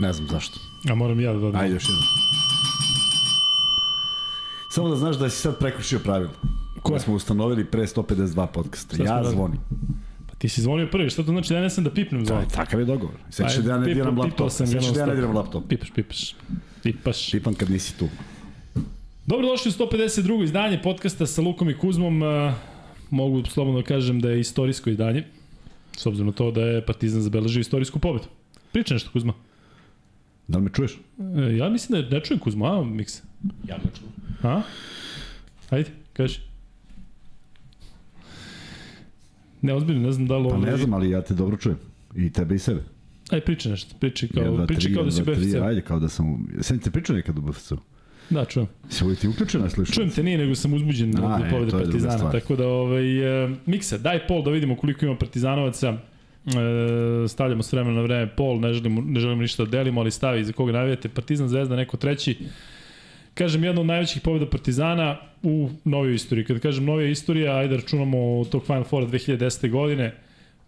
Ne znam zašto. A moram ja da dodam. Ajde još jednom. Samo da znaš da si sad prekršio pravilo. Koje? Da smo ustanovili pre 152 podcasta. Šta Ja radili? zvonim. Pa ti si zvonio prvi, šta to znači da ja ne sam da pipnem zvon? Da, takav je dogovor. Sećaš da ja ne diram laptop. Sećaš da ja ne diram laptop. Pipaš, pipaš. Pipaš. Pipam kad nisi tu. Dobrodošli u 152. izdanje podcasta sa Lukom i Kuzmom. Uh, mogu slobodno da kažem da je istorijsko izdanje, s obzirom na to da je Partizan zabeležio istorijsku pobedu. Priča nešto, Kuzma. Da li me čuješ? E, ja mislim da ne čujem Kuzma, a, Miksa? Ja me čujem. A? Ajde, kaži. Ne, ozbiljno, ne znam da li Pa ovo... ne znam, ali ja te dobro čujem. I tebe i sebe. Aj, priča nešto. Priča kao, Jedan, dva, priča tri, kao da si u BFC. Ajde, kao da sam... u- Sam te pričao nekad u BFC-u. Da, čujem. Si uvijek ti uključena, slušaj? Čujem te nije, nego sam uzbuđen A, od e, druga Partizana. Tako da, ovaj, e, Miksa, daj pol da vidimo koliko ima Partizanovaca. E, stavljamo s vremena na vreme pol, ne želimo, ne želimo ništa da delimo, ali stavi za koga navijate. Partizan, Zvezda, neko treći. Kažem, jedna od najvećih pobjeda Partizana u novoj istoriji. Kada kažem novija istorija, ajde računamo tog Final Fora 2010. godine.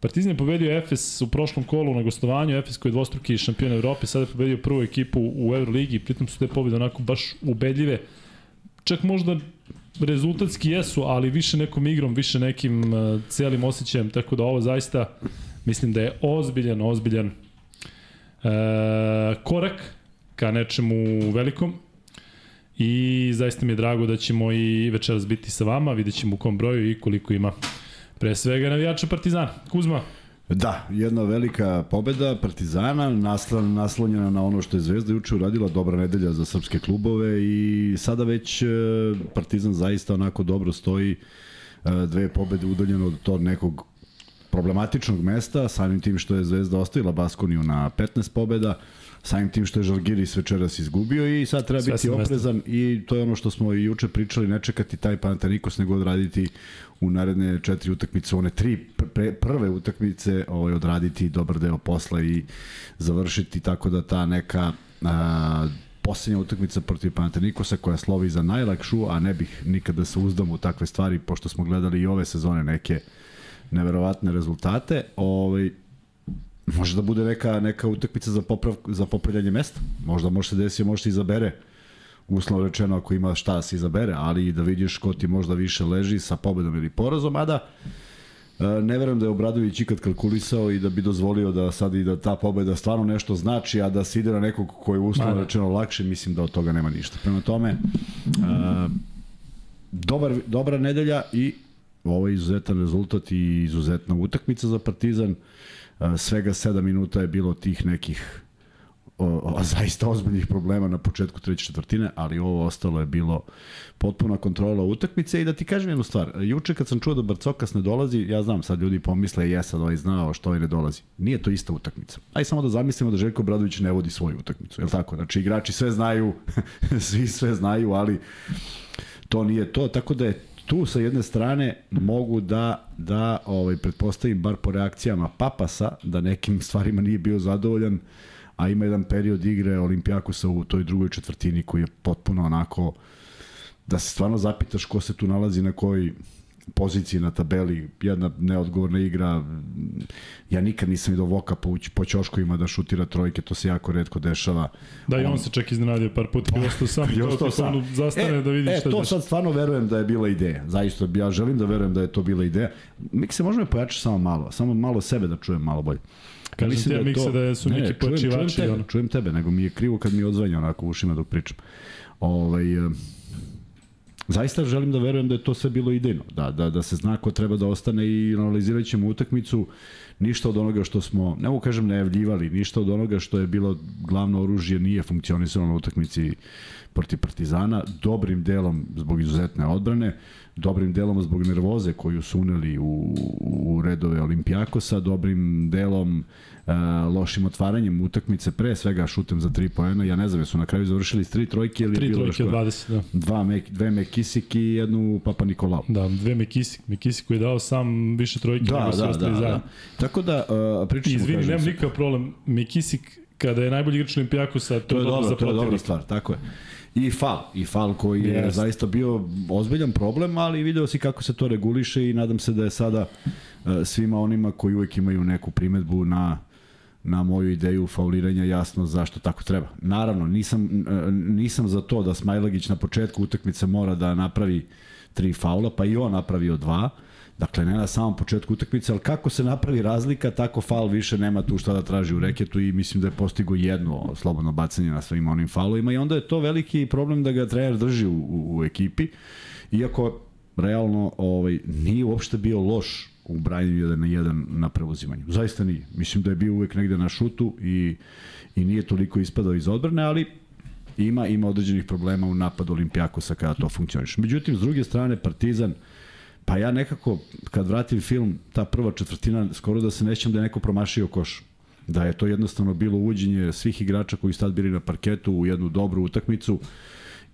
Partizan je pobedio Efes u prošlom kolu na gostovanju, Efes koji je dvostruki šampion Evrope, sada je pobedio prvu ekipu u Euroligi, pritom su te pobjede onako baš ubedljive. Čak možda rezultatski jesu, ali više nekom igrom, više nekim uh, celim osjećajem, tako da ovo zaista mislim da je ozbiljan, ozbiljan uh, korak ka nečemu velikom i zaista mi je drago da ćemo i večeras biti sa vama, vidjet ćemo u kom broju i koliko ima pre svega navijača Partizana. Kuzma, Da, jedna velika pobeda Partizana, naslan, naslonjena na ono što je Zvezda juče uradila, dobra nedelja za srpske klubove i sada već e, Partizan zaista onako dobro stoji, e, dve pobede udaljeno od tog nekog problematičnog mesta, samim tim što je Zvezda ostavila Baskoniju na 15 pobeda, samim tim što je Žalgiris večeras izgubio i sad treba Sve biti sa mesta. oprezan i to je ono što smo i juče pričali, ne čekati taj Panathinaikos nego odraditi u naredne četiri utakmice, one tri pre, prve utakmice ovaj, odraditi dobar deo posla i završiti tako da ta neka a, posljednja utakmica protiv Panathinaikosa koja slovi za najlakšu, a ne bih nikada da se uzdam u takve stvari, pošto smo gledali i ove sezone neke neverovatne rezultate, ovaj, može da bude neka, neka utakmica za, poprav, za popravljanje mesta. Možda može se desiti, može se izabere uslovno rečeno ako ima šta da se izabere, ali da vidiš ko ti možda više leži sa pobedom ili porazom, a da e, ne verujem da je Obradović ikad kalkulisao i da bi dozvolio da sad i da ta pobeda stvarno nešto znači, a da se ide na nekog koji je uslovno da. rečeno lakše, mislim da od toga nema ništa. Prema tome, e, dobar, dobra nedelja i ovo je izuzetan rezultat i izuzetna utakmica za Partizan. Svega 7 minuta je bilo tih nekih o, o, zaista ozbiljnih problema na početku treće četvrtine, ali ovo ostalo je bilo potpuna kontrola utakmice i da ti kažem jednu stvar, juče kad sam čuo da Barcokas ne dolazi, ja znam sad ljudi pomisle je sad ovaj znao što ovaj ne dolazi. Nije to ista utakmica. Aj samo da zamislimo da Željko Bradović ne vodi svoju utakmicu, je tako? Znači igrači sve znaju, svi sve znaju, ali to nije to, tako da je tu sa jedne strane mogu da da ovaj pretpostavim bar po reakcijama Papasa da nekim stvarima nije bio zadovoljan, a ima jedan period igre Olimpijakosa u toj drugoj četvrtini koji je potpuno onako da se stvarno zapitaš ko se tu nalazi na kojoj poziciji na tabeli, jedna neodgovorna igra. Ja nikad nisam vidio Voka po, po ćoškovima da šutira trojke, to se jako redko dešava. da i on se čak iznenadio par puta i ostao sam, I to sam. on zastane e, da vidi e, šta to dešava. sad stvarno verujem da je bila ideja. Zaista, ja želim da verujem da je to bila ideja. Mikse, možemo pojačati samo malo, samo malo sebe da čujem malo bolje. Kažem Mislim ti je Mikse, to- da su Ne, neki čujem, čujem pojačivači. tebe, ono. čujem tebe, nego mi je krivo kad mi odzvanja onako u ušima dok pričam. Ovaj, e, zaista želim da verujem da je to sve bilo idejno, da, da, da se zna ko treba da ostane i analizirat ćemo utakmicu, ništa od onoga što smo, ne mogu kažem najavljivali, ništa od onoga što je bilo glavno oružje nije funkcionisalo na utakmici protiv Partizana, dobrim delom zbog izuzetne odbrane, dobrim delom zbog nervoze koju su uneli u, u redove Olimpijakosa, dobrim delom e, lošim otvaranjem utakmice, pre svega šutem za tri poena, ja ne znam, jesu na kraju završili s tri trojke ili Tri bilo trojke još od koja? 20, da. Dva mek, dve Mekisik i jednu Papa Nikolao. Da, dve Mekisik. Mekisik koji je dao sam više trojke Da, nego da, da, da, zajedno. Tako da, uh, pričat ćemo, Izvini, nemam nikakav problem. Mekisik, kada je najbolji igrač Olimpijakosa, to, To je dobro, to je dobra stvar, tako je. I fal, i fal koji je Jeste. zaista bio ozbiljan problem, ali video si kako se to reguliše i nadam se da je sada uh, svima onima koji uvek imaju neku primetbu na na moju ideju fauliranja jasno zašto tako treba. Naravno, nisam, nisam za to da Smajlagić na početku utakmice mora da napravi tri faula, pa i on napravio dva, Dakle, ne na samom početku utakmice, ali kako se napravi razlika, tako faul više nema tu šta da traži u reketu i mislim da je postigo jedno slobodno bacanje na svojim onim faulovima i onda je to veliki problem da ga trener drži u, u, u ekipi, iako realno ovaj, nije uopšte bio loš u branjenju jedan na jedan na preuzimanju. Zaista nije. Mislim da je bio uvek negde na šutu i, i nije toliko ispadao iz odbrane, ali ima ima određenih problema u napadu Olimpijakosa kada to funkcioniše. Međutim, s druge strane, Partizan, pa ja nekako, kad vratim film, ta prva četvrtina, skoro da se nećem da je neko promašio koš. Da je to jednostavno bilo uvođenje svih igrača koji su tad bili na parketu u jednu dobru utakmicu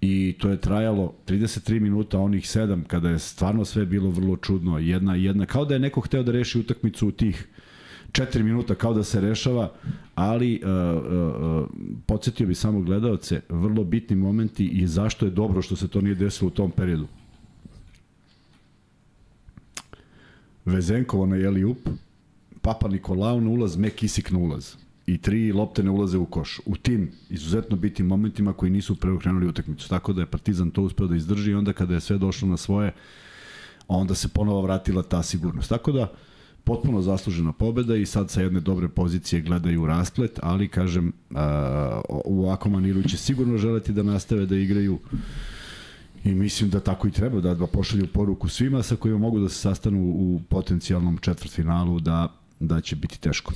i to je trajalo 33 minuta, onih 7 kada je stvarno sve bilo vrlo čudno. Jedna, jedna, kao da je neko hteo da reši utakmicu u tih 4 minuta kao da se rešava, ali uh, uh, uh, podsjetio bi samo gledalce, vrlo bitni momenti i zašto je dobro što se to nije desilo u tom periodu. Vezenkovo na Jeli Up, Papa Nikolao na ulaz, Mekisik na ulaz i tri lopte ne ulaze u koš. U tim izuzetno bitnim momentima koji nisu preokrenuli utakmicu. Tako da je Partizan to uspeo da izdrži i onda kada je sve došlo na svoje, onda se ponovo vratila ta sigurnost. Tako da, potpuno zaslužena pobeda i sad sa jedne dobre pozicije gledaju rasplet, ali kažem, u ovakvom maniru će sigurno želeti da nastave da igraju I mislim da tako i treba, da, da pošalju poruku svima sa kojima mogu da se sastanu u potencijalnom četvrtfinalu da, da će biti teško.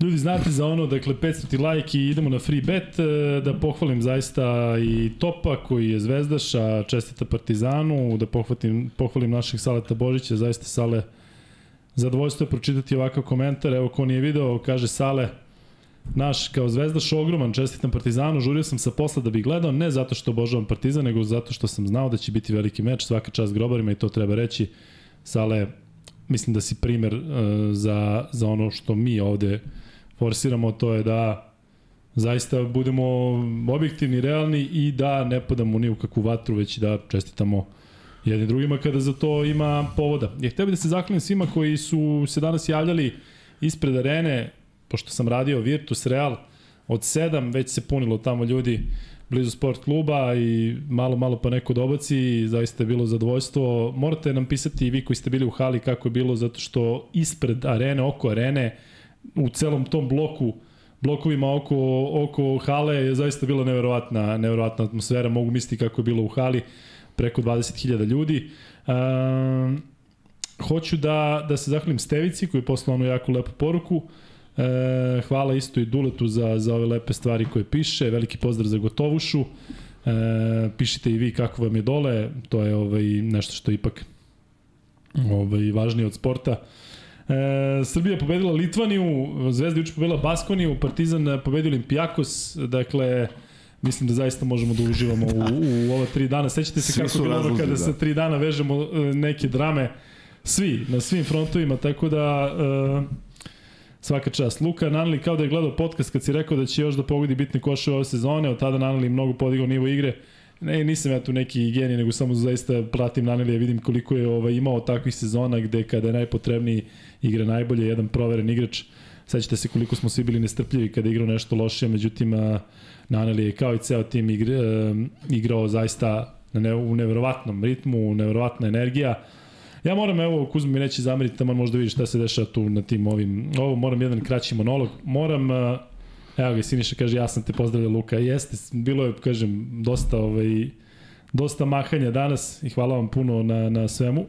Ljudi, znate za ono, dakle, 500 like i idemo na free bet, e, da pohvalim zaista i Topa koji je zvezdaša, čestita Partizanu, da pohvalim, pohvalim naših Saleta Božića, zaista Sale, zadovoljstvo je pročitati ovakav komentar, evo ko nije video, kaže Sale, naš kao zvezdaš ogroman, čestitam Partizanu, žurio sam sa posla da bih gledao, ne zato što obožavam Partizan, nego zato što sam znao da će biti veliki meč, svaka čast grobarima i to treba reći. Sale, mislim da si primer uh, za, za ono što mi ovde forsiramo, to je da zaista budemo objektivni, realni i da ne padamo ni u kakvu vatru, već da čestitamo jedni drugima kada za to ima povoda. Ja htio bih da se zahvalim svima koji su se danas javljali ispred arene, pošto sam radio Virtus Real, od 7 već se punilo tamo ljudi blizu sport kluba i malo, malo pa neko dobaci i zaista je bilo zadovoljstvo. Morate nam pisati i vi koji ste bili u hali kako je bilo, zato što ispred arene, oko arene, u celom tom bloku, blokovima oko, oko hale je zaista bila neverovatna, neverovatna atmosfera. Mogu misliti kako je bilo u hali, preko 20.000 ljudi. Um, hoću da, da se zahvalim Stevici koji je poslao onu jako lepu poruku. E, hvala isto i Duletu za, za ove lepe stvari koje piše. Veliki pozdrav za Gotovušu. E, pišite i vi kako vam je dole. To je ovaj, nešto što je ipak ovaj, važnije od sporta. E, Srbija pobedila Litvaniju, Zvezda juče pobedila Baskoniju, Partizan pobedio Olimpijakos, dakle, mislim da zaista možemo da uživamo u, u ova tri dana. Sećate se Svi kako je bilo kada da. sa tri dana vežemo e, neke drame, svi, na svim frontovima, tako da... E, Svaka čast. Luka Nanli kao da je gledao podcast kad si rekao da će još da pogodi bitne koše ove sezone, od tada Nanli mnogo podigao nivo igre. Ne, nisam ja tu neki genij, nego samo zaista pratim Naneli, ja vidim koliko je ovaj, imao takvih sezona gde kada je najpotrebniji igra najbolje, jedan proveren igrač. Sećate se koliko smo svi bili nestrpljivi kada igrao nešto lošije, međutim Naneli je kao i ceo tim igre, igrao zaista na ne, u neverovatnom ritmu, neverovatna energija. Ja moram, evo, Kuzma mi neće zameriti, tamo možda vidiš šta se dešava tu na tim ovim, ovo moram jedan kraći monolog, moram, evo ga, Siniša kaže, ja sam te pozdravio Luka, jeste, bilo je, kažem, dosta, ovaj, dosta mahanja danas i hvala vam puno na, na svemu.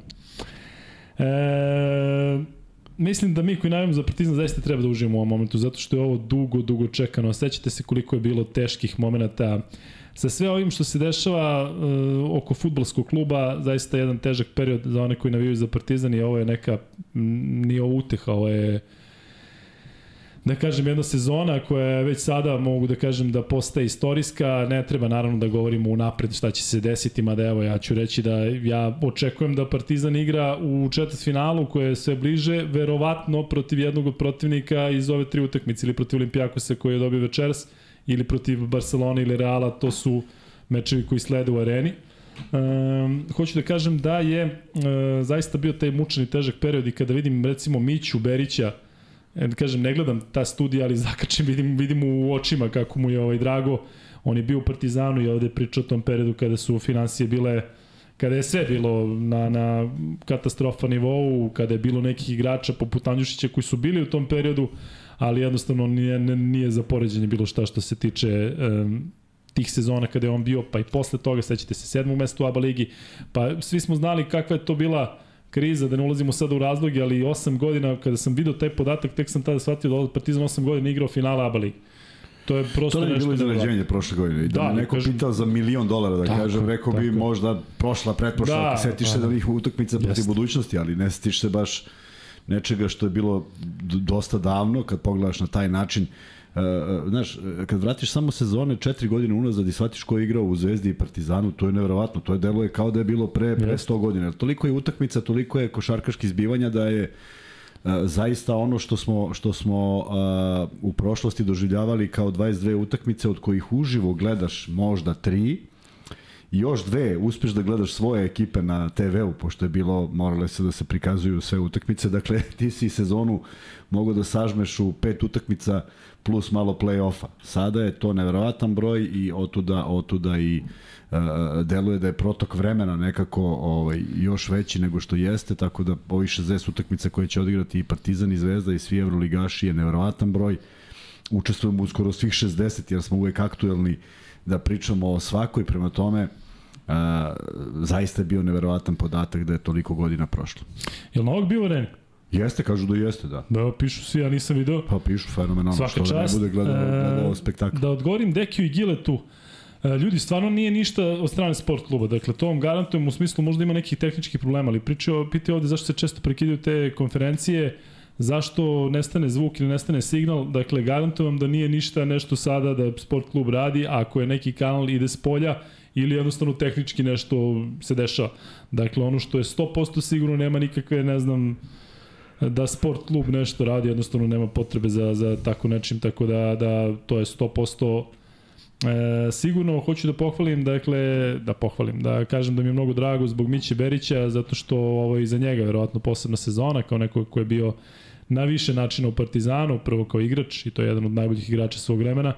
E, mislim da mi koji navijamo za Partizan zaista treba da uživamo u ovom momentu, zato što je ovo dugo, dugo čekano. Sećate se koliko je bilo teških momenta, sa sve ovim što se dešava uh, oko futbolskog kluba, zaista jedan težak period za one koji navijaju za Partizan i ovo je neka, nije ovo uteha, ovo je da kažem, jedna sezona koja je već sada, mogu da kažem, da postaje istorijska. Ne treba naravno da govorimo unapred šta će se desiti, mada evo, ja ću reći da ja očekujem da Partizan igra u četvrt finalu koje je sve bliže, verovatno protiv jednog protivnika iz ove tri utakmice ili protiv Olimpijakosa koji je dobio večeras ili protiv Barcelona ili Reala, to su mečevi koji slede u areni. Um, hoću da kažem da je uh, zaista bio taj mučan i težak period i kada vidim recimo Miću Berića e, kažem, ne gledam ta studija, ali zakačem, vidim, vidim u očima kako mu je ovaj drago. On je bio u Partizanu i ovde pričao o tom periodu kada su financije bile kada je sve bilo na, na katastrofa nivou, kada je bilo nekih igrača poput Andjušića koji su bili u tom periodu, ali jednostavno nije, nije za poređenje bilo šta što se tiče um, tih sezona kada je on bio, pa i posle toga, sećate se, sedmog mesta u ABA ligi, pa svi smo znali kakva je to bila kriza, da ne ulazimo sada u razloge, ali 8 godina, kada sam video taj podatak, tek sam tada shvatio da Partizan 8 godina igrao finala ABA ligi. To je prosto to je bilo iznenađenje prošle godine. I da, da neko kažem, pitao za milion dolara, da tako, kažem, rekao bi možda prošla, pretprošla, da, setiš se da. njih utakmica protiv budućnosti, ali ne setiš se baš nečega što je bilo dosta davno, kad pogledaš na taj način. Uh, znaš, kad vratiš samo sezone četiri godine unazad i shvatiš ko je igrao u Zvezdi i Partizanu, to je neverovatno. To je deluje kao da je bilo pre, pre 100 godina. Toliko je utakmica, toliko je košarkaški zbivanja da je uh, zaista ono što smo, što smo uh, u prošlosti doživljavali kao 22 utakmice od kojih uživo gledaš možda tri, i još dve, uspeš da gledaš svoje ekipe na TV-u, pošto je bilo, morale se da se prikazuju sve utakmice, dakle ti si sezonu mogo da sažmeš u pet utakmica plus malo play-offa. Sada je to neverovatan broj i otuda, otuda i uh, deluje da je protok vremena nekako ovaj, još veći nego što jeste, tako da ovih 60 utakmica koje će odigrati i Partizan i Zvezda i svi Evroligaši je neverovatan broj. Učestvujemo u skoro svih 60 jer smo uvek aktuelni da pričamo o svakoj, prema tome a, zaista je bio neverovatan podatak da je toliko godina prošlo. Je li Novak bio u? Jeste, kažu da jeste, da. Da, pišu svi, ja nisam video. Pa pišu fenomenalno, Svaka što čast, da ne bude gledao, gledao spektakl. Da odgovorim Dekiju i Giletu, e, ljudi, stvarno nije ništa od strane sport kluba. Dakle, to vam garantujem u smislu možda ima nekih tehničkih problema, ali pričao, pitao ovde zašto se često prekidaju te konferencije, zašto nestane zvuk ili nestane signal, dakle, garantujem da nije ništa nešto sada da sport klub radi, ako je neki kanal ide s polja, ili jednostavno tehnički nešto se dešava. Dakle, ono što je 100% sigurno nema nikakve, ne znam, da sport klub nešto radi, jednostavno nema potrebe za, za tako nečim, tako da, da to je 100% E, sigurno hoću da pohvalim, dakle, da pohvalim, da kažem da mi je mnogo drago zbog Miće Berića, zato što ovo je iza njega verovatno posebna sezona, kao neko ko je bio na više načina u Partizanu, prvo kao igrač i to je jedan od najboljih igrača svog vremena,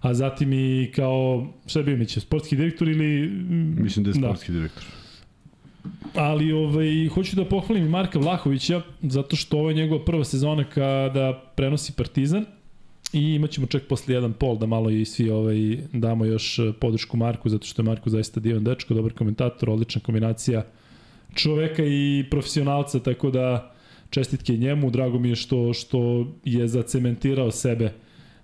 a zatim i kao, šta je bio Miće, sportski direktor ili... Mislim da je da. sportski da. direktor. Ali ovaj, hoću da pohvalim i Marka Vlahovića, zato što ovo je njegova prva sezona kada prenosi Partizan i imaćemo čak posle jedan pol da malo i svi ovaj, damo još podršku Marku, zato što je Marko zaista divan dečko, dobar komentator, odlična kombinacija čoveka i profesionalca, tako da čestitke njemu, drago mi je što, što je zacementirao sebe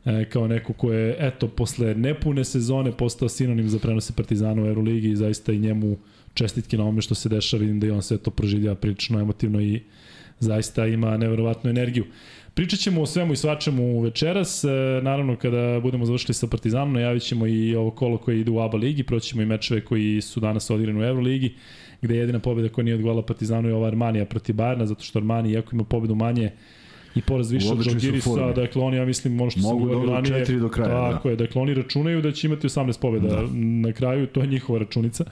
e, kao neko ko je, eto, posle nepune sezone postao sinonim za prenose Partizana u Euroligi i zaista i njemu čestitke na ome što se dešava, vidim da i on sve to proživlja prilično emotivno i zaista ima neverovatnu energiju. Pričat ćemo o svemu i svačemu večeras, e, naravno kada budemo završili sa Partizanom, najavit ćemo i ovo kolo koje ide u ABA ligi, proćemo i mečeve koji su danas odigrani u Euroligi, gde je jedina pobjeda koja nije odgovala Partizanu je ova Armanija protiv Bajerna, zato što Armani, iako ima pobedu manje, i poraz više od Žalgirisa, dakle oni, ja mislim, ono što Mogu sam govorio ranije, do kraja, tako da. je, dakle oni računaju da će imati 18 pobjeda da. na kraju, to je njihova računica.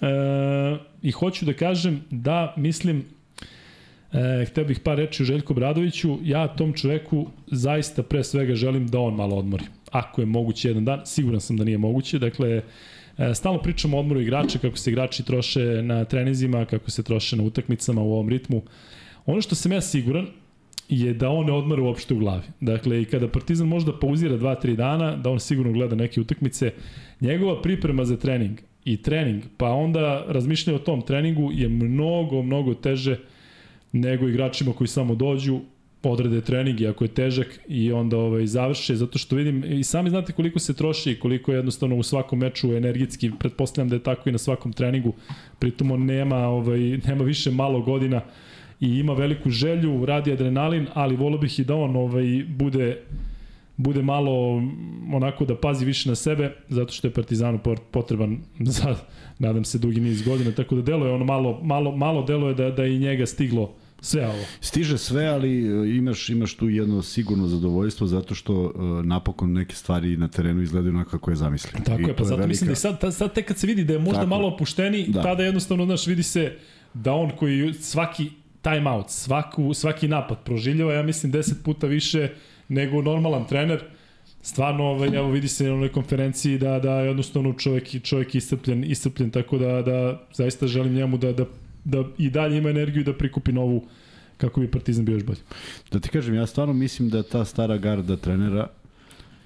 E, I hoću da kažem da mislim E, hteo bih par reći o Željku Bradoviću. Ja tom čoveku zaista pre svega želim da on malo odmori. Ako je moguće jedan dan, siguran sam da nije moguće. Dakle, stalno pričamo o odmoru igrača, kako se igrači troše na trenizima, kako se troše na utakmicama u ovom ritmu. Ono što sam ja siguran je da on ne odmara uopšte u glavi. Dakle, i kada Partizan možda pauzira 2-3 dana, da on sigurno gleda neke utakmice, njegova priprema za trening i trening, pa onda razmišljanje o tom treningu je mnogo, mnogo teže nego igračima koji samo dođu, odrede trening i ako je težak i onda ovaj završe zato što vidim i sami znate koliko se troši i koliko je jednostavno u svakom meču energetski pretpostavljam da je tako i na svakom treningu pritom on nema ovaj nema više malo godina i ima veliku želju radi adrenalin ali volio bih i da on ovaj bude bude malo onako da pazi više na sebe zato što je Partizanu potreban za nadam se dugi niz godina tako da deluje ono malo malo malo deluje da da i njega stiglo sve ovo. Stiže sve, ali e, imaš, imaš tu jedno sigurno zadovoljstvo zato što uh, napokon neke stvari na terenu izgledaju onako kako je zamislio. Tako I je, pa zato velika... mislim da sad, sad tek kad se vidi da je možda Tako. malo opušteni, da. tada jednostavno, znaš, vidi se da on koji svaki time out, svaku, svaki napad proživljava, ja mislim, 10 puta više nego normalan trener. Stvarno, ovaj, evo vidi se na onoj konferenciji da, da je jednostavno čovjek, čovjek iscrpljen, iscrpljen, tako da, da zaista želim njemu da, da, da i dalje ima energiju da prikupi novu kako bi Partizan bio još bolji. Da ti kažem, ja stvarno mislim da ta stara garda trenera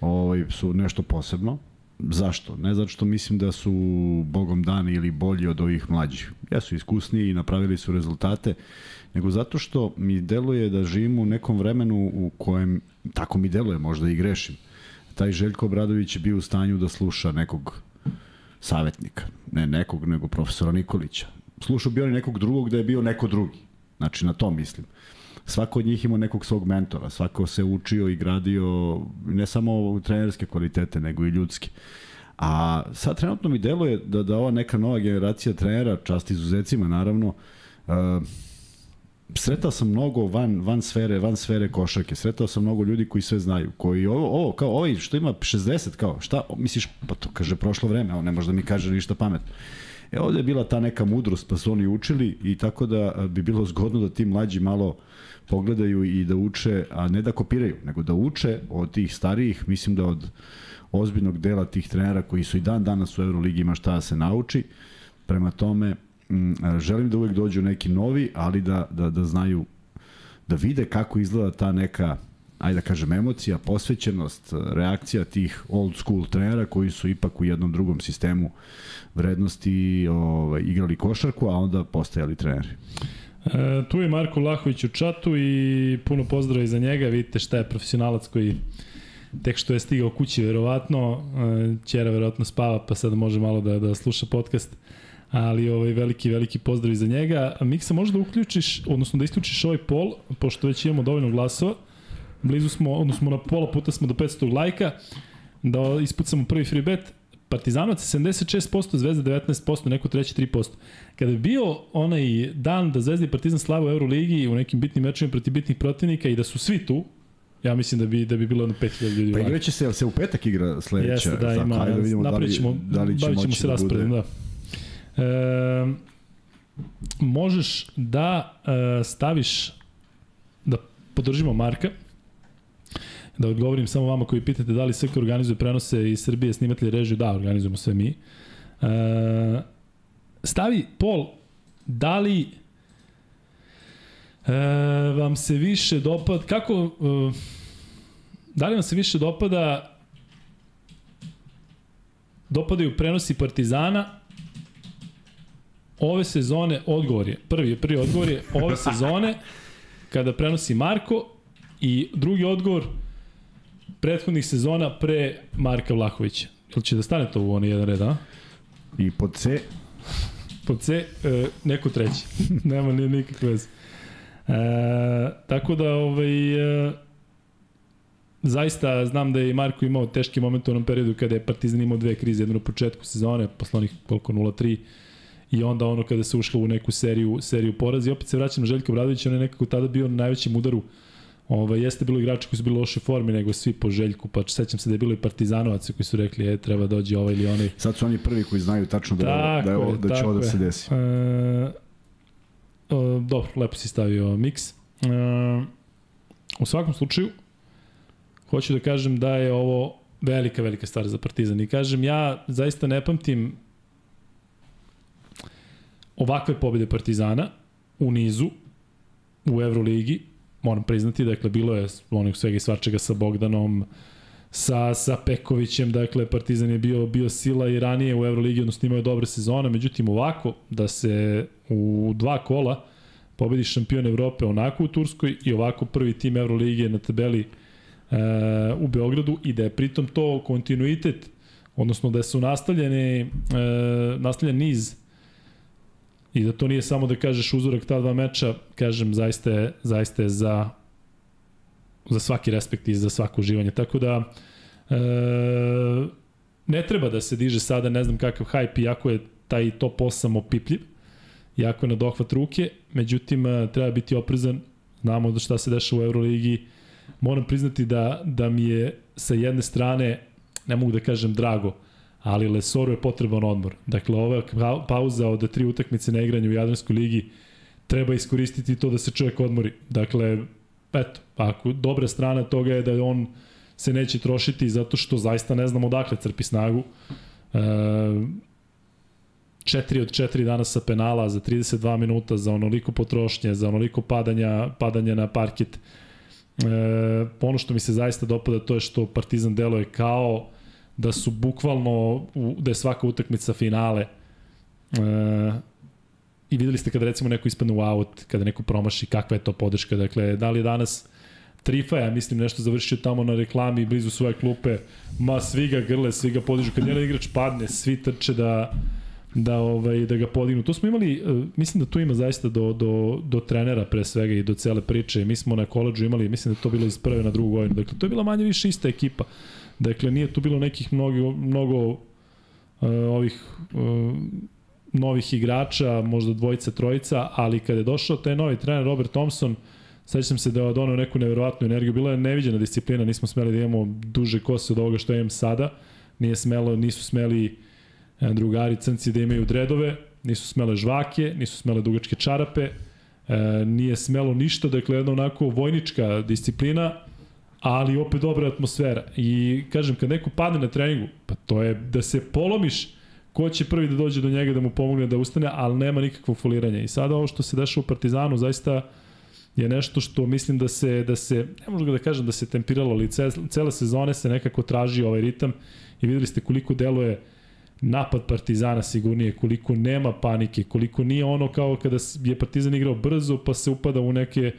ovaj, su nešto posebno. Zašto? Ne zato što mislim da su bogom dani ili bolji od ovih mlađih. Jesu iskusniji i napravili su rezultate, nego zato što mi deluje da živimo u nekom vremenu u kojem, tako mi deluje, možda i grešim, taj Željko Obradović je bio u stanju da sluša nekog savetnika, ne nekog, nego profesora Nikolića. Slušao bi on nekog drugog da je bio neko drugi. Znači, na to mislim. Svako od njih ima nekog svog mentora, svako se učio i gradio ne samo trenerske kvalitete, nego i ljudske. A sad trenutno mi deluje da, da ova neka nova generacija trenera, čast izuzecima naravno, uh, sretao sam mnogo van, van sfere, van sfere košarke. Sretao sam mnogo ljudi koji sve znaju, koji ovo, ovo kao ovaj što ima 60 kao, šta misliš, pa to kaže prošlo vreme, on ne može da mi kaže ništa pametno. E ovde je bila ta neka mudrost, pa su oni učili i tako da bi bilo zgodno da ti mlađi malo pogledaju i da uče, a ne da kopiraju, nego da uče od tih starijih, mislim da od ozbiljnog dela tih trenera koji su i dan danas u Euroligi ima šta da se nauči. Prema tome, želim da uvek dođu neki novi, ali da, da, da znaju, da vide kako izgleda ta neka ajde da kažem, emocija, posvećenost, reakcija tih old school trenera koji su ipak u jednom drugom sistemu vrednosti ovaj, igrali košarku, a onda postajali treneri. E, tu je Marko Lahović u čatu i puno pozdrava za njega. Vidite šta je profesionalac koji tek što je stigao kući verovatno, e, ćera verovatno spava pa sad može malo da, da sluša podcast ali ovaj veliki veliki pozdrav za njega. Miksa možda uključiš, odnosno da isključiš ovaj pol, pošto već imamo dovoljno glasova. Blizu smo, odnosno na pola puta smo do 500 lajka, da ispucamo prvi free bet. Partizanovac 76%, Zvezda 19%, neko treći 3%. Kada bi bio onaj dan da Zvezda i Partizan slave u Euroligi u nekim bitnim mečima protiv bitnih protivnika i da su svi tu, ja mislim da bi da bi bilo na 5000 ljudi. Pa igraće se, se u petak igra sledeća. Jeste, da, ima. Ajde da vidimo da li, da li će moći se da bude. Da. E, možeš da e, staviš da podržimo Marka da odgovorim samo vama koji pitate da li Srka organizuje prenose iz Srbije, snimatelji režiju, da, organizujemo sve mi. E, stavi Pol, da li e, vam se više dopada, kako, e, da li vam se više dopada dopadaju prenosi Partizana ove sezone odgovor je, prvi, prvi odgovor je ove sezone kada prenosi Marko i drugi odgovor prethodnih sezona pre Marka Vlahovića. Ili će da stane to u onaj jedan red, a? I pod C? Pod C, e, neko treći. Nema ni nikakve veze. E, tako da, ovaj, e, zaista znam da je i Marko imao teški moment u onom periodu kada je Partizan imao dve krize, jednu na početku sezone, posle onih koliko 0-3, i onda ono kada se ušlo u neku seriju seriju porazi opet se vraćam na Željka Obradovića on je nekako tada bio na najvećem udaru Ovaj jeste bilo igrači koji su bili u lošoj formi nego svi po Željku, pa sećam se da je bilo i Partizanovac koji su rekli e treba dođe ovaj ili onaj. Sad su oni prvi koji znaju tačno da tako da je, ovo, da će ovo da se desi. E, o, dobro, lepo si stavio miks. E, u svakom slučaju hoću da kažem da je ovo velika, velika stvar za Partizan. I kažem, ja zaista ne pamtim ovakve pobede Partizana u nizu, u Euroligi, moram priznati, dakle, bilo je onih svega i svačega sa Bogdanom, sa, sa Pekovićem, dakle, Partizan je bio, bio sila i ranije u Euroligi, odnosno imao je dobre sezone, međutim ovako, da se u dva kola pobedi šampion Evrope onako u Turskoj i ovako prvi tim Euroligije na tabeli e, u Beogradu i da je pritom to kontinuitet, odnosno da su nastavljeni, e, nastavljen niz I da to nije samo da kažeš uzorak ta dva meča, kažem, zaista je, zaista je za, za svaki respekt i za svako uživanje. Tako da, e, ne treba da se diže sada, ne znam kakav hype, iako je taj top 8 opipljiv, jako je na dohvat ruke, međutim, e, treba biti oprezan, znamo da šta se dešava u Euroligi, moram priznati da, da mi je sa jedne strane, ne mogu da kažem drago, ali Lesoru je potreban odmor. Dakle, ova pauza od tri utakmice na igranju u Jadranskoj ligi treba iskoristiti to da se čovjek odmori. Dakle, eto, ako dobra strana toga je da on se neće trošiti zato što zaista ne znamo odakle crpi snagu. E, četiri od četiri dana sa penala za 32 minuta, za onoliko potrošnje, za onoliko padanja, padanja na parket. E, ono što mi se zaista dopada to je što Partizan deluje kao da su bukvalno, da je svaka utakmica finale. E, I videli ste kada recimo neko ispadne u out, kada neko promaši, kakva je to podrška. Dakle, da li je danas Trifa, ja mislim nešto završio tamo na reklami blizu svoje klupe, ma svi ga grle, svi ga podižu. Kad jedan igrač padne, svi trče da, da ovaj da ga podignu. To smo imali uh, mislim da tu ima zaista do do do trenera pre svega i do cele priče. Mi smo na koledžu imali mislim da to bilo iz prve na drugu godinu. Dakle to je bila manje više ista ekipa. Dakle nije tu bilo nekih mnogo mnogo uh, ovih uh, novih igrača, možda dvojica, trojica, ali kada je došao taj novi trener Robert Thompson, sećam se da je donao neku neverovatnu energiju. Bila je neviđena disciplina, nismo smeli da imamo duže kose od ovoga što imam sada. Nije smelo, nisu smeli E, drugari crnci da imaju dredove, nisu smele žvake, nisu smele dugačke čarape, e, nije smelo ništa, dakle jedna onako vojnička disciplina, ali opet dobra atmosfera. I kažem, kad neko padne na treningu, pa to je da se polomiš ko će prvi da dođe do njega da mu pomogne da ustane, ali nema nikakvog foliranja. I sada ovo što se dešava u Partizanu zaista je nešto što mislim da se, da se ne možemo da kažem da se tempiralo, ali cele sezone se nekako traži ovaj ritam i videli ste koliko deluje uh, napad Partizana sigurnije, koliko nema panike, koliko nije ono kao kada je Partizan igrao brzo pa se upada u neke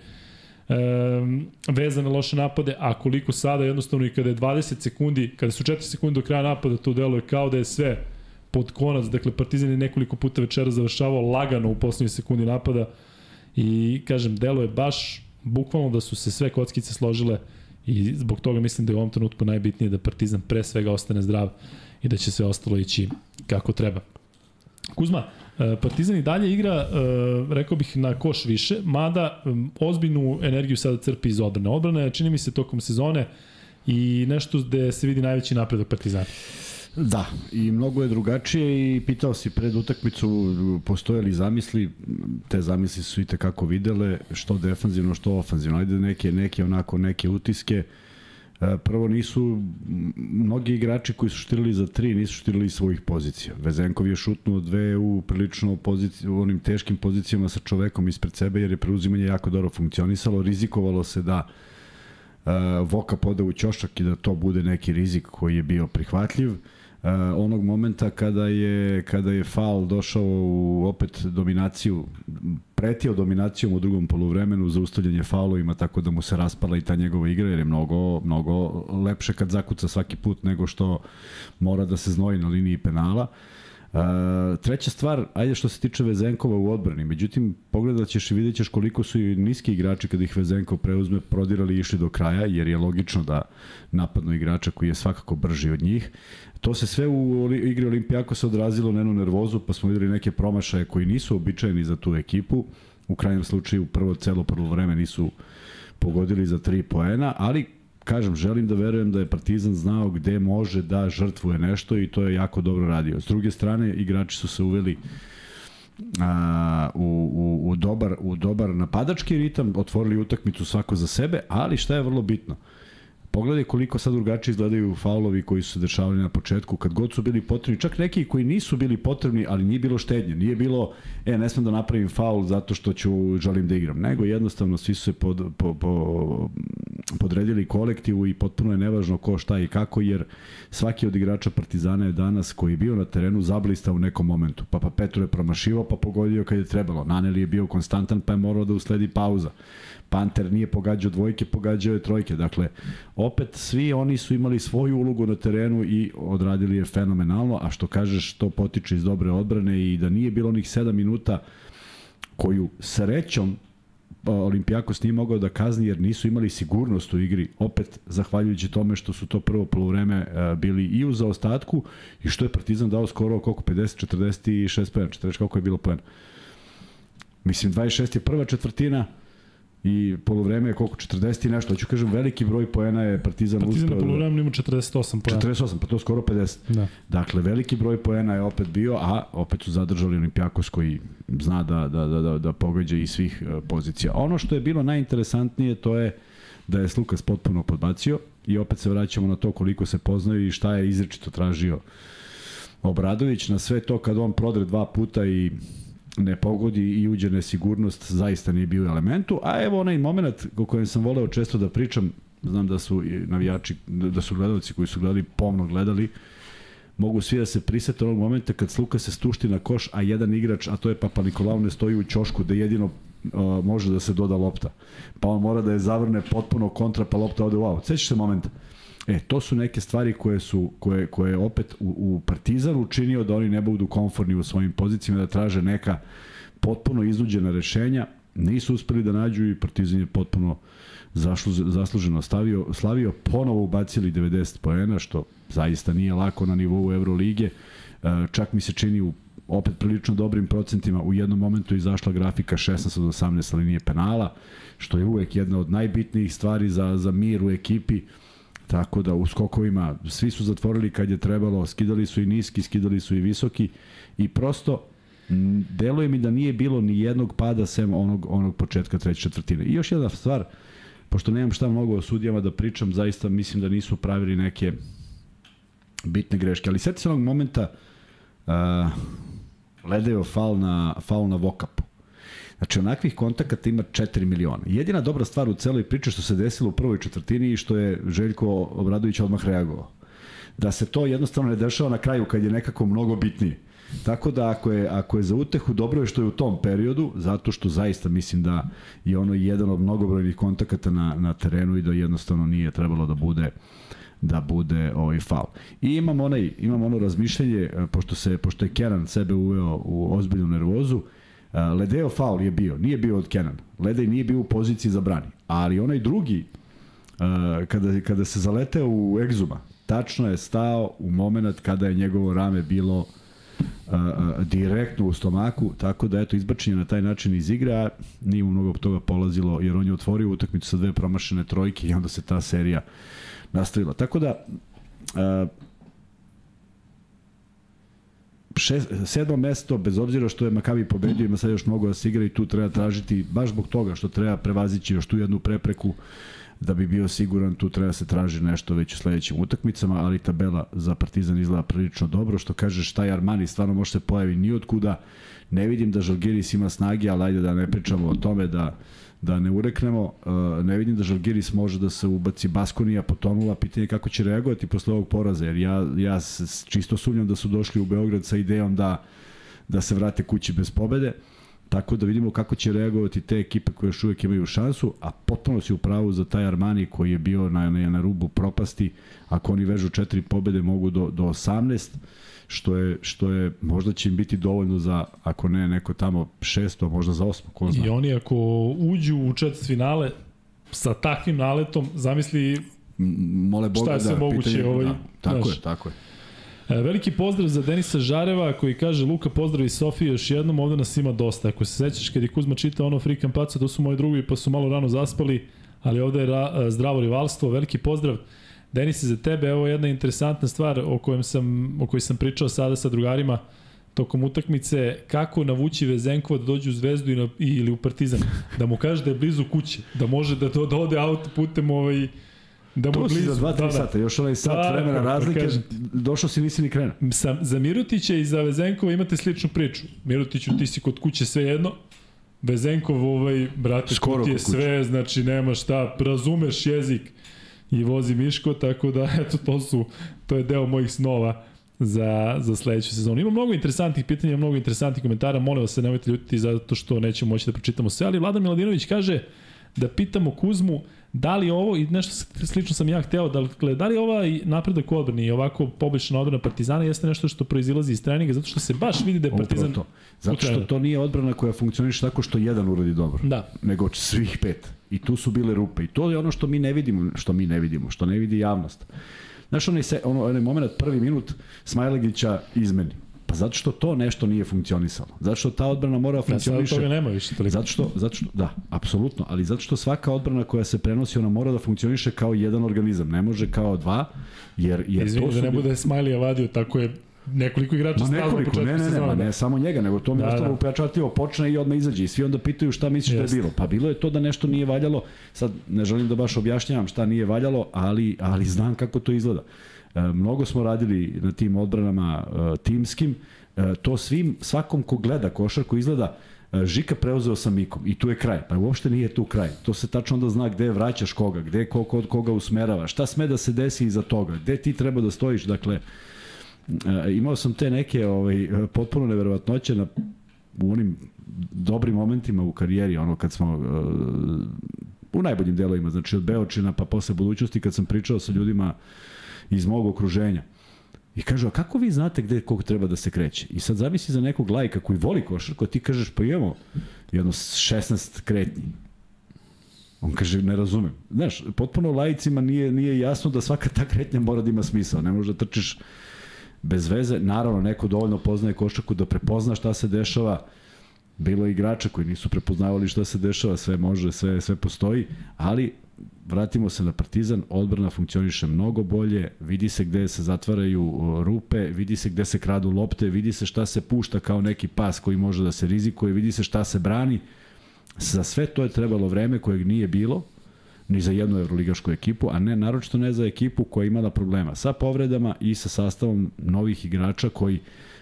um, vezane loše napade, a koliko sada jednostavno i kada je 20 sekundi, kada su 4 sekunde do kraja napada, to deluje kao da je sve pod konac, dakle Partizan je nekoliko puta večera završavao lagano u poslednjoj sekundi napada i kažem, deluje baš bukvalno da su se sve kockice složile i zbog toga mislim da je u ovom trenutku najbitnije da Partizan pre svega ostane zdrav i da će sve ostalo ići kako treba. Kuzma, Partizan i dalje igra, e, rekao bih, na koš više, mada ozbiljnu energiju sada crpi iz odbrane. Odbrana je, čini mi se, tokom sezone i nešto gde se vidi najveći napredak Partizana. Da, i mnogo je drugačije i pitao si pred utakmicu postoje li zamisli, te zamisli su i tekako videle, što defanzivno, što ofanzivno. Ajde neke, neke onako, neke utiske. Uh, E, prvo nisu mnogi igrači koji su štirili za tri nisu štirili svojih pozicija. Vezenkov je šutnuo dve u prilično poziciji, u onim teškim pozicijama sa čovekom ispred sebe jer je preuzimanje jako dobro funkcionisalo. Rizikovalo se da uh, Voka poda u ćošak i da to bude neki rizik koji je bio prihvatljiv. Uh, onog momenta kada je kada je faul došao u opet dominaciju pretio dominacijom u drugom poluvremenu za ustavljanje faulovima tako da mu se raspala i ta njegova igra jer je mnogo mnogo lepše kad zakuca svaki put nego što mora da se znoji na liniji penala. Uh, Uh, treća stvar, ajde što se tiče Vezenkova u odbrani, međutim pogledat ćeš i vidjet ćeš koliko su i niski igrači kada ih Vezenkov preuzme prodirali i išli do kraja, jer je logično da napadnu igrača koji je svakako brži od njih. To se sve u igri Olimpijako se odrazilo na jednu nervozu, pa smo videli neke promašaje koji nisu običajeni za tu ekipu. U krajnjem slučaju prvo celo prvo vreme nisu pogodili za tri poena, ali kažem, želim da verujem da je Partizan znao gde može da žrtvuje nešto i to je jako dobro radio. S druge strane, igrači su se uveli a, u, u, u, dobar, u dobar napadački ritam, otvorili utakmicu svako za sebe, ali šta je vrlo bitno? Pogledaj koliko sad drugačije izgledaju faulovi koji su se dešavali na početku, kad god su bili potrebni, čak neki koji nisu bili potrebni, ali nije bilo štednje, nije bilo, e, ne smem da napravim faul zato što ću, želim da igram, nego jednostavno svi su se pod, po, po, podredili kolektivu i potpuno je nevažno ko šta i kako, jer svaki od igrača Partizana je danas koji je bio na terenu zablista u nekom momentu. Pa pa Petru je promašivao, pa pogodio kad je trebalo. Naneli je bio konstantan, pa je morao da usledi pauza. Panter nije pogađao dvojke, pogađao je trojke. Dakle, opet svi oni su imali svoju ulogu na terenu i odradili je fenomenalno, a što kažeš, to potiče iz dobre odbrane i da nije bilo onih 7 minuta koju srećom Olimpijakos nije mogao da kazni jer nisu imali sigurnost u igri, opet zahvaljujući tome što su to prvo polovreme e, bili i u zaostatku i što je Partizan dao skoro koliko 50 46 poena, 40 koliko je bilo poena. Mislim 26 je prva četvrtina, i polovreme je koliko 40 i nešto, hoću kažem veliki broj poena je Partizan, Partizan uspeo. na polovremenu ima 48 poena. 48, pa to skoro 50. Da. Dakle, veliki broj poena je opet bio, a opet su zadržali Olimpijakos koji zna da, da, da, da, da pogađa i svih uh, pozicija. Ono što je bilo najinteresantnije to je da je Slukas potpuno podbacio i opet se vraćamo na to koliko se poznaju i šta je izrečito tražio Obradović. Na sve to kad on prodre dva puta i ne pogodi i uđe nesigurnost, zaista nije bio elementu. A evo onaj moment o kojem sam voleo često da pričam, znam da su navijači, da su gledalci koji su gledali, pomno gledali, mogu svi da se prisete onog momenta kad Sluka se stušti na koš, a jedan igrač, a to je Papa Nikolao, ne stoji u ćošku da jedino uh, može da se doda lopta. Pa on mora da je zavrne potpuno kontra, pa lopta ode u out. Sećaš se momenta? E, to su neke stvari koje su koje koje opet u, u Partizanu učinio da oni ne budu komforni u svojim pozicijama da traže neka potpuno iznuđena rešenja. Nisu uspeli da nađu i Partizan je potpuno zasluženo stavio, slavio, ponovo ubacili 90 poena, što zaista nije lako na nivou Eurolige. E, čak mi se čini u opet prilično dobrim procentima. U jednom momentu izašla grafika 16 od 18 linije penala, što je uvek jedna od najbitnijih stvari za, za mir u ekipi. Tako da u skokovima svi su zatvorili kad je trebalo, skidali su i niski, skidali su i visoki i prosto deluje mi da nije bilo ni jednog pada sem onog, onog početka treće četvrtine. I još jedna stvar, pošto nemam šta mnogo o sudijama da pričam, zaista mislim da nisu pravili neke bitne greške. Ali seti se onog momenta uh, Ledeo fal na, fal na Vokapu. Znači, onakvih kontakata ima 4 miliona. Jedina dobra stvar u celoj priči što se desilo u prvoj četvrtini i što je Željko Obradović odmah reagovao. Da se to jednostavno ne dešava na kraju kad je nekako mnogo bitnije. Tako da ako je, ako je za utehu dobro je što je u tom periodu, zato što zaista mislim da je ono jedan od mnogobrojnih kontakata na, na terenu i da jednostavno nije trebalo da bude da bude ovaj faul. I imam onaj imam ono razmišljanje pošto se pošto je Kenan sebe uveo u ozbiljnu nervozu, Ledeo faul je bio, nije bio od Kenan. Ledej nije bio u poziciji za brani. Ali onaj drugi, kada, kada se zaleteo u egzuma, tačno je stao u moment kada je njegovo rame bilo a, direktno u stomaku, tako da eto izbačenje na taj način iz igra, nije mu mnogo toga polazilo, jer on je otvorio utakmicu sa dve promašene trojke i onda se ta serija nastavila. Tako da, a, šest, sedmo mesto, bez obzira što je Makabi pobedio, ima sad još mnogo da se igra i tu treba tražiti, baš zbog toga što treba prevazići još tu jednu prepreku da bi bio siguran, tu treba se traži nešto već u sledećim utakmicama, ali tabela za Partizan izgleda prilično dobro, što kažeš taj Armani stvarno može se pojavi ni od kuda, ne vidim da Žalgiris ima snage, ali ajde da ne pričamo o tome da da ne ureknemo, uh, ne vidim da Žalgiris može da se ubaci Baskonija potonula, pitanje kako će reagovati posle ovog poraza, jer ja, ja čisto sumnjam da su došli u Beograd sa idejom da, da se vrate kući bez pobede, tako da vidimo kako će reagovati te ekipe koje još uvek imaju šansu, a potpuno si u pravu za taj Armani koji je bio na, na, na rubu propasti, ako oni vežu četiri pobede mogu do, do 18, što je, što je možda će im biti dovoljno za, ako ne neko tamo šesto, možda za osmo, ko zna. I oni ako uđu u četvrt finale sa takvim naletom, zamisli Mole Boga, šta je da, moguće. pitanje, ovaj, da, tako znaš, je, tako je. E, Veliki pozdrav za Denisa Žareva koji kaže Luka pozdravi Sofiju još jednom, ovde nas ima dosta. Ako se sećaš kad je Kuzma čitao ono Frikan Paca, to su moji drugi pa su malo rano zaspali, ali ovde je ra, zdravo rivalstvo, veliki pozdrav. Denise za tebe, evo jedna interesantna stvar o, kojem sam, o kojoj sam pričao sada sa drugarima tokom utakmice, kako navući Vezenkova da dođe u Zvezdu i na, ili u Partizan. Da mu kaže da je blizu kuće, da može da, da ode auto putem ovaj, da mu To blizu. si za 2-3 da, da. sata, još onaj sat Da, vremena kako razlike, kažem. došao si nisi ni krenuo. Sa, za Mirutića i za Vezenkova imate sličnu priču. Mirutiću ti si kod kuće sve jedno, Vezenkov ovaj, brate, Skoro ti je sve, znači nema šta, razumeš jezik i vozi Miško, tako da eto to su, to je deo mojih snova za, za sledeću sezonu. Ima mnogo interesantnih pitanja, mnogo interesantnih komentara, molim vas se nemojte ljutiti zato što nećemo moći da pročitamo sve, ali Vladan Miladinović kaže da pitamo Kuzmu da li ovo, i nešto slično sam ja hteo, dakle, da li ovaj napredak u odbrani i ovako poboljšana odbrana Partizana jeste nešto što proizilazi iz treninga, zato što se baš vidi da je Partizan... Upravo to. Zato što to nije odbrana koja funkcioniše tako što jedan uradi dobro. Da. Nego svih pet. I tu su bile rupe. I to je ono što mi ne vidimo, što mi ne vidimo, što ne vidi javnost. Znaš, onaj, se, ono, onaj moment, prvi minut, Smajlegića izmeni. Pa zato što to nešto nije funkcionisalo. Zato što ta odbrana mora funkcioniše. Ja, toga nema više toliko. Zato što, zato što, da, apsolutno, ali zato što svaka odbrana koja se prenosi, ona mora da funkcioniše kao jedan organizam, ne može kao dva, jer, jer Izvini, to su... da ne bude Smiley vadio, tako je nekoliko igrača Ma nekoliko, ne, ne, ne, sezona. ma ne samo njega, nego to mi Da, da, ostalo da. upečatljivo, počne i odmah izađe i svi onda pitaju šta misliš da Jeste. je bilo. Pa bilo je to da nešto nije valjalo, sad ne želim da baš objašnjavam šta nije valjalo, ali, ali znam kako to izgleda. E, mnogo smo radili na tim odbranama e, timskim, e, to svim, svakom ko gleda košarku izgleda e, Žika preuzeo sa Mikom i tu je kraj. Pa uopšte nije tu kraj. To se tačno onda zna gde vraćaš koga, gde ko, ko, koga usmerava, šta sme da se desi iza toga, gde ti treba da stojiš. Dakle, E, imao sam te neke ovaj, potpuno neverovatnoće na, u onim dobrim momentima u karijeri, ono kad smo uh, u najboljim delovima, znači od Beočina pa posle budućnosti kad sam pričao sa ljudima iz mog okruženja. I kažu, a kako vi znate gde kog treba da se kreće? I sad zamisli za nekog lajka koji voli košarku, ti kažeš, pa imamo jedno 16 kretnji. On kaže, ne razumem. Znaš, potpuno lajicima nije, nije jasno da svaka ta kretnja mora da ima smisao. Ne možeš da trčiš bez veze. Naravno, neko dovoljno poznaje košarku da prepozna šta se dešava. Bilo je igrača koji nisu prepoznavali šta se dešava, sve može, sve, sve postoji, ali vratimo se na Partizan, odbrana funkcioniše mnogo bolje, vidi se gde se zatvaraju o, rupe, vidi se gde se kradu lopte, vidi se šta se pušta kao neki pas koji može da se rizikuje, vidi se šta se brani. Za sve to je trebalo vreme kojeg nije bilo, ni za jednu evroligašku ekipu, a ne naročito ne za ekipu koja je imala problema sa povredama i sa sastavom novih igrača koji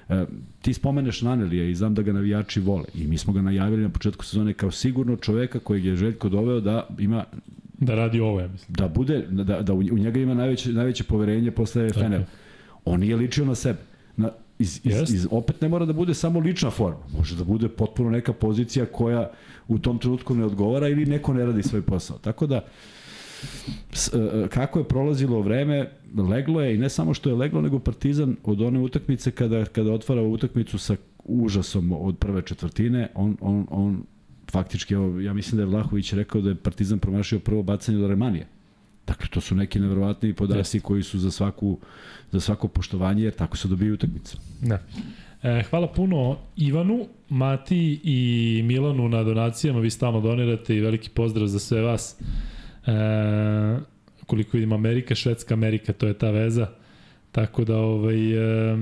e, ti spomeneš Nanelija i znam da ga navijači vole i mi smo ga najavili na početku sezone kao sigurno čoveka kojeg je Željko doveo da ima Da radi ovo, ja mislim. da bude da, da u njega ima najveće najveće poverenje posle Tako Fener. je. On nije ličio na sebe. Na iz, iz, Jest. iz, opet ne mora da bude samo lična forma. Može da bude potpuno neka pozicija koja u tom trenutku ne odgovara ili neko ne radi svoj posao. Tako da s, e, kako je prolazilo vreme, leglo je i ne samo što je leglo, nego Partizan od one utakmice kada, kada otvara utakmicu sa užasom od prve četvrtine, on, on, on faktički, evo, ja mislim da je Vlahović rekao da je Partizan promašio prvo bacanje od Remanije. Dakle, to su neki nevjerovatni podaci koji su za svaku za svako poštovanje, jer tako se dobiju utakmice. Da. E, hvala puno Ivanu, Mati i Milanu na donacijama, vi stalno donirate i veliki pozdrav za sve vas. E, koliko vidim Amerika, Švedska Amerika, to je ta veza. Tako da ovaj, e,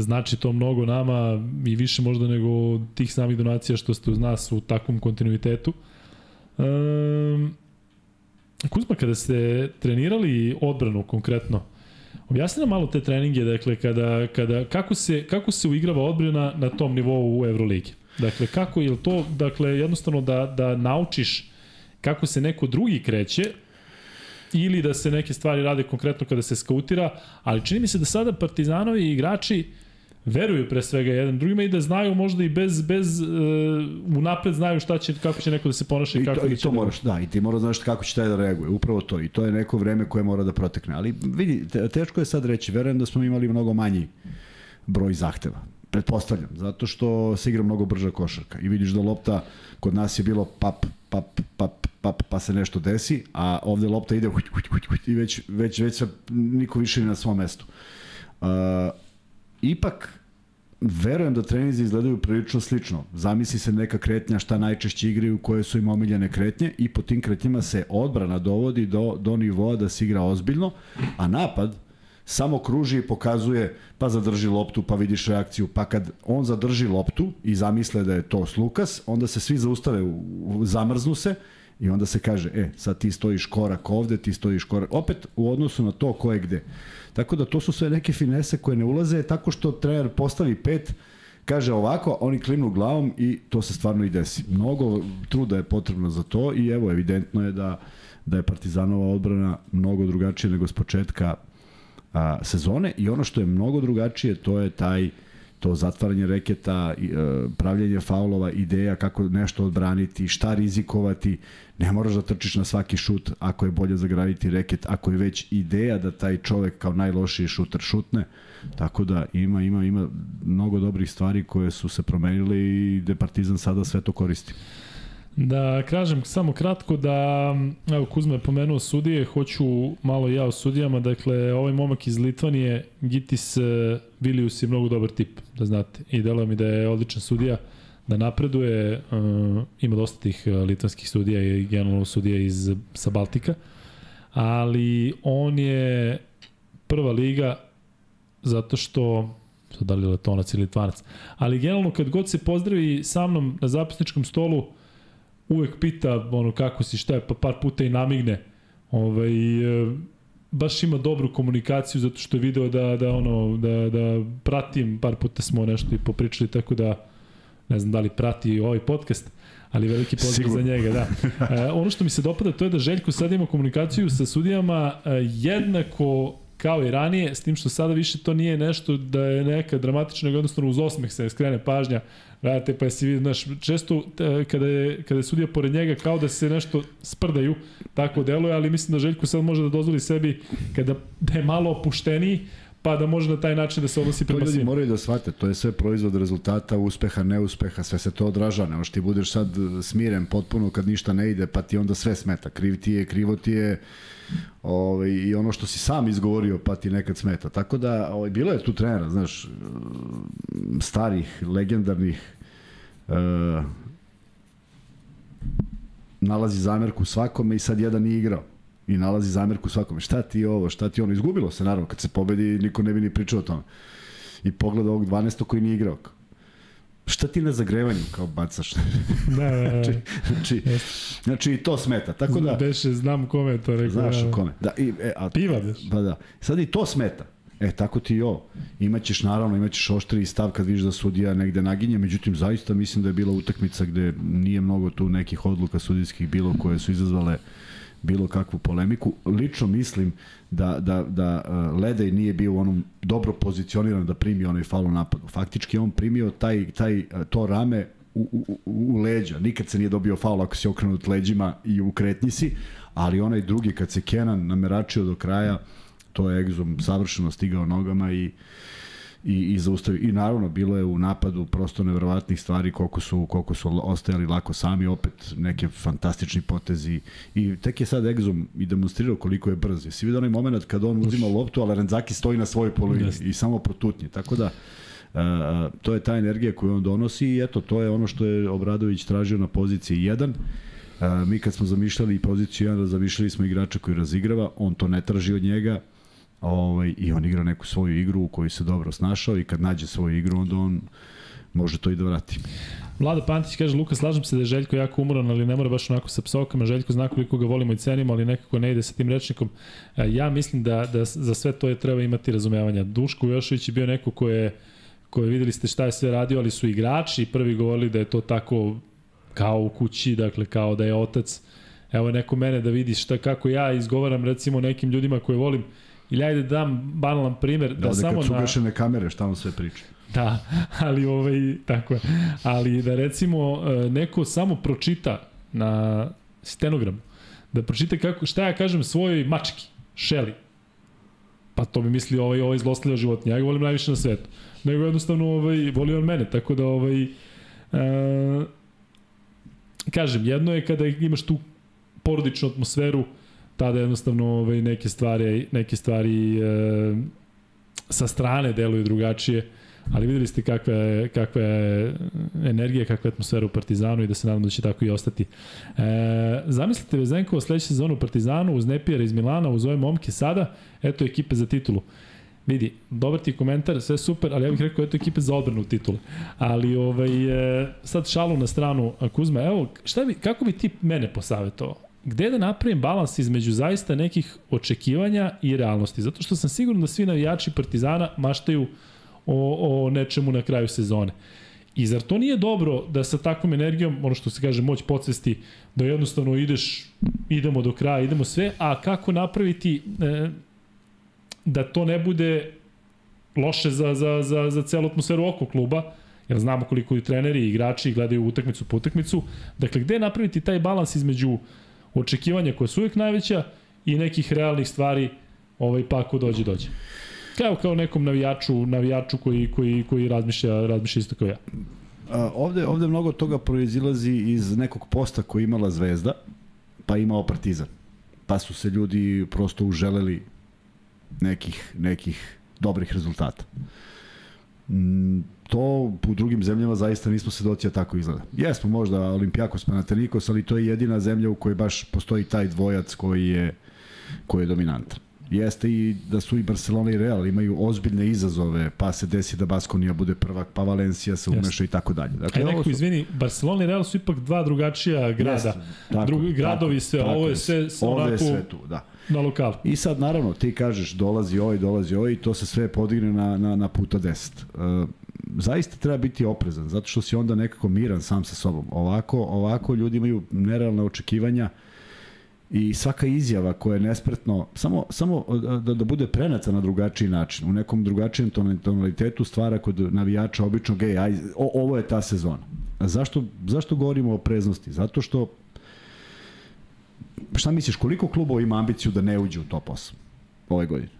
znači to mnogo nama i više možda nego tih samih donacija što ste uz nas u takvom kontinuitetu. E, Kuzma, kada ste trenirali odbranu konkretno, Objasni nam malo te treninge, dakle, kada, kada, kako, se, kako se uigrava odbrana na tom nivou u Euroligi? Dakle, kako je to, dakle, jednostavno da, da naučiš kako se neko drugi kreće, ili da se neke stvari rade konkretno kada se skautira, ali čini mi se da sada Partizanovi igrači veruju pre svega jedan drugima i da znaju možda i bez, bez uh, unapred znaju šta će, kako će neko da se ponaša i, I kako to, da i će to da... moraš, da, i ti moraš znaš kako će taj da reaguje, upravo to. I to je neko vreme koje mora da protekne. Ali vidi, te- teško je sad reći, verujem da smo imali mnogo manji broj zahteva. Pretpostavljam, zato što se igra mnogo brža košarka. I vidiš da lopta kod nas je bilo pap, pap, pap, pap, pa se nešto desi, a ovde lopta ide huć, huć, huć, huć, i već, već, već se niko više ni na svom mestu. Uh, ipak, verujem da treninzi izgledaju prilično slično. Zamisli se neka kretnja šta najčešće igraju, koje su im omiljene kretnje i po tim kretnjama se odbrana dovodi do, do nivoa da se igra ozbiljno, a napad samo kruži i pokazuje pa zadrži loptu, pa vidiš reakciju, pa kad on zadrži loptu i zamisle da je to Slukas, onda se svi zaustave, zamrznu se i onda se kaže, e, sad ti stojiš korak ovde, ti stojiš korak, opet u odnosu na to ko je gde. Tako da to su sve neke finese koje ne ulaze tako što trener postavi pet, kaže ovako, oni klimnu glavom i to se stvarno i desi. Mnogo truda je potrebno za to i evo, evidentno je da, da je Partizanova odbrana mnogo drugačija nego s početka a, sezone i ono što je mnogo drugačije to je taj to zatvaranje reketa, e, pravljenje faulova, ideja kako nešto odbraniti, šta rizikovati, ne moraš da trčiš na svaki šut ako je bolje zagraditi reket, ako je već ideja da taj čovek kao najlošiji šuter šutne, tako da ima, ima, ima mnogo dobrih stvari koje su se promenile i da Partizan sada sve to koristi. Da kažem samo kratko da, evo Kuzma je pomenuo sudije, hoću malo ja o sudijama, dakle ovaj momak iz Litvanije, Gitis Vilius je mnogo dobar tip, da znate, i deluje mi da je odličan sudija, da napreduje, uh, ima dosta tih litvanskih sudija i generalno sudija iz, sa Baltika, ali on je prva liga zato što sad da li je letonac ili litvanac, ali generalno kad god se pozdravi sa mnom na zapisničkom stolu, uvek pita ono kako si, šta je, pa par puta i namigne. Ovaj, e, baš ima dobru komunikaciju zato što je video da, da, ono, da, da pratim, par puta smo nešto i popričali, tako da ne znam da li prati ovaj podcast, ali veliki pozdrav za njega, da. E, ono što mi se dopada to je da Željko sad ima komunikaciju sa sudijama e, jednako kao i ranije, s tim što sada više to nije nešto da je neka dramatična, jednostavno uz osmeh se skrene pažnja, gledate pa si vidi, znaš, često kada je, kada je sudija pored njega kao da se nešto sprdaju, tako deluje, ali mislim da Željko sad može da dozvoli sebi kada da je malo opušteniji, pa da može na taj način da se odnosi prema svima. Ljudi moraju da shvate, to je sve proizvod rezultata, uspeha, neuspeha, sve se to odraža, ne ti budeš sad smiren potpuno kad ništa ne ide, pa ti onda sve smeta, kriv ti je, krivo ti je, ovaj, i ono što si sam izgovorio pa ti nekad smeta. Tako da, ovaj, bilo je tu trenera, znaš, starih, legendarnih, uh, nalazi zamerku svakome i sad jedan nije igrao i nalazi zamerku svakome. Šta ti ovo, šta ti ono? Izgubilo se, naravno. Kad se pobedi, niko ne bi ni pričao o tome. I pogleda ovog 12. koji nije igrao. Šta ti na zagrevanju kao bacaš? da, da, da. znači, znači, znači, i to smeta. Tako da... Beše, znam kome to rekao. Znaš da, kome. Da, i, e, a, Piva beš. Pa da. Sad i to smeta. E, tako ti i ovo. Imaćeš, naravno, imaćeš oštri stav kad vidiš da sudija negde naginje, međutim, zaista mislim da je bila utakmica gde nije mnogo tu nekih odluka sudijskih bilo koje su izazvale uh, bilo kakvu polemiku. Lično mislim da, da, da uh, Ledej nije bio u onom dobro pozicioniran da primi onaj faul napadu. Faktički on primio taj, taj, uh, to rame u, u, u leđa. Nikad se nije dobio faul ako si okrenut leđima i u kretnji si, ali onaj drugi kad se Kenan nameračio do kraja, to je egzom savršeno stigao nogama i i, i zaustavi. I naravno, bilo je u napadu prosto neverovatnih stvari koliko su, koliko su ostajali lako sami, opet neke fantastični potezi. I tek je sad Egzom i demonstrirao koliko je brz. Jesi vidio onaj moment kad on uzima loptu, ali Renzaki stoji na svojoj polovini i samo protutnje. Tako da, Uh, to je ta energija koju on donosi i eto, to je ono što je Obradović tražio na poziciji 1. Uh, mi kad smo zamišljali poziciju 1, zamišljali smo igrača koji razigrava, on to ne traži od njega, ovaj, i on igra neku svoju igru u kojoj se dobro snašao i kad nađe svoju igru, onda on može to i da vrati. Vlada Pantić kaže, Luka, slažem se da je Željko jako umoran, ali ne mora baš onako sa psovkama. Željko zna koliko ga volimo i cenimo, ali nekako ne ide sa tim rečnikom. E, ja mislim da, da za sve to je treba imati razumevanja. Duško Jošović je bio neko ko je, ko je videli ste šta je sve radio, ali su igrači prvi govorili da je to tako kao u kući, dakle kao da je otac. Evo neko mene da vidi šta kako ja izgovaram recimo nekim ljudima koje volim Ili ajde da dam banalan primer. Da, da, samo kad su ugašene kamere, šta on sve priča. Da, ali ovaj, tako je. Ali da recimo e, neko samo pročita na stenogramu, da pročita kako, šta ja kažem svojoj mački, Šeli, pa to bi mislio ovaj, ovaj zlostavlja životinja. Ja ga volim najviše na svetu. Nego jednostavno ovaj, voli on mene, tako da ovaj, e, kažem, jedno je kada imaš tu porodičnu atmosferu, tada jednostavno ovaj, neke stvari, neke stvari e, sa strane deluju drugačije, ali videli ste kakva je, kakva je energija, kakva je atmosfera u Partizanu i da se nadam da će tako i ostati. E, zamislite Vezenkova sledeću sezonu u Partizanu uz Nepijera iz Milana, uz ove momke sada, eto ekipe za titulu. Vidi, dobar ti komentar, sve super, ali ja bih rekao eto ekipe za odbranu titule. Ali ovaj, e, sad šalu na stranu Kuzma, evo, šta bi, kako bi ti mene posavetovao? Gde da napravim balans između zaista nekih očekivanja i realnosti. Zato što sam siguran da svi navijači Partizana maštaju o, o nečemu na kraju sezone. I zar to nije dobro da sa takvom energijom, ono što se kaže moć podsvesti, da jednostavno ideš, idemo do kraja, idemo sve, a kako napraviti e, da to ne bude loše za, za, za, za celu atmosferu oko kluba, jer znamo koliko i treneri i igrači gledaju utakmicu po utakmicu. Dakle, gde napraviti taj balans između uh, očekivanja koja su uvijek najveća i nekih realnih stvari ovaj, pa ako dođe, dođe. Kao kao nekom navijaču, navijaču koji, koji, koji razmišlja, razmišlja isto kao ja. A, ovde, ovde mnogo toga proizilazi iz nekog posta koji imala Zvezda, pa imao Partizan. Pa su se ljudi prosto uželeli nekih, nekih dobrih rezultata. Mm, to u drugim zemljama zaista nismo svedoci, a tako izgleda. Jesmo možda Olimpijakos Panathinaikos, ali to je jedina zemlja u kojoj baš postoji taj dvojac koji je, koji je dominantan. Jeste i da su i Barcelona i Real imaju ozbiljne izazove, pa se desi da Baskonija bude prvak, pa Valencija se umeša i tako dalje. Dakle, Aj neko, su... izvini, Barcelona i Real su ipak dva drugačija grada. Jeste, tako, Drugi gradovi se, tako, ovo je sve, sve onako... je sve tu, da. Na lokal. I sad, naravno, ti kažeš dolazi ovaj, dolazi ovaj i to se sve podigne na, na, na puta 10. Uh, zaista treba biti oprezan, zato što si onda nekako miran sam sa sobom. Ovako, ovako ljudi imaju nerealne očekivanja i svaka izjava koja je nespretno, samo, samo da, da bude prenata na drugačiji način, u nekom drugačijem tonalitetu stvara kod navijača obično gej, aj, o, ovo je ta sezona. A zašto, zašto govorimo o preznosti? Zato što šta misliš, koliko klubova ima ambiciju da ne uđe u top 8 ove godine?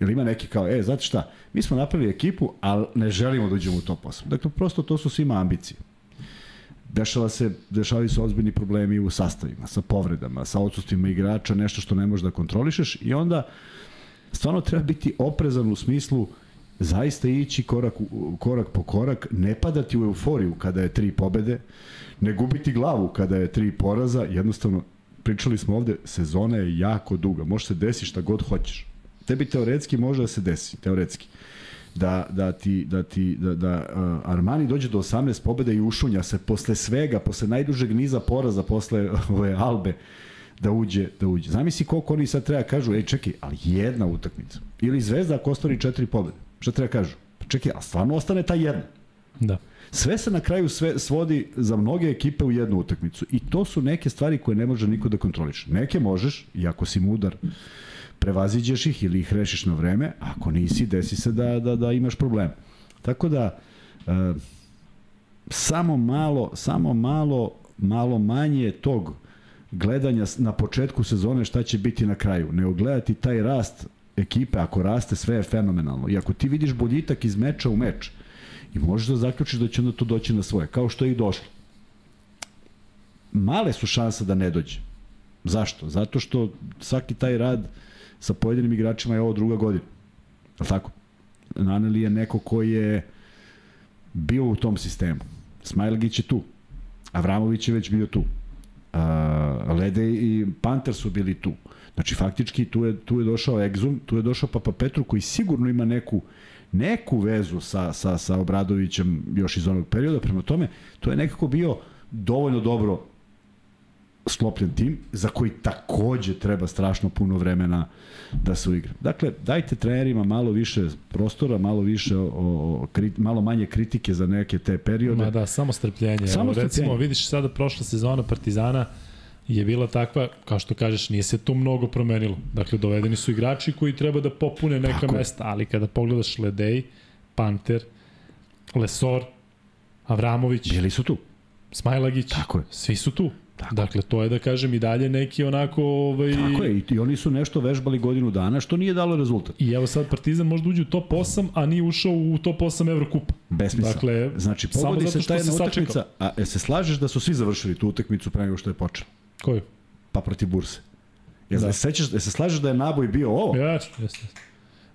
Jel ima neki kao, e, znate šta, mi smo napravili ekipu, ali ne želimo da uđemo u top 8. Dakle, prosto to su svima ambicije. Dešava se, dešavaju se ozbiljni problemi u sastavima, sa povredama, sa odsustvima igrača, nešto što ne možeš da kontrolišeš i onda stvarno treba biti oprezan u smislu zaista ići korak, korak po korak, ne padati u euforiju kada je tri pobede, ne gubiti glavu kada je tri poraza, jednostavno pričali smo ovde, sezona je jako duga, može se desiti šta god hoćeš tebi teoretski može da se desi, teoretski. Da, da ti, da ti, da, da uh, Armani dođe do 18 pobeda i ušunja se posle svega, posle najdužeg niza poraza, posle ove Albe, da uđe, da uđe. Zamisli koliko oni sad treba kažu, ej čekaj, ali jedna utakmica. Ili Zvezda ako ostvari četiri pobede. Šta treba kažu? Pa čekaj, a stvarno ostane ta jedna. Da. Sve se na kraju sve svodi za mnoge ekipe u jednu utakmicu. I to su neke stvari koje ne može niko da kontroliše. Neke možeš, i ako si mudar, prevaziđeš ih ili ih rešiš na vreme, ako nisi, desi se da, da, da imaš problem. Tako da, e, samo malo, samo malo, malo manje tog gledanja na početku sezone šta će biti na kraju. Ne ogledati taj rast ekipe, ako raste, sve je fenomenalno. I ako ti vidiš boljitak iz meča u meč, i možeš da zaključiš da će onda to doći na svoje, kao što je i došlo. Male su šanse da ne dođe. Zašto? Zato što svaki taj rad sa pojedinim igračima je ovo druga godina. Je tako? Naneli je neko koji je bio u tom sistemu. Smajlgić je tu. Avramović je već bio tu. Uh, Lede i Panter su bili tu. Znači, faktički, tu je, tu je došao Egzum, tu je došao Papa Petru, koji sigurno ima neku neku vezu sa, sa, sa Obradovićem još iz onog perioda. Prema tome, to je nekako bio dovoljno dobro sklopljen tim, za koji takođe treba strašno puno vremena da se uigra. Dakle, dajte trenerima malo više prostora, malo više o, o, krit, malo manje kritike za neke te periode. Ma da, samo strpljenje. Samo Evo, recimo, vidiš sada prošla sezona Partizana je bila takva, kao što kažeš, nije se tu mnogo promenilo. Dakle, dovedeni su igrači koji treba da popune neka Tako mesta, ali kada pogledaš Ledej, Panter, Lesor, Avramović, bili su tu. Smajlagić, Tako je. svi su tu. Tako. Dakle, to je da kažem i dalje neki onako... Ovaj... Tako je, i oni su nešto vežbali godinu dana, što nije dalo rezultat. I evo sad Partizan možda uđe u top 8, a nije ušao u top 8 Evrokupa. Besmisla. Dakle, znači, pogodi se ta jedna utakmica, a e, se slažeš da su svi završili tu utakmicu pre nego što je počela? Koju? Pa protiv Burse. Jel da. se sećaš, se slažeš da je naboj bio ovo? Jeste, jeste.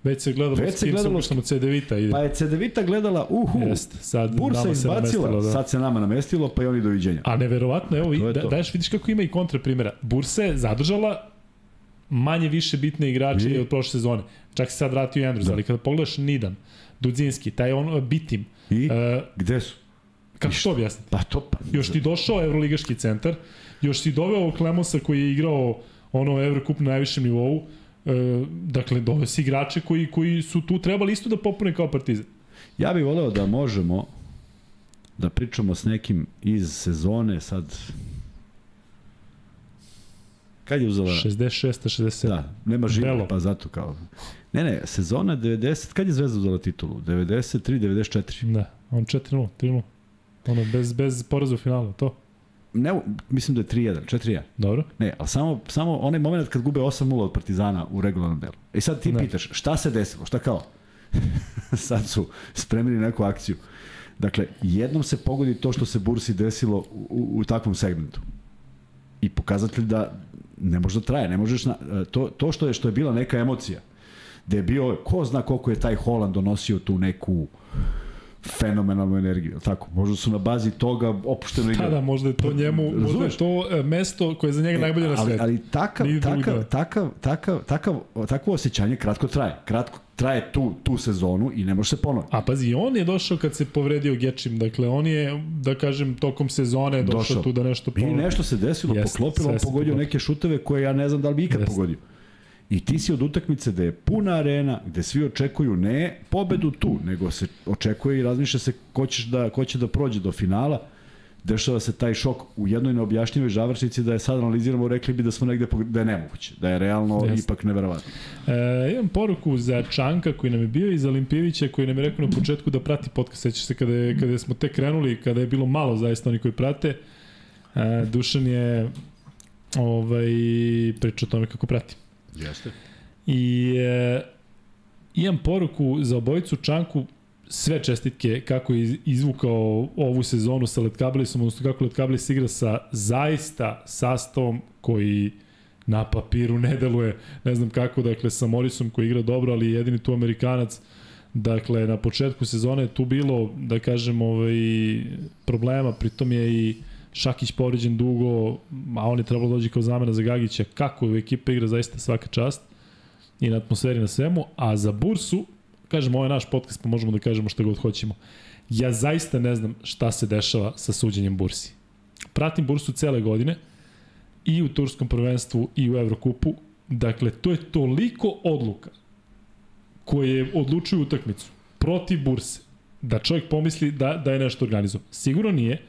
Već se gledalo Već se gledalo što CDVita ide. Pa je CDVita gledala, uhu, Jest, sad Bursa izbacila, da. sad se nama namestilo, pa i oni doviđenja. A neverovatno, evo, da, daješ, vidiš kako ima i kontra primjera. Bursa je zadržala manje više bitne igrače od prošle sezone. Čak se sad vratio i Andrews, da. ali kada pogledaš Nidan, Dudzinski, taj on bitim. I? Uh, Gde su? Kako to objasniti? Pa to pa... Još ti došao Evroligaški centar, još si doveo Klemosa koji je igrao ono Evrokup na najvišem nivou, E, dakle, dove si igrače koji, koji su tu trebali isto da popune kao partizan. Ja bih voleo da možemo da pričamo s nekim iz sezone sad Kad je uzela? 66. 67. Da, nema živa, pa zato kao. Ne, ne, sezona 90, kad je Zvezda uzela titulu? 93, 94. Da, on 4-0, 3-0. Ono, bez, bez poraza u finalu, to ne, mislim da je 3-1, 4-1. Dobro. Ne, ali samo, samo onaj moment kad gube 8-0 od Partizana u regularnom delu. I sad ti ne. pitaš, šta se desilo, šta kao? sad su spremili neku akciju. Dakle, jednom se pogodi to što se Bursi desilo u, u, u takvom segmentu. I pokazatelj da ne može da traje, ne možeš na, to, to što je što je bila neka emocija, da je bio, ko zna koliko je taj Holand donosio tu neku fenomenalnu energiju, tako? Možda su na bazi toga opušteno igrali. Da, da, možda je to njemu, možda je to e, mesto koje je za njega e, najbolje na svetu. Ali, ali takav, takav, takav, takav, takav, takvo osjećanje kratko traje. Kratko traje tu, tu sezonu i ne može se ponoviti. A pazi, on je došao kad se povredio Gečim, dakle on je, da kažem, tokom sezone došao, došao. tu da nešto ponovi. I nešto se desilo, Jest, poklopilo, on pogodio neke šuteve koje ja ne znam da li bi ikad Jest. pogodio. I ti si od utakmice da je puna arena, gde svi očekuju ne pobedu tu, nego se očekuje i razmišlja se ko, ćeš da, ko će da prođe do finala. Dešava se taj šok u jednoj neobjašnjivoj žavršnici da je sad analiziramo, rekli bi da smo negde, da je nemoguće, da je realno yes. ipak neverovatno. E, imam poruku za Čanka koji nam je bio i za Limpijevića koji nam je rekao na početku da prati podcast. Sećaš se kada, je, kada smo tek krenuli, kada je bilo malo zaista oni koji prate. E, Dušan je ovaj, priča o tome kako prati. Jeste. I e, imam poruku za obojicu Čanku, sve čestitke kako je izvukao ovu sezonu sa Letkabilisom, odnosno kako Letkabilis igra sa zaista sastavom koji na papiru ne deluje, ne znam kako, dakle sa Morisom koji igra dobro, ali jedini tu Amerikanac, dakle na početku sezone tu bilo, da kažem, ovaj, problema, pritom je i Šakić povređen dugo, a on je trebalo dođi kao zamena za Gagića. Kako je ekipa igra zaista svaka čast i na atmosferi na svemu, a za Bursu, kažemo, ovo je naš podcast, pa možemo da kažemo šta god hoćemo. Ja zaista ne znam šta se dešava sa suđenjem Bursi. Pratim Bursu cele godine, i u Turskom prvenstvu i u Evrokupu. Dakle, to je toliko odluka koje odlučuju utakmicu protiv Burse, da čovjek pomisli da, da je nešto organizovano. Sigurno nije,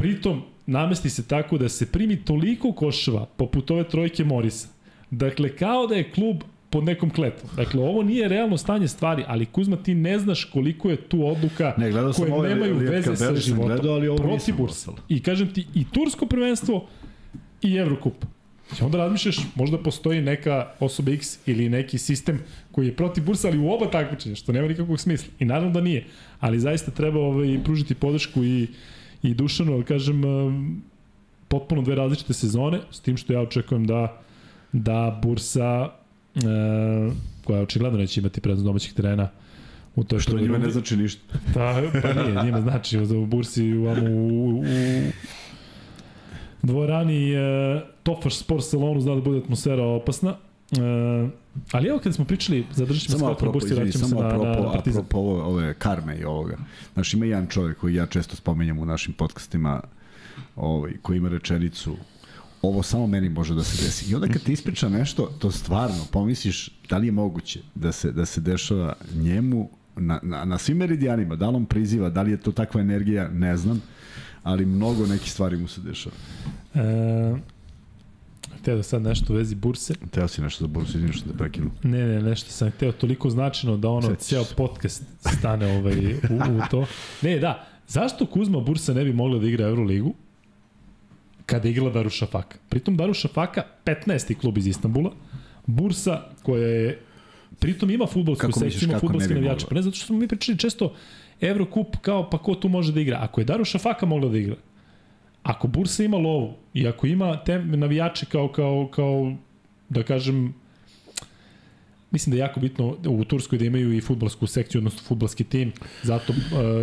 Pritom, namesti se tako da se primi toliko koševa, poput ove trojke Morisa. Dakle, kao da je klub pod nekom kletom. Dakle, ovo nije realno stanje stvari, ali Kuzma, ti ne znaš koliko je tu odluka ne, koje ove, nemaju veze sa životom. Gledao, ali ovo protiv Bursa. I kažem ti, i Tursko prvenstvo i Evrokup. I onda razmišljaš, možda postoji neka osoba X ili neki sistem koji je protiv bursa, ali u oba takmičenja, što nema nikakvog smisla. I naravno da nije. Ali zaista treba ovaj, pružiti podršku i i Dušanu, ali kažem, um, potpuno dve različite sezone, s tim što ja očekujem da, da Bursa, e, koja očigledno neće imati prednost domaćih terena, u toj što njima ne znači ništa. Pa, pa nije, njima znači u Bursi u, u, u dvorani e, Tofaš Sport Salonu zna da bude atmosfera opasna. E, ali evo kad smo pričali, zadržat ćemo kratko Bursi, vraćamo se na, apropo, na Partizan. Apropo ove, ove karme i ovoga. Znaš, ima jedan čovjek koji ja često spomenjam u našim podcastima, ovaj, koji ima rečenicu ovo samo meni može da se desi. I onda kad ti ispriča nešto, to stvarno pomisliš da li je moguće da se, da se dešava njemu na, na, na svim meridijanima, da li on priziva, da li je to takva energija, ne znam, ali mnogo nekih stvari mu se dešava. E, Hteo da sad nešto u vezi burse. Hteo si nešto za bursu, izvinite što da prekinu. Ne, ne, nešto sam hteo toliko značajno da ono, Sjetiš. ceo podcast stane ovaj, u, u to. Ne, da, zašto Kuzma Bursa ne bi mogla da igra Euroligu kada je igrala Darušafaka? Pritom Darušafaka, 15. klub iz Istanbula, Bursa koja je pritom ima futbolsku sekciju, ima futbolske navijače. Pa ne, zato što smo mi pričali često Evrokup kao pa ko tu može da igra. Ako je Darušafaka mogla da igra, ako Bursa ima lovu i ako ima te navijače kao, kao, kao da kažem, Mislim da je jako bitno u Turskoj da imaju i futbolsku sekciju, odnosno futbolski tim, zato uh,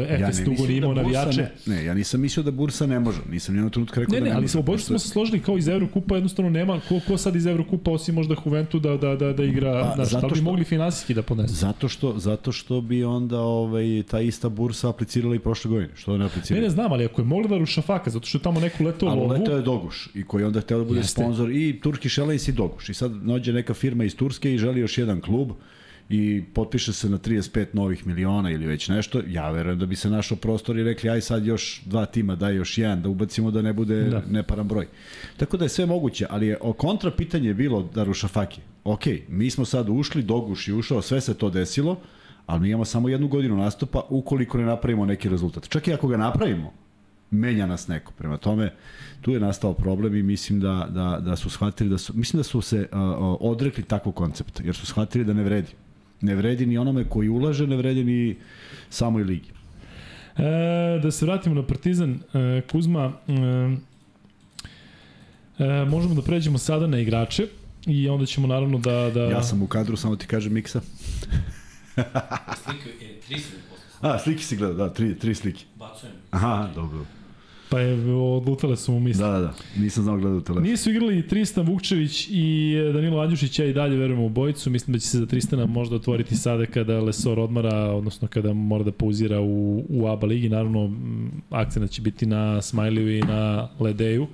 Efes ja dugo nije imao da navijače. Ne, ne, ja nisam mislio da Bursa ne može, nisam nijednog trenutka rekao ne, da ne, ne ali smo obojice smo se složili kao iz Evrokupa, jednostavno nema, ko, ko sad iz Evrokupa osim možda Juventu da, da, da, da igra, pa, znaš, da bi mogli finansijski da ponesu. Zato što, zato što bi onda ovaj, ta ista Bursa aplicirala i prošle godine, što ne aplicirala? Ne, ne znam, ali ako je mogla da ruša faka, zato što je tamo neko leto lovu. Ali leto je Doguš i koji onda hteo da bude Jeste. sponsor i Turki Airlines i Doguš. I sad nođe neka firma iz Turske i želi još jedan klub i potpiše se na 35 novih miliona ili već nešto, ja verujem da bi se našao prostor i rekli aj sad još dva tima, daj još jedan, da ubacimo da ne bude da. neparan broj. Tako da je sve moguće, ali je o kontra pitanje je bilo Darušafaki. Ok, mi smo sad ušli, Doguš je ušao, sve se to desilo, ali mi imamo samo jednu godinu nastupa ukoliko ne napravimo neki rezultat. Čak i ako ga napravimo, menja nas neko. Prema tome, tu je nastao problem i mislim da, da, da su shvatili da su, mislim da su se uh, odrekli takvog koncepta, jer su shvatili da ne vredi. Ne vredi ni onome koji ulaže, ne vredi ni samoj ligi. E, da se vratimo na Partizan, e, Kuzma, e, e, možemo da pređemo sada na igrače i onda ćemo naravno da... da... Ja sam u kadru, samo ti kažem Miksa. Slika je, tri su mi poslali. A, slike si gledao, da, tri, tri slike. Bacujem. Aha, dobro. Pa je odlutale su mu misli. Da, da, da. Nisam znao gledao telefon. Nisu igrali Tristan Vukčević i Danilo Andjušić, ja i dalje verujemo u bojicu. Mislim da će se za Tristana možda otvoriti sada kada Lesor odmara, odnosno kada mora da pauzira u, u ABA ligi. Naravno, akcena će biti na Smiley i na Ledeju,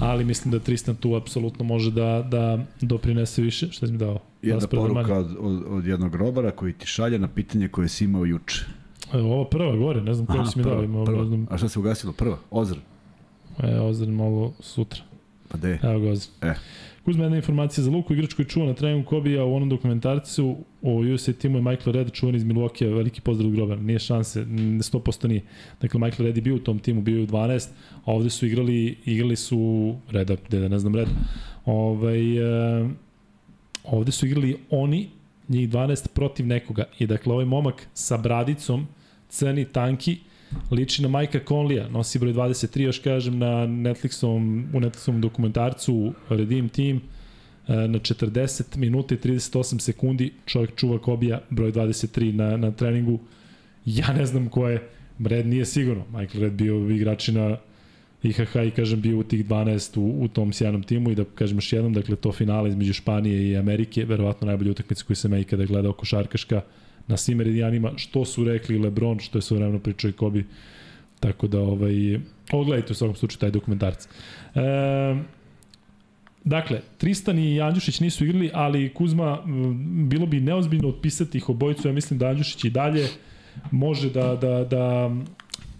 ali mislim da Tristan tu apsolutno može da, da doprinese više. Šta si mi dao? Jedna poruka od, od, od jednog robara koji ti šalje na pitanje koje si imao juče. Evo, Ova prva gore, ne znam koju si mi dao. Ima, prva. znam, A šta se ugasilo? Prva? Ozr? e, ozirem ovo sutra. Pa de? Evo ga ozir. E. Kuzma jedna informacija za Luku, igrač koji čuva na treningu Kobija u onom dokumentarcu o USA timu je Michael Red, čuvan iz Milwaukee, veliki pozdrav od Groba. Nije šanse, n- 100% nije. Dakle, Michael Red je bio u tom timu, bio je u 12, a ovde su igrali, igrali su Reda, gde da ne znam Reda. Ovaj, e, ovde su igrali oni, njih 12 protiv nekoga. I dakle, ovaj momak sa bradicom, crni, tanki, liči na Majka Conleya, nosi broj 23, još kažem, na Netflixovom, u Netflixovom dokumentarcu Redeem Team, e, na 40 minuta i 38 sekundi čovjek čuva Kobija broj 23 na, na treningu. Ja ne znam ko je, Red nije sigurno. Michael Red bio igrač na IHH i kažem bio u tih 12 u, u tom sjajnom timu i da kažem još jednom, dakle to finale između Španije i Amerike, verovatno najbolja utakmica koju sam ja ikada gledao košarkaška na svim meridijanima, što su rekli Lebron, što je svojevremeno pričao i Kobe. Tako da, ovaj, ogledajte u svakom slučaju taj dokumentarc. E, dakle, Tristan i Andjušić nisu igrali, ali Kuzma, bilo bi neozbiljno otpisati ih obojicu, ja mislim da Andjušić i dalje može da, da, da,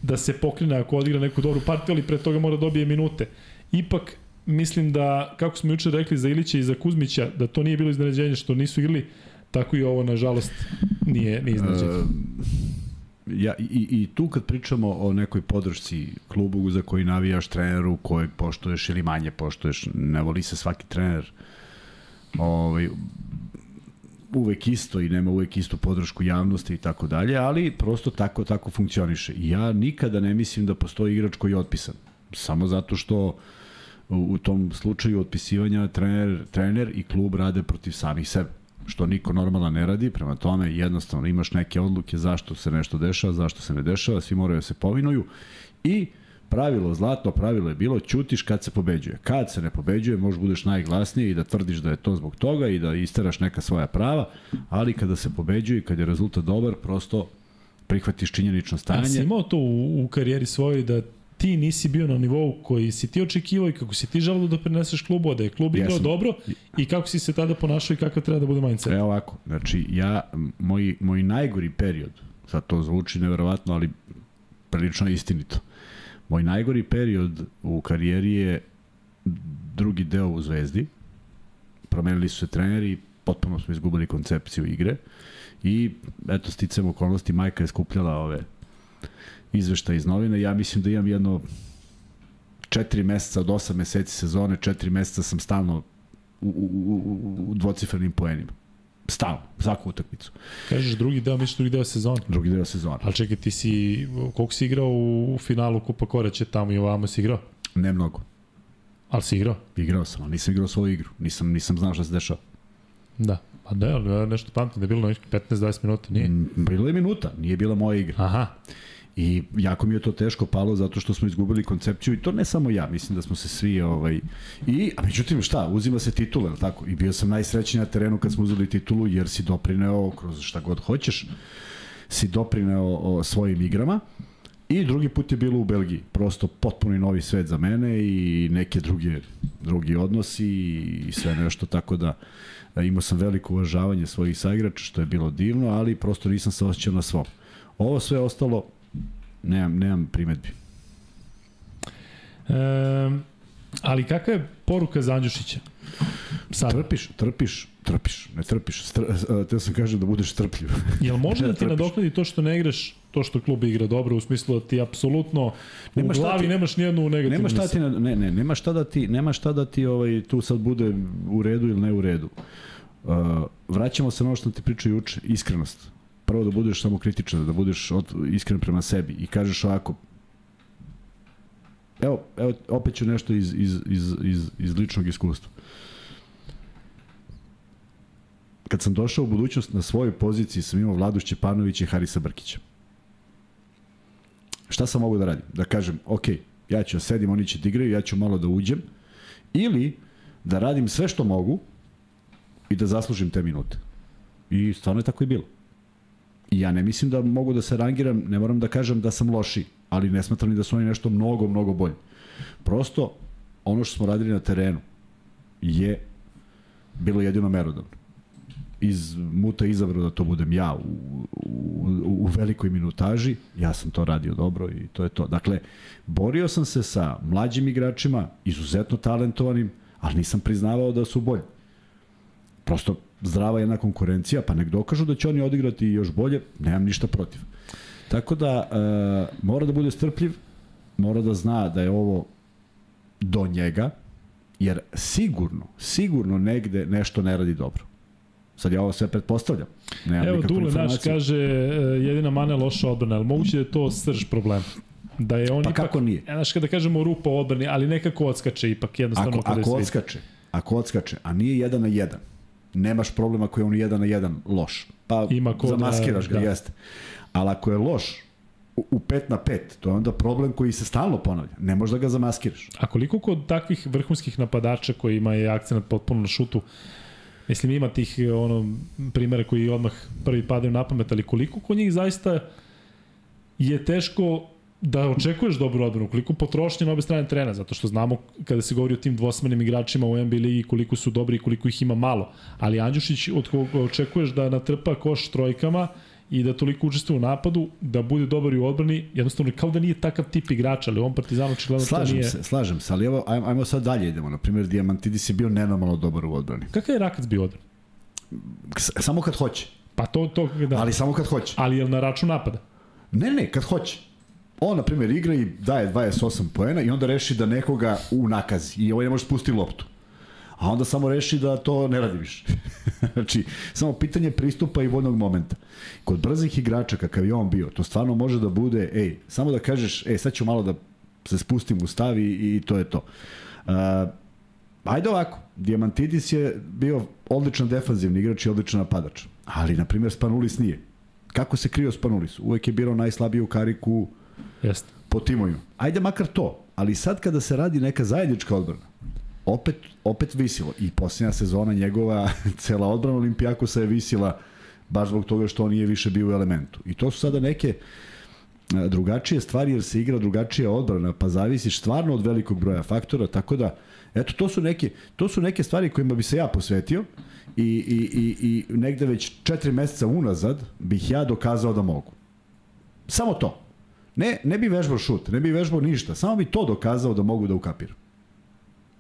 da se pokrine ako odigra neku dobru partiju, ali pre toga mora da dobije minute. Ipak, mislim da, kako smo juče rekli za Ilića i za Kuzmića, da to nije bilo iznenađenje što nisu igrali, tako i ovo, nažalost, nije, nije iznenađenje. E, ja, i, I tu kad pričamo o nekoj podršci klubu za koji navijaš treneru kojeg poštuješ ili manje poštuješ, ne voli se svaki trener ovaj, uvek isto i nema uvek istu podršku javnosti i tako dalje, ali prosto tako tako funkcioniše. Ja nikada ne mislim da postoji igrač koji je otpisan. Samo zato što u tom slučaju otpisivanja trener, trener i klub rade protiv samih sebe što niko normalan ne radi, prema tome jednostavno imaš neke odluke zašto se nešto dešava, zašto se ne dešava, svi moraju da se povinuju i pravilo, zlatno pravilo je bilo, ćutiš kad se pobeđuje. Kad se ne pobeđuje, možeš budeš najglasniji i da tvrdiš da je to zbog toga i da isteraš neka svoja prava, ali kada se pobeđuje i kad je rezultat dobar, prosto prihvatiš činjenično A si stanje. imao to u, u karijeri svojoj da ti nisi bio na nivou koji si ti očekivao i kako si ti želeo da preneseš klubu, a da je klub igrao Jesam. dobro i kako si se tada ponašao i kakav treba da bude mindset. Evo ovako, znači ja, moj, moj najgori period, sad to zvuči neverovatno, ali prilično istinito. Moj najgori period u karijeri je drugi deo u Zvezdi. Promenili su se treneri, potpuno smo izgubili koncepciju igre i eto sticam okolnosti, majka je skupljala ove izveštaje iz novina. Ja mislim da imam jedno četiri meseca od osam meseci sezone, četiri meseca sam stalno u, u, u, u dvocifrenim poenima. Stalno, svaku utakmicu. Kažeš drugi deo, misliš drugi deo sezona. Drugi deo sezona. Ali čekaj, ti si, koliko si igrao u, u finalu Kupa Koreće tamo i ovamo si igrao? Ne mnogo. Ali si igrao? Igrao sam, ali nisam igrao svoju igru. Nisam, nisam znao šta se dešava. Da. Pa ne, ali ja nešto pamtim da je bilo na nekih 15-20 minuta, nije. Mm, Bilo je minuta, nije bila moja igra. Aha, I jako mi je to teško palo zato što smo izgubili koncepciju i to ne samo ja, mislim da smo se svi ovaj i a međutim šta, uzima se titula, je li tako? I bio sam najsrećniji na terenu kad smo uzeli titulu jer si doprineo kroz šta god hoćeš, si doprineo o, svojim igrama. I drugi put je bilo u Belgiji, prosto potpuno novi svet za mene i neke druge drugi odnosi i sve nešto tako da e, imao sam veliko uvažavanje svojih saigrača što je bilo divno, ali prosto nisam se osjećao na svom. Ovo sve ostalo nemam, nemam primetbi. e, ali kakva je poruka za Andjušića? Sad, Trpiš, trpiš, trpiš, ne trpiš. Str, uh, te sam kažem da budeš strpljiv. jel može da ti Trpiš. nadoknadi to što ne igraš, to što klub igra dobro, u smislu da ti apsolutno u Nema šta glavi ti- nemaš nijednu negativnu nema šta ti ne, ne, nema šta da ti, nema šta da ti ovaj tu sad bude u redu ili ne u redu. Uh, vraćamo se na ono što ti pričao juče, iskrenost. Prvo da budeš samo kritičan, da budeš od, iskren prema sebi i kažeš ovako, evo, evo opet ću nešto iz, iz, iz, iz, iz ličnog iskustva. Kad sam došao u budućnost na svojoj poziciji sam imao Vladu Šćepanovića i Harisa Brkića. Šta sam mogu da radim? Da kažem, ok, ja ću da sedim, oni će da igraju, ja ću malo da uđem, ili da radim sve što mogu i da zaslužim te minute. I stvarno je tako i bilo. Ja ne mislim da mogu da se rangiram, ne moram da kažem da sam loši, ali ne smatram ni da su oni nešto mnogo, mnogo bolji. Prosto, ono što smo radili na terenu je bilo jedino merodavno. Iz muta izabrao da to budem ja u, u, u velikoj minutaži, ja sam to radio dobro i to je to. Dakle, borio sam se sa mlađim igračima, izuzetno talentovanim, ali nisam priznavao da su bolji. Prosto zdrava jedna konkurencija, pa nek dokažu da će oni odigrati još bolje, nemam ništa protiv. Tako da e, mora da bude strpljiv, mora da zna da je ovo do njega, jer sigurno, sigurno negde nešto ne radi dobro. Sad ja ovo sve pretpostavljam. Nemam Evo Dule naš kaže e, jedina mana loša odbrana, ali moguće da je to srž problema. Da je on pa ipak, kako nije? Znaš kada kažemo rupa u odbrani, ali nekako odskače ipak jednostavno. Ako, ako odskače, ako odskače, a nije jedan na jedan, nemaš problema ako je on jedan na jedan loš. Pa Ima ko zamaskiraš da, ga, da. jeste. Ali ako je loš, u 5 na 5, to je onda problem koji se stalno ponavlja. Ne možeš da ga zamaskiraš. A koliko kod takvih vrhunskih napadača koji ima je akcent potpuno na šutu, mislim ima tih ono primere koji odmah prvi padaju na pamet, ali koliko kod njih zaista je teško da očekuješ dobru odbranu, koliko potrošnje na obe strane trena, zato što znamo kada se govori o tim dvosmenim igračima u NBA ligi koliko su dobri i koliko ih ima malo. Ali Andjušić od koga očekuješ da natrpa koš trojkama i da toliko učestvuje u napadu, da bude dobar i u odbrani, jednostavno kao da nije takav tip igrača, ali on Partizan očigledno to nije... Se, slažem se, ali evo, ajmo, ajmo sad dalje idemo. Na primjer, Diamantidis je bio nenormalno dobar u odbrani. Kakav je Rakac bio odbrani? Samo kad hoće. Pa to, to, da. Ali samo kad hoće. Ali je na račun napada? Ne, ne, kad hoće. On, na primjer, igra i daje 28 poena i onda reši da nekoga u nakazi i ovaj ne može spustiti loptu. A onda samo reši da to ne radi više. znači, samo pitanje pristupa i vodnog momenta. Kod brzih igrača, kakav je on bio, to stvarno može da bude, ej, samo da kažeš, ej, sad ću malo da se spustim u stavi i, to je to. Uh, ajde ovako, Diamantidis je bio odličan defanzivni igrač i odličan napadač. Ali, na primjer, Spanulis nije. Kako se krio Spanulis? Uvek je birao najslabiji u kariku Jeste. po timovima. Ajde makar to, ali sad kada se radi neka zajednička odbrana, opet, opet visilo. I posljednja sezona njegova, cela odbrana Olimpijakosa je visila baš zbog toga što on nije više bio u elementu. I to su sada neke drugačije stvari jer se igra drugačija odbrana, pa zavisiš stvarno od velikog broja faktora, tako da eto to su neke to su neke stvari kojima bi se ja posvetio i i i i negde već 4 meseca unazad bih ja dokazao da mogu. Samo to. Ne, ne bi vežbao šut, ne bi vežbao ništa, samo bi to dokazao da mogu da ukapiram.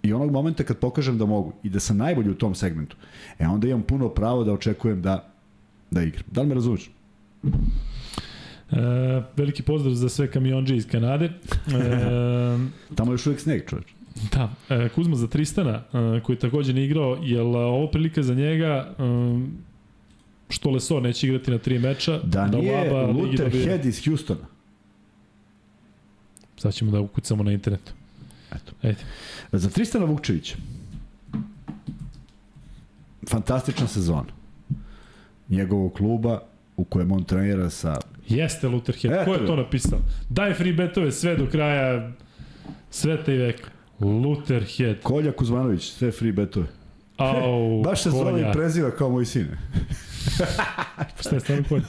I onog momenta kad pokažem da mogu i da sam najbolji u tom segmentu, e onda imam puno pravo da očekujem da, da igram. Da li me razumiješ? E, veliki pozdrav za sve kamionđe iz Kanade. E, Tamo je još uvijek sneg, čovječ. Da, e, Kuzma za Tristana, e, koji takođe ne igrao, je li ovo prilika za njega, e, što Leso neće igrati na tri meča? Da, da nije Luther Head iz Houstona. Sad ćemo da ukucamo na internetu. Eto. Ajde. Za Tristana Vukčevića. Fantastična sezona. Njegovog kluba u kojem on trenira sa... Jeste Lutherhead. Eto. Ko je to napisao? Daj free betove sve do kraja sveta i veka. Lutherhead. Kolja Kuzmanović, sve free betove. Au, Baš se zove i preziva kao moj sine. Šta je stvarno kolja?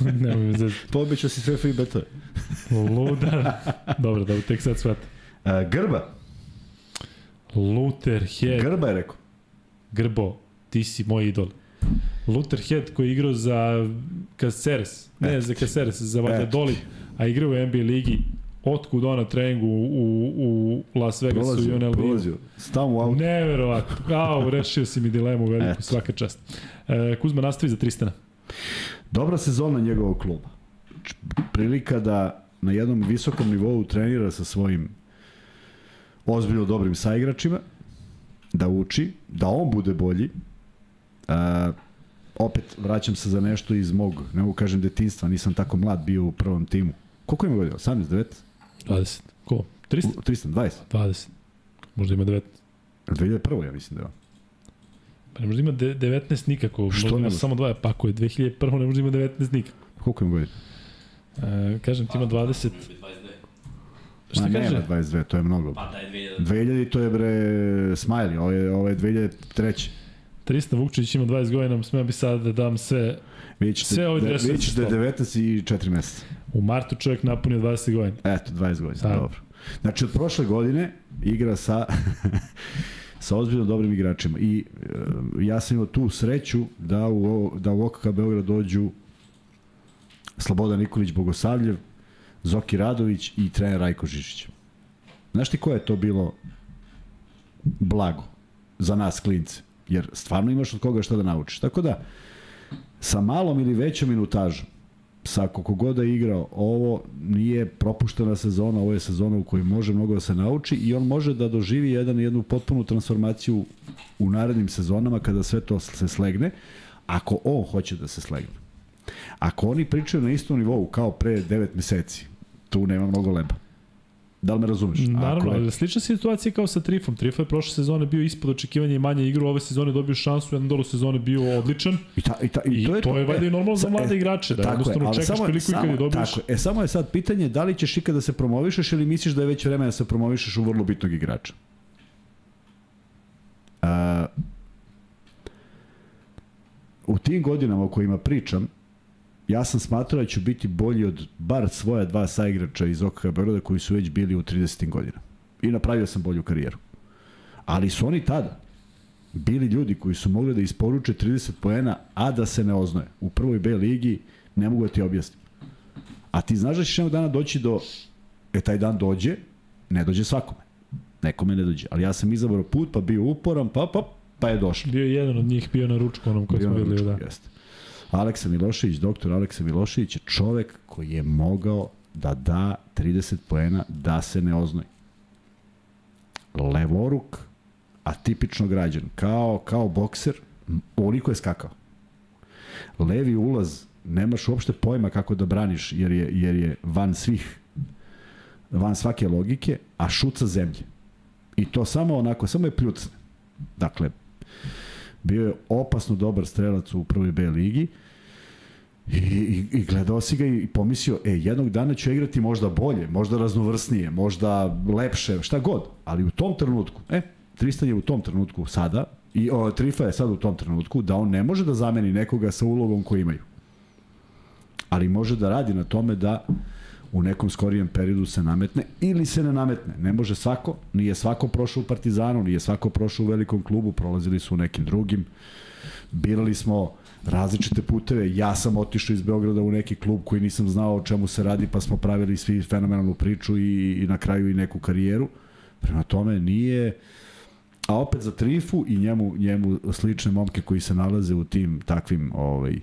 Nemoj mi zezati. Pobećao si sve free betove. Ludar. Dobro, da tek sad shvatim. Uh, Grba. Luther Head. Grba je rekao. Grbo, ti si moj idol. Luther Head koji je igrao za Caceres, ne Et. za Caceres, za Valladolid, a igrao u NBA ligi, otkud ona treningu u, u Las Vegasu prolazio, i on Prolazio, stav u auto. Neverovatno. Au, rešio si mi dilemu veliku, Et. svaka čast. E, Kuzma nastavi za Tristana. Dobra sezona njegovog kluba. Prilika da na jednom visokom nivou trenira sa svojim ozbiljno dobrim saigračima, da uči, da on bude bolji. A, opet vraćam se za nešto iz mog, ne mogu kažem detinstva, nisam tako mlad bio u prvom timu. Koliko ima godina? 18, 19? 20. Ko? 300? 300, 20. 20. Možda ima 19. 2001. ja mislim da je. Pa ne možda ima de- 19 nikako. Što možda ne ima samo dva. Pa ako je 2001. ne možda ima 19 nikako. Koliko ima godina? E, kažem ti ima 20. Šta Ma kaže? nema 22, to je mnogo. Pa da je 2000. 2000 to je bre Smiley, ovo je, ovo je 2003. 300 Vukčić ima 20 godina, smeo bi sad da dam sve. Ćete, Sve ove da, vidjet ćete su to. 19 i 4 meseca. U martu čovjek napunio 20 godina. Eto, 20 godina, Da. dobro. Znači, od prošle godine igra sa, sa ozbiljno dobrim igračima. I e, ja sam imao tu sreću da u, da u OKK Beograd dođu Slobodan Nikolić Bogosavljev, Zoki Radović i trener Rajko Žižić. Znaš ti ko je to bilo blago za nas klince? Jer stvarno imaš od koga šta da naučiš. Tako da, sa malom ili većom minutažom, sa koliko god da je igrao, ovo nije propuštena sezona, ovo je sezona u kojoj može mnogo da se nauči i on može da doživi jedan, jednu potpunu transformaciju u narednim sezonama kada sve to se slegne, ako on hoće da se slegne. Ako oni pričaju na istom nivou kao pre 9 meseci, tu nema mnogo leba. Da li me razumeš? Naravno, je- ali slična situacija kao sa Trifom. Trifa je prošle sezone bio ispod očekivanja i manje igru, ove sezone dobio šansu, jedan dolu sezone bio odličan. I, ta, i, ta, I to je, to je valjda i normalno za sa- mlade igrače, da je, jednostavno ali čekaš samo je- priliku i kad samo- je dobiješ. Tako je. E, samo je sad pitanje da li ćeš ikada da se promovišeš ili misliš da je već vreme da se promovišeš u vrlo bitnog igrača? A, u tim godinama o kojima pričam, ja sam smatrao da ću biti bolji od bar svoja dva saigrača iz OKK Beograda koji su već bili u 30. godina. I napravio sam bolju karijeru. Ali su oni tada bili ljudi koji su mogli da isporuče 30 poena, a da se ne oznoje. U prvoj B ligi ne mogu da ti objasnim. A ti znaš da ćeš jednog dana doći do... E, taj dan dođe, ne dođe svakome. Nekome ne dođe. Ali ja sam izabrao put, pa bio uporan, pa, pa, pa je došlo. Bio je jedan od njih, bio na ručku onom koji smo ručku, da. Jeste. Aleksa Milošević, doktor Aleksa Milošević je čovek koji je mogao da da 30 poena da se ne oznoji. Levoruk, a tipično građan, kao, kao bokser, m, ovoliko je skakao. Levi ulaz, nemaš uopšte pojma kako da braniš, jer je, jer je van svih, van svake logike, a šut sa zemlje. I to samo onako, samo je pljucne. Dakle, bio je opasno dobar strelac u prvoj B ligi i, i, i gledao si ga i pomislio, e, jednog dana ću igrati možda bolje, možda raznovrsnije, možda lepše, šta god, ali u tom trenutku, e, Tristan je u tom trenutku sada, i o, Trifa je sad u tom trenutku, da on ne može da zameni nekoga sa ulogom koju imaju. Ali može da radi na tome da u nekom skorijem periodu se nametne ili se ne nametne. Ne može svako, nije svako prošao u Partizanu, nije svako prošao u velikom klubu, prolazili su u nekim drugim. Birali smo različite puteve. Ja sam otišao iz Beograda u neki klub koji nisam znao o čemu se radi, pa smo pravili svi fenomenalnu priču i, i na kraju i neku karijeru. Prema tome nije a opet za Trifu i njemu njemu slične momke koji se nalaze u tim takvim ovaj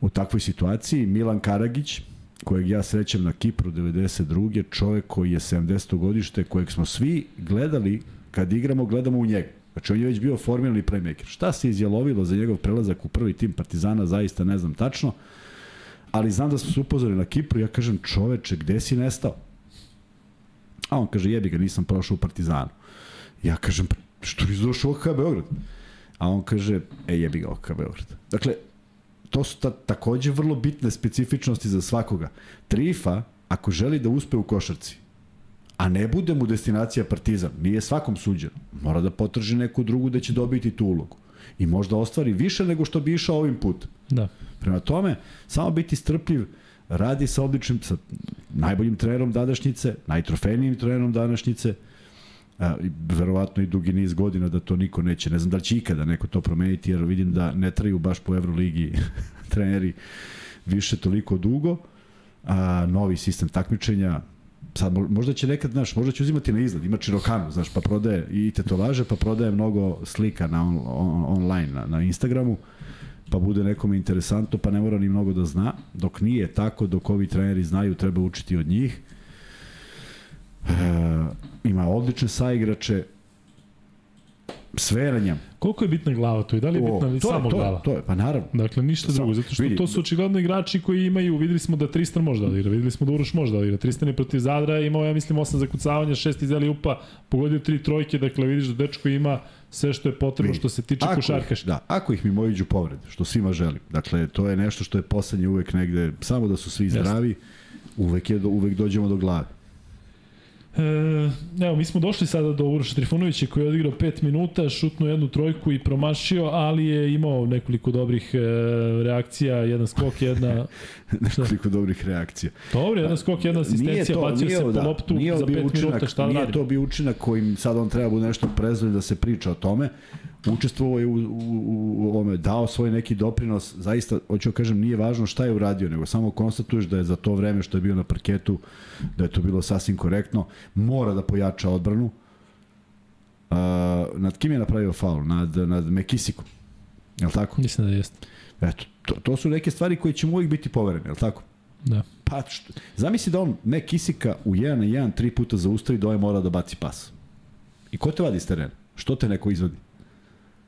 u takvoj situaciji Milan Karagić kojeg ja srećem na Kipru 92. čovjek koji je 70. godište kojeg smo svi gledali kad igramo gledamo u njega Znači, on je već bio formirani playmaker. Šta se izjelovilo za njegov prelazak u prvi tim Partizana, zaista ne znam tačno. Ali znam da smo se upozorili na Kipru ja kažem, čoveče, gde si nestao? A on kaže, jebi ga, nisam prošao u Partizanu. Ja kažem, "Pa, što nisi došao u OKK Beograd? A on kaže, e, jebi ga OKK Beograd. Dakle, to su ta, takođe vrlo bitne specifičnosti za svakoga. Trifa, ako želi da uspe u košarci, a ne bude mu destinacija Partizan, nije svakom suđeno, mora da potraži neku drugu da će dobiti tu ulogu. I možda ostvari više nego što bi išao ovim putem. Da. Prema tome, samo biti strpljiv, radi sa odličnim, sa najboljim trenerom današnjice, najtrofejnijim trenerom današnjice, a, verovatno i dugi niz godina da to niko neće, ne znam da li će ikada neko to promeniti, jer vidim da ne traju baš po Euroligi treneri više toliko dugo, a, novi sistem takmičenja, sad mo- možda će nekad, znaš, možda će uzimati na izgled, ima čirokanu, znaš, pa prodaje i tetovaže, pa prodaje mnogo slika na on, on, online, na, na Instagramu, pa bude nekom interesantno, pa ne mora ni mnogo da zna. Dok nije tako, dok ovi treneri znaju, treba učiti od njih. E, ima odlične saigrače, Sve je na njemu. Koliko je bitna glava tu i da li je bitna o, to samo je, to glava? To je, pa naravno. Dakle, ništa drugo, zato što vidi, to su očigledno igrači koji imaju, videli smo da Tristan može da odigra, videli smo da Uroš može da odigra. Tristan je protiv Zadra imao, ja mislim, osam zakucavanja, šest iz Eliupa, pogodio tri trojke, dakle vidiš da dečko ima sve što je potrebno što se tiče košarkaša. Da, ako ih mi mojiđu povrede, što svima želim. Dakle, to je nešto što je poslednje uvek negde, samo da su svi zdravi, uvek, je, uvek dođemo do glave. E, evo, mi smo došli sada do Uroša Trifunovića koji je odigrao 5 minuta, šutnuo jednu trojku i promašio, ali je imao nekoliko dobrih e, reakcija, jedan skok, jedna... nekoliko dobrih reakcija. Dobro, jedan skok, jedna asistencija, to, bacio se da, po loptu za 5 učinak, minuta, šta Nije radi? to bio učinak kojim sad on treba bude nešto prezvojen da se priča o tome, učestvovao je u, u, u ovome, dao svoj neki doprinos, zaista, hoću da kažem, nije važno šta je uradio, nego samo konstatuješ da je za to vreme što je bio na parketu, da je to bilo sasvim korektno, mora da pojača odbranu. Uh, nad kim je napravio faul? Nad, nad Mekisikom. Je li tako? Mislim da jeste. Eto, to, to su neke stvari koje će mu uvijek biti poverene, je li tako? Da. Pa, što, zamisli da on Mekisika u 1 na 1 tri puta zaustavi da ovaj mora da baci pas. I ko te vadi iz terena? Što te neko izvodi?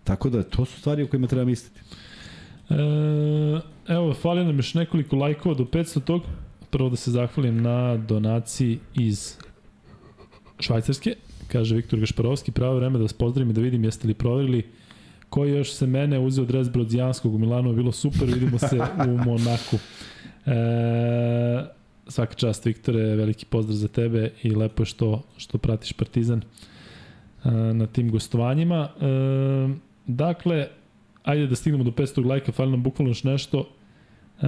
Tako da, to su stvari o kojima treba misliti. E, evo, fali nam još nekoliko lajkova do 500 tog. Prvo da se zahvalim na donaciji iz Švajcarske. Kaže Viktor Gašparovski, pravo vreme da vas pozdravim i da vidim jeste li proverili koji još se mene uzeo dres Brodzijanskog u Milanu, bilo super, vidimo se u Monaku. E, svaka čast Viktore, veliki pozdrav za tebe i lepo je što, što pratiš Partizan e, na tim gostovanjima. E, Dakle, ajde da stignemo do 500 lajka, fali nam bukvalno još nešto. E,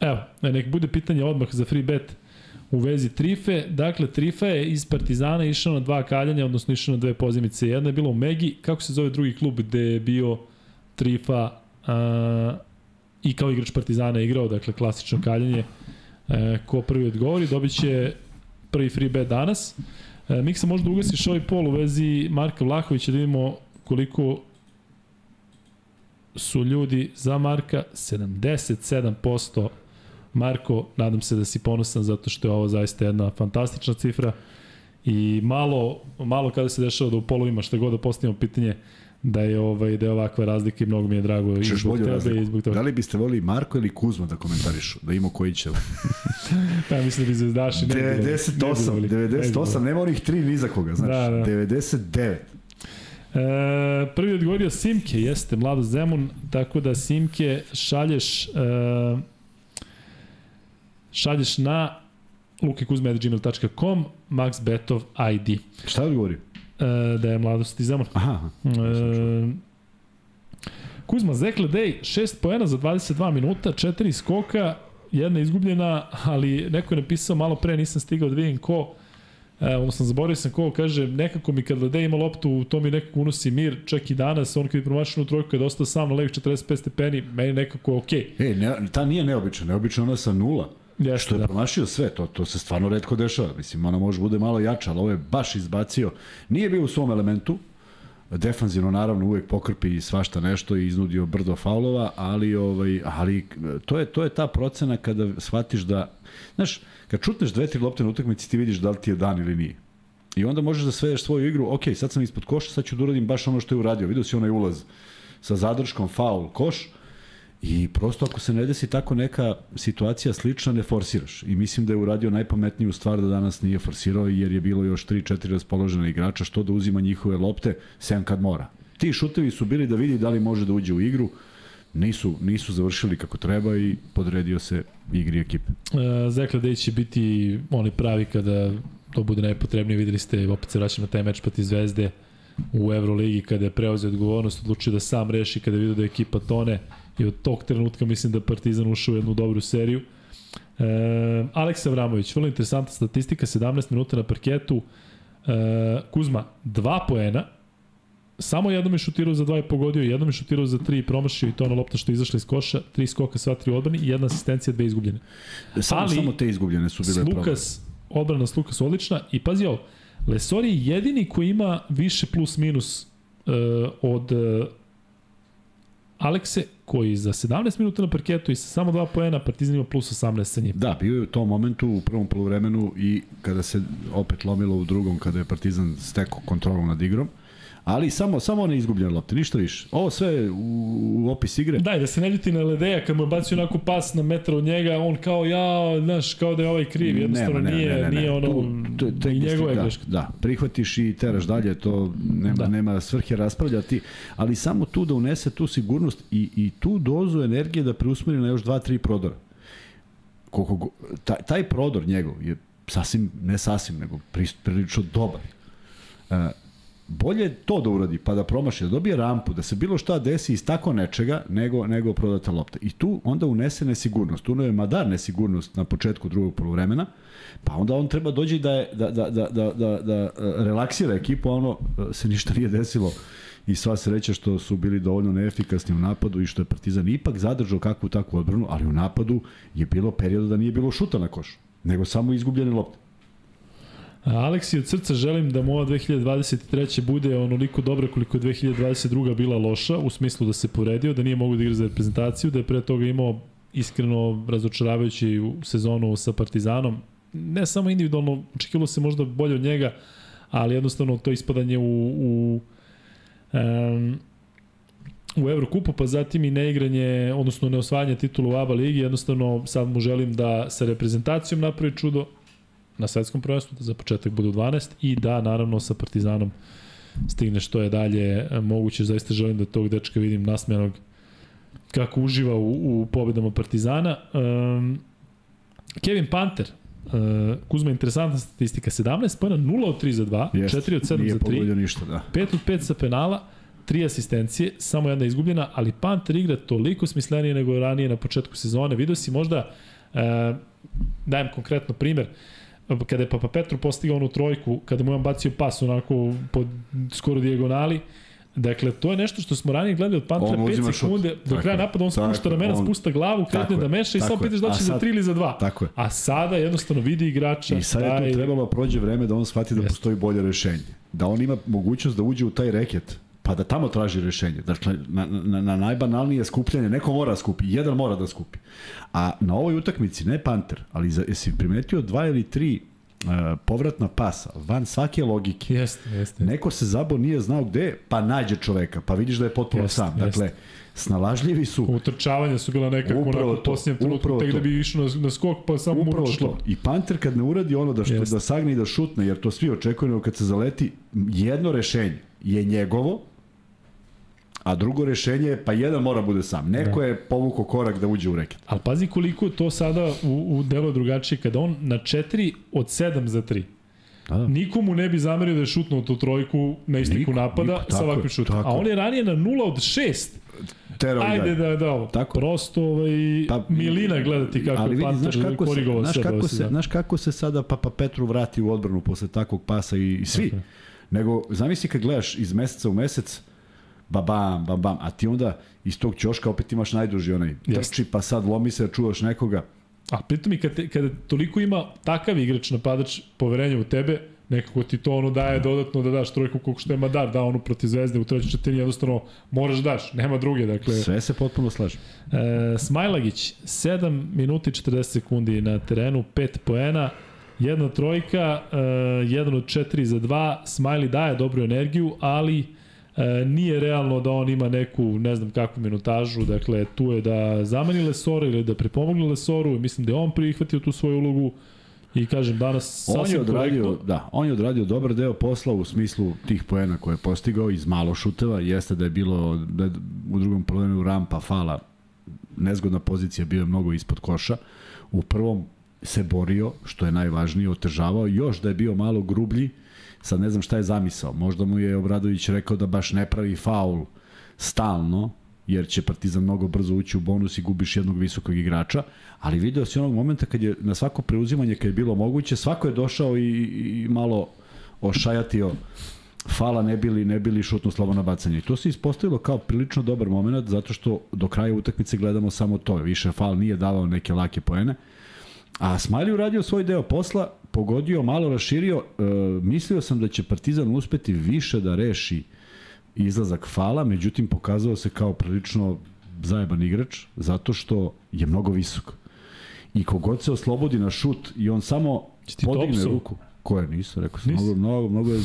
evo, e, nek bude pitanje odmah za free bet u vezi Trife. Dakle, Trifa je iz Partizana išao na dva kaljanja, odnosno išao na dve pozimice. Jedna je bila u Megi, kako se zove drugi klub gde je bio Trifa a, i kao igrač Partizana igrao, dakle klasično kaljanje. E, ko prvi odgovori, dobit će prvi free bet danas. E, Miksa, možda ugasiš ovaj pol u vezi Marka Vlahovića da vidimo koliko su ljudi za Marka 77% Marko, nadam se da si ponosan zato što je ovo zaista jedna fantastična cifra. I malo, malo kada se dešava da u polu ima šta god da postavimo pitanje da je ovaj da je ovakva razlika i mnogo mi je drago i zbog tebe razliku. i zbog toga. Da li biste volili Marko ili Kuzma da komentarišu, da ima koji će? pa mislim da bi zvezdaši ne 98, ne 98, nema onih tri ni za koga, znači. Da, da. 99. E, prvi odgovorio Simke, jeste, Mlado Zemun, tako da Simke šalješ e, šalješ na lukikuzme.gmail.com Max Betov ID. Šta je odgovorio? E, da je mladost iz Zemuna. Aha. E, Kuzma Zekle Dej, 6 poena za 22 minuta, 4 skoka, jedna izgubljena, ali neko je napisao malo pre, nisam stigao da vidim ko, e, odnosno zaboravio sam ko, kaže, nekako mi kad Ledej ima loptu, to mi nekako unosi mir, čak i danas, on kad je promašao u trojku, je dosta sam na levih 45 stepeni, meni nekako okej. Okay. E, ne, ta nije neobična, neobična ona sa nula. Jeste, što je da. promašio sve, to, to se stvarno redko dešava. Mislim, ona može bude malo jača, ali ovo je baš izbacio. Nije bio u svom elementu, defanzivno naravno uvek pokrpi svašta nešto i iznudio brdo faulova, ali ovaj ali to je to je ta procena kada shvatiš da znaš, kad čutneš dve tri lopte na utakmici ti vidiš da li ti je dan ili nije. I onda možeš da svedeš svoju igru, ok, sad sam ispod koša, sad ću da uradim baš ono što je uradio. Vidio si onaj ulaz sa zadrškom, faul, koš, I prosto ako se ne desi tako neka situacija slična, ne forsiraš. I mislim da je uradio najpametniju stvar da danas nije forsirao, jer je bilo još 3-4 raspoložene igrača, što da uzima njihove lopte, sem kad mora. Ti šutevi su bili da vidi da li može da uđe u igru, nisu, nisu završili kako treba i podredio se igri ekipe. E, Zekla da će biti oni pravi kada to bude najpotrebnije, videli ste, opet se vraćam na taj meč pati Zvezde u Euroligi kada je preuzeo odgovornost, odlučio da sam reši kada je vidio da je ekipa tone, I od tog trenutka mislim da Partizan ušao u jednu dobru seriju. E, Aleksa Vramović, vrlo interesantna statistika, 17 minuta na parketu. E, Kuzma, dva poena, samo jednom je šutirao za dva i pogodio, jednom je šutirao za tri i promašio i to na lopta što je izašla iz koša, tri skoka, sva tri odbrani i jedna asistencija, dve izgubljene. Samo, Ali, samo te izgubljene su bile Slukas, problem. odbrana s Lukas odlična i pazi ovo, Lesori je jedini koji ima više plus minus uh, od uh, Alekse koji za 17 minuta na parketu i sa samo dva poena Partizan ima plus 18 sa njim. Da, bio je u tom momentu u prvom polovremenu i kada se opet lomilo u drugom, kada je Partizan stekao kontrolu nad igrom. Ali samo samo one izgubljene lopte, ništa više. Ovo sve u, u opis igre. Da, i da se ne ljuti na Ledeja kad mu baci onako pas na metar od njega, on kao ja, znaš, kao da je ovaj kriv, jednostavno nema, nije, ne, ne, ne, nije ono tu, to, to, njegove da, greške. Da, prihvatiš i teraš dalje, to nema, da. nema svrhe raspravljati, ali samo tu da unese tu sigurnost i, i tu dozu energije da preusmeri na još dva, tri prodora. Koliko, taj, taj prodor njegov je sasvim, ne sasvim, nego prilično dobar. Uh, bolje to da uradi, pa da promaši, da dobije rampu, da se bilo šta desi iz tako nečega, nego, nego prodata lopta. I tu onda unese nesigurnost. Tu je Madar nesigurnost na početku drugog polovremena, pa onda on treba dođi da, je, da, da, da, da, da, da relaksira ekipu, a ono se ništa nije desilo i sva sreća što su bili dovoljno neefikasni u napadu i što je Partizan ipak zadržao kakvu takvu odbranu, ali u napadu je bilo perioda da nije bilo šuta na košu, nego samo izgubljene lopte. Aleksi, od srca želim da moja 2023. bude onoliko dobra koliko je 2022. bila loša, u smislu da se poredio, da nije mogu da igra za reprezentaciju, da je pre toga imao iskreno razočaravajući sezonu sa Partizanom. Ne samo individualno, očekivalo se možda bolje od njega, ali jednostavno to ispadanje u, u um, u Evrokupu, pa zatim i neigranje, odnosno neosvajanje titula u ABA ligi, jednostavno sad mu želim da sa reprezentacijom napravi čudo, na svetskom prvenstvu, da za početak budu 12 i da naravno sa Partizanom stigne što je dalje moguće. Zaista želim da tog dečka vidim nasmenog kako uživa u, u pobedama Partizana. Um, Kevin Panter, Uh, Kuzma, interesantna statistika, 17 pojena, 0 od 3 za 2, Jest, 4 od 7 za 3, ništa, da. 5 od 5 sa penala, 3 asistencije, samo jedna izgubljena, ali Panter igra toliko smislenije nego ranije na početku sezone. Vidio si možda, uh, dajem konkretno primer, uh, kada je Papa Petru postigao onu trojku, kada mu je on bacio pas onako pod skoro dijagonali, Dakle, to je nešto što smo ranije gledali od Pantera 5 sekunde, do kraja napada on spušta ramena, on, spušta glavu, kretne da meša i samo pitaš da će za 3 ili za 2. Tako je. A sada jednostavno vidi igrača. I sad je tu trebalo da prođe vreme da on shvati da Jest. postoji bolje rešenje. Da on ima mogućnost da uđe u taj reket pa da tamo traži rešenje. Dakle, na, na, na najbanalnije skupljanje, neko mora da skupi, jedan mora da skupi. A na ovoj utakmici, ne Panter, ali za, jesi primetio dva ili tri uh, povratna pasa, van svake logike. Jeste, jeste. Neko se zabo nije znao gde, pa nađe čoveka, pa vidiš da je potpuno jest, sam. Dakle, jest. snalažljivi su. Utrčavanja su bila nekako upravo na posljednjem trenutku, tek da bi išao na, na skok, pa samo upravo mu to. I Panter kad ne uradi ono da, što, jest. da sagne i da šutne, jer to svi očekuju, kad se zaleti, jedno rešenje je njegovo, A drugo rešenje je, pa jedan mora bude sam. Neko da. je povukao korak da uđe u reket. Ali pazi koliko to sada u, u delo drugačije, kada on na 4 od 7 za 3. Da, da. Nikomu ne bi zamerio da je šutnuo tu trojku na istiku niko, napada niko, sa ovakvim šutom. A on je ranije na 0 od 6 Tero Ajde da, da, ovo. Tako. Prosto ovaj, pa, milina gledati kako ali vidi, znaš kako se, znaš kako se, znaš kako se sada Papa Petru vrati u odbranu posle takvog pasa i, i svi. Tako. Nego, zamisli kad gledaš iz meseca u mesec, babam, bam, bam, a ti onda iz tog ćoška opet imaš najduži onaj trči, pa sad lomi se, čuvaš nekoga. A pritom i kada, kada toliko ima takav igrač, napadač, poverenja u tebe, nekako ti to ono daje dodatno da daš trojku koliko što je Madar da onu protiv Zvezde u trećoj četiri jednostavno moraš da daš, nema druge dakle sve se potpuno slaže. E, Smajlagić 7 minuti 40 sekundi na terenu 5 poena jedna trojka, e, jedan od 4 za 2 Smajli daje dobru energiju, ali E, nije realno da on ima neku, ne znam kakvu minutažu, dakle tu je da zameni Lesora ili da prepomogne Lesoru, mislim da je on prihvatio tu svoju ulogu i kažem danas on je odradio, korektno. Da, on je odradio dobar deo posla u smislu tih poena koje je postigao iz malo šuteva, jeste da je bilo da je u drugom polovremenu rampa fala nezgodna pozicija bio je mnogo ispod koša. U prvom se borio, što je najvažnije, otežavao, još da je bio malo grublji, Sad ne znam šta je zamisao. Možda mu je Obradović rekao da baš ne pravi faul stalno, jer će Partizan mnogo brzo ući u bonus i gubiš jednog visokog igrača, ali video si onog momenta kad je na svako preuzimanje kad je bilo moguće, svako je došao i, i malo ošajatio fala ne bili ne bili šutno slobodno bacanje. I to se ispostavilo kao prilično dobar moment zato što do kraja utakmice gledamo samo to. Više fal nije davao neke lake poene. A Smajli uradio svoj deo posla, pogodio, malo raširio. E, mislio sam da će Partizan uspeti više da reši izlazak fala, međutim pokazao se kao prilično zajeban igrač zato što je mnogo visok. I kogod se oslobodi na šut i on samo podigne ruku. Koje nisu, rekao sam, mnogo, mnogo, mnogo je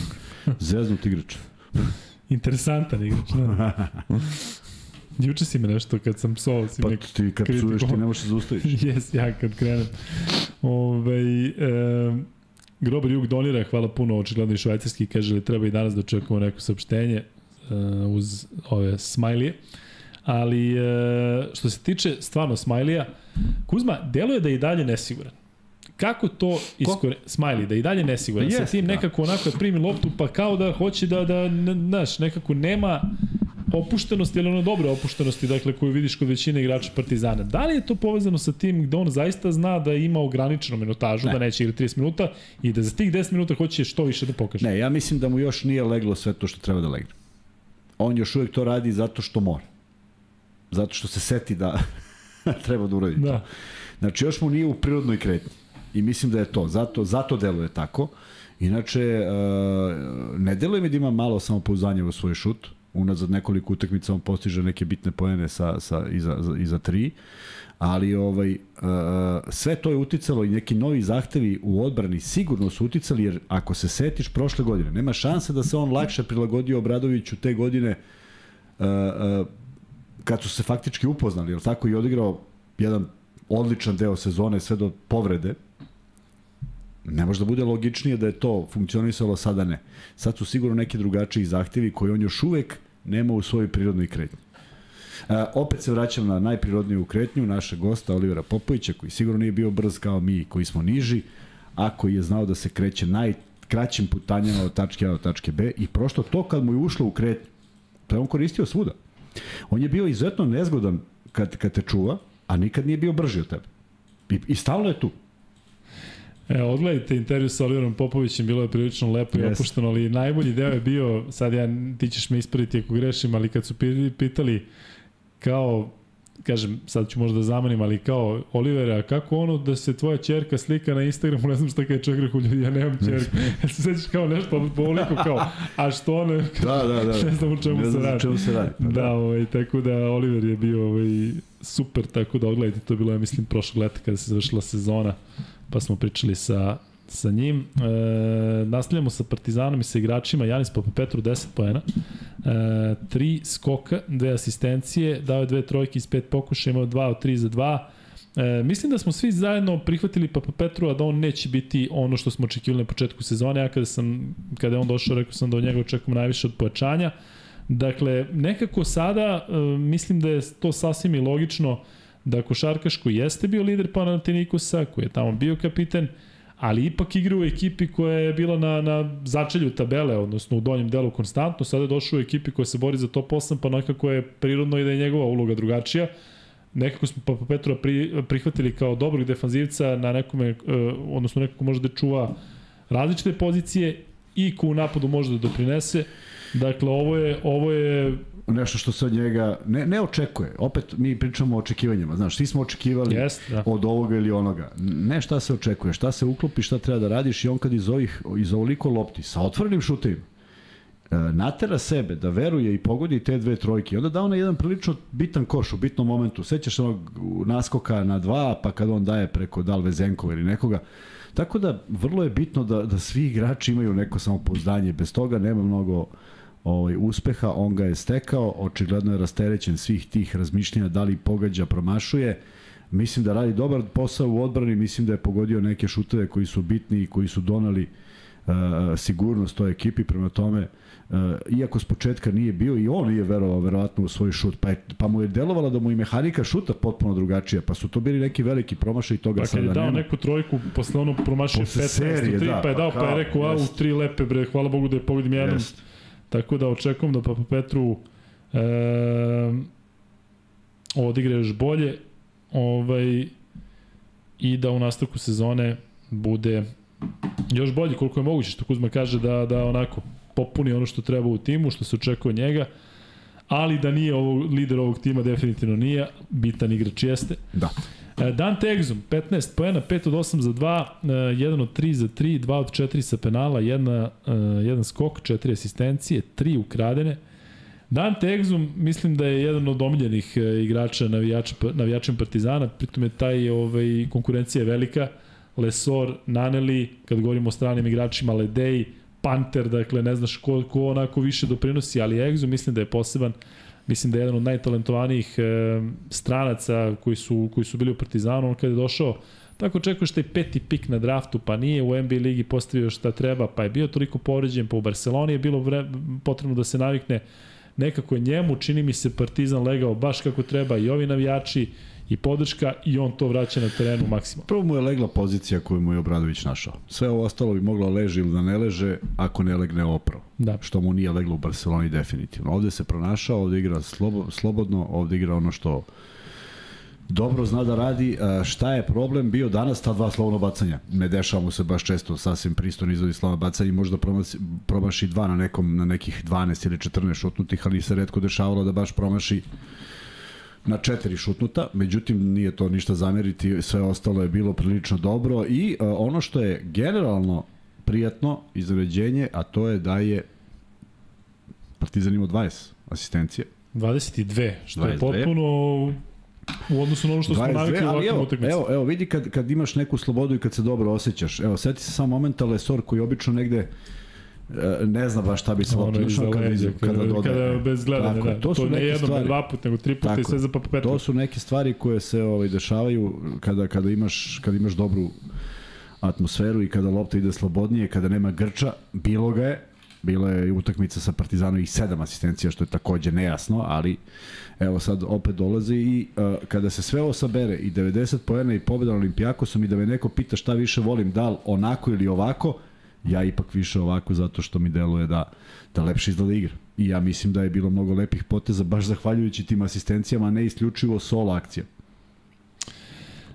zeznut igrač. Interesantan igrač, da. Juče si me nešto kad sam psovao si pa ti kad psuješ ti ne možeš da zaustaviš. Jes, ja kad krenem. Ove, e, Grobar Jug donira, hvala puno, očigledno i švajcarski, kaže li treba i danas da očekujemo neko saopštenje uh, uz ove smajlije. Ali uh, što se tiče stvarno smajlija, Kuzma, deluje da je i dalje nesiguran. Kako to iskore... Smiley, da i dalje nesiguran. Pa Sa tim da. nekako onako primi loptu, pa kao da hoće da, da, znaš, nekako nema opuštenosti, ili ono dobre opuštenosti, dakle, koju vidiš kod većine igrača Partizana. Da li je to povezano sa tim gde on zaista zna da ima ograničenu minutažu, ne. da neće igrati 30 minuta i da za tih 10 minuta hoće što više da pokaže? Ne, ja mislim da mu još nije leglo sve to što treba da legne. On još uvijek to radi zato što mora. Zato što se seti da treba da uradi da. to. Znači, još mu nije u prirodnoj kretnji. I mislim da je to. Zato, zato deluje tako. Inače, uh, ne deluje mi da ima malo samopouzdanja u svoj šut unazad nekoliko utakmica on postiže neke bitne poene sa, sa, iza, iza tri, ali ovaj, uh, sve to je uticalo i neki novi zahtevi u odbrani sigurno su uticali, jer ako se setiš prošle godine, nema šanse da se on lakše prilagodio Obradoviću te godine uh, uh, kad su se faktički upoznali, jer tako i odigrao jedan odličan deo sezone sve do povrede, ne može da bude logičnije da je to funkcionisalo, sada ne. Sad su sigurno neki drugačiji zahtevi koji on još uvek nema u svojoj prirodnoj kretnji. E, opet se vraćam na najprirodniju kretnju našeg gosta Olivera Popovića, koji sigurno nije bio brz kao mi koji smo niži, a koji je znao da se kreće najkraćim putanjama od tačke A do tačke B i prošto to kad mu je ušlo u kretnju, to je on koristio svuda. On je bio izuzetno nezgodan kad, kad te čuva, a nikad nije bio brži od tebe. I, i stalno je tu. E, odgledajte intervju sa Oliverom Popovićem, bilo je prilično lepo yes. i opušteno, ali najbolji deo je bio, sad ja, ti ćeš me ispraviti ako grešim, ali kad su pitali kao kažem, sad ću možda da zamenim, ali kao, Olivera, kako ono da se tvoja čerka slika na Instagramu, ne znam šta kaj čovjek rekao, ljudi, ja nemam čerku. Ja se sećaš kao nešto po uliku, kao, a što ono, da, da, da. ne znam u čemu ne se radi. čemu se radi. Pa, da, da ovaj, tako da Oliver je bio ovaj, super, tako da odgledajte, to je bilo, ja mislim, prošlog leta kada se završila sezona pa smo pričali sa, sa njim. E, nastavljamo sa Partizanom i sa igračima. Janis Papa Petru 10 poena. E, tri skoka, dve asistencije, dao je dve trojke iz pet pokuša, imao dva od tri za dva. E, mislim da smo svi zajedno prihvatili Papa Petru, a da on neće biti ono što smo očekivali na početku sezone. Ja kada, sam, kada je on došao, rekao sam da od njega očekujem najviše od pojačanja. Dakle, nekako sada e, mislim da je to sasvim i logično da Košarkaš koji jeste bio lider Panatinikusa, koji je tamo bio kapiten, ali ipak igra u ekipi koja je bila na, na začelju tabele, odnosno u donjem delu konstantno, sada je došao u ekipi koja se bori za top 8, pa nekako je prirodno i da je njegova uloga drugačija. Nekako smo Papa Petrova pri, prihvatili kao dobrog defanzivca na nekome, uh, odnosno nekako može da čuva različite pozicije i ko u napadu može da doprinese. Dakle, ovo je, ovo je nešto što se od njega ne, ne očekuje. Opet mi pričamo o očekivanjima. Znaš, svi smo očekivali yes, da. od ovoga ili onoga. Ne šta se očekuje, šta se uklopi, šta treba da radiš i on kad iz ovih, iz ovoliko lopti, sa otvorenim šutevima, e, natera sebe da veruje i pogodi te dve trojke. Onda da ona jedan prilično bitan koš u bitnom momentu. Sećaš onog naskoka na dva, pa kad on daje preko Dalve Zenkova ili nekoga. Tako da vrlo je bitno da, da svi igrači imaju neko samopouzdanje. Bez toga nema mnogo ovaj, uspeha, on ga je stekao, očigledno je rasterećen svih tih razmišljenja, da li pogađa, promašuje, mislim da radi dobar posao u odbrani, mislim da je pogodio neke šuteve koji su bitni i koji su donali uh, sigurnost toj ekipi, prema tome uh, iako s početka nije bio i on nije verovao verovatno u svoj šut, pa, je, pa mu je delovalo da mu i mehanika šuta potpuno drugačija, pa su to bili neki veliki promašaj i toga pa, sada nema. Pa kad je dao neku trojku, posle ono promašaj 15 serije, 3, da, pa je dao, pa, pa je rekao, a u tri lepe bre, hvala Bogu da je pogodim jedan. Jest Tako da očekujem da Papa Petru e, odigra još bolje ovaj, i da u nastavku sezone bude još bolji koliko je moguće, što Kuzma kaže da, da onako popuni ono što treba u timu, što se očekuje njega, ali da nije ovo, lider ovog tima definitivno nije, bitan igrač jeste. Da. E, Dante Exum, 15 poena, 5 od 8 za 2, 1 e, od 3 za 3, 2 od 4 sa penala, 1, 1 skok, 4 asistencije, 3 ukradene. Dante Exum mislim da je jedan od omiljenih e, igrača navijača, navijačem Partizana, pritom je taj ovaj, konkurencija velika. Lesor, Naneli, kad govorimo o stranim igračima, Ledej, Panter, dakle ne znaš ko, ko onako više doprinosi, ali Exum mislim da je poseban mislim da je jedan od najtalentovanijih e, stranaca koji su, koji su bili u Partizanu, on kada je došao, tako očekuješ taj peti pik na draftu, pa nije u NBA ligi postavio šta treba, pa je bio toliko povređen, pa u Barceloni je bilo vre, potrebno da se navikne, nekako je njemu, čini mi se, Partizan legao baš kako treba i ovi navijači, i podrška i on to vraća na terenu maksimalno. Prvo mu je legla pozicija koju mu je Obradović našao. Sve ovo ostalo bi moglo leži ili da ne leže ako ne legne opravo. Da. Što mu nije leglo u Barceloni definitivno. Ovde se pronašao, ovde igra slobo, slobodno, ovde igra ono što dobro zna da radi. Šta je problem bio danas ta dva slovno bacanja? Ne dešava mu se baš često sasvim pristojno izvodi slovno bacanja i možda promaši, promaši dva na nekom na nekih 12 ili 14 šutnutih, ali se redko dešavalo da baš promaši na četiri šutnuta, međutim nije to ništa zameriti, sve ostalo je bilo prilično dobro i uh, ono što je generalno prijatno izređenje, a to je da je Partizan imao 20 asistencije. 22, što 22. je potpuno u odnosu na ono što 22, smo navikli u ovakvim utakmicama. Evo, evo, vidi kad, kad imaš neku slobodu i kad se dobro osjećaš. Evo, seti se samo momenta Lesor koji obično negde ne zna baš šta bi se lopta ušao kada, leđa, kada, kada, dodaje. kada bez gledanja, tako, da. To, su to ne jedno, stvari, dva puta, nego tri puta tako, i sve za pa pet. To su neke stvari koje se ovaj, dešavaju kada, kada, imaš, kada imaš dobru atmosferu i kada lopta ide slobodnije, kada nema grča, bilo ga je, bila je utakmica sa Partizanom i sedam asistencija, što je takođe nejasno, ali evo sad opet dolaze i uh, kada se sve ovo sabere i 90 poena i pobeda na Olimpijakosom i da me neko pita šta više volim, da li onako ili ovako, ja ipak više ovako zato što mi deluje da, da lepše izgleda igra. I ja mislim da je bilo mnogo lepih poteza baš zahvaljujući tim asistencijama, ne isključivo solo akcija.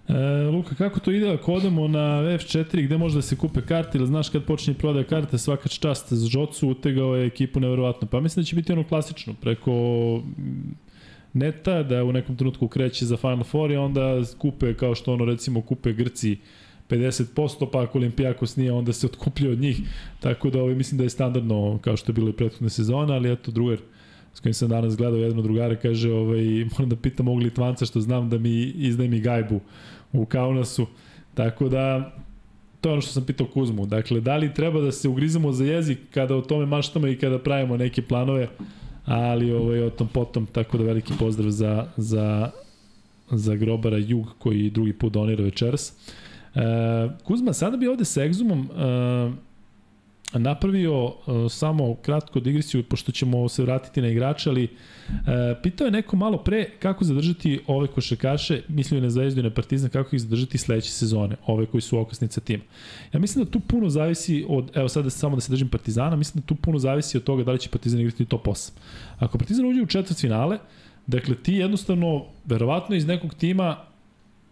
E, Luka, kako to ide ako odemo na F4 gde može da se kupe karte ili znaš kad počne prodaja karte svaka čast za Žocu utegao je ekipu neverovatno. Pa mislim da će biti ono klasično preko neta da u nekom trenutku kreće za Final Four i onda kupe kao što ono recimo kupe Grci uh, 50%, pa ako Olimpijakos nije, onda se otkuplja od njih. Tako da ovaj, mislim da je standardno, kao što je bilo i prethodne sezone, ali eto, drugar s kojim sam danas gledao, jedan od drugara kaže, ovaj, moram da pitam ovog Litvanca što znam da mi izdaje mi gajbu u Kaunasu. Tako da, to je ono što sam pitao Kuzmu. Dakle, da li treba da se ugrizamo za jezik kada o tome maštamo i kada pravimo neke planove, ali ovaj, o tom potom, tako da veliki pozdrav za, za, za grobara Jug koji drugi put donira večeras. E, Kuzma, sada bi ovde sa Exumom e, napravio e, samo kratko digresiju, pošto ćemo se vratiti na igrača, ali pitao je neko malo pre kako zadržati ove košakaše, mislio na Zvezdu i na Partizan, kako ih zadržati sledeće sezone, ove koji su okosnica tima. Ja mislim da tu puno zavisi od, evo sada samo da se držim Partizana, mislim da tu puno zavisi od toga da li će Partizan igrati top 8. Ako Partizan uđe u četvrt finale, dakle ti jednostavno, verovatno iz nekog tima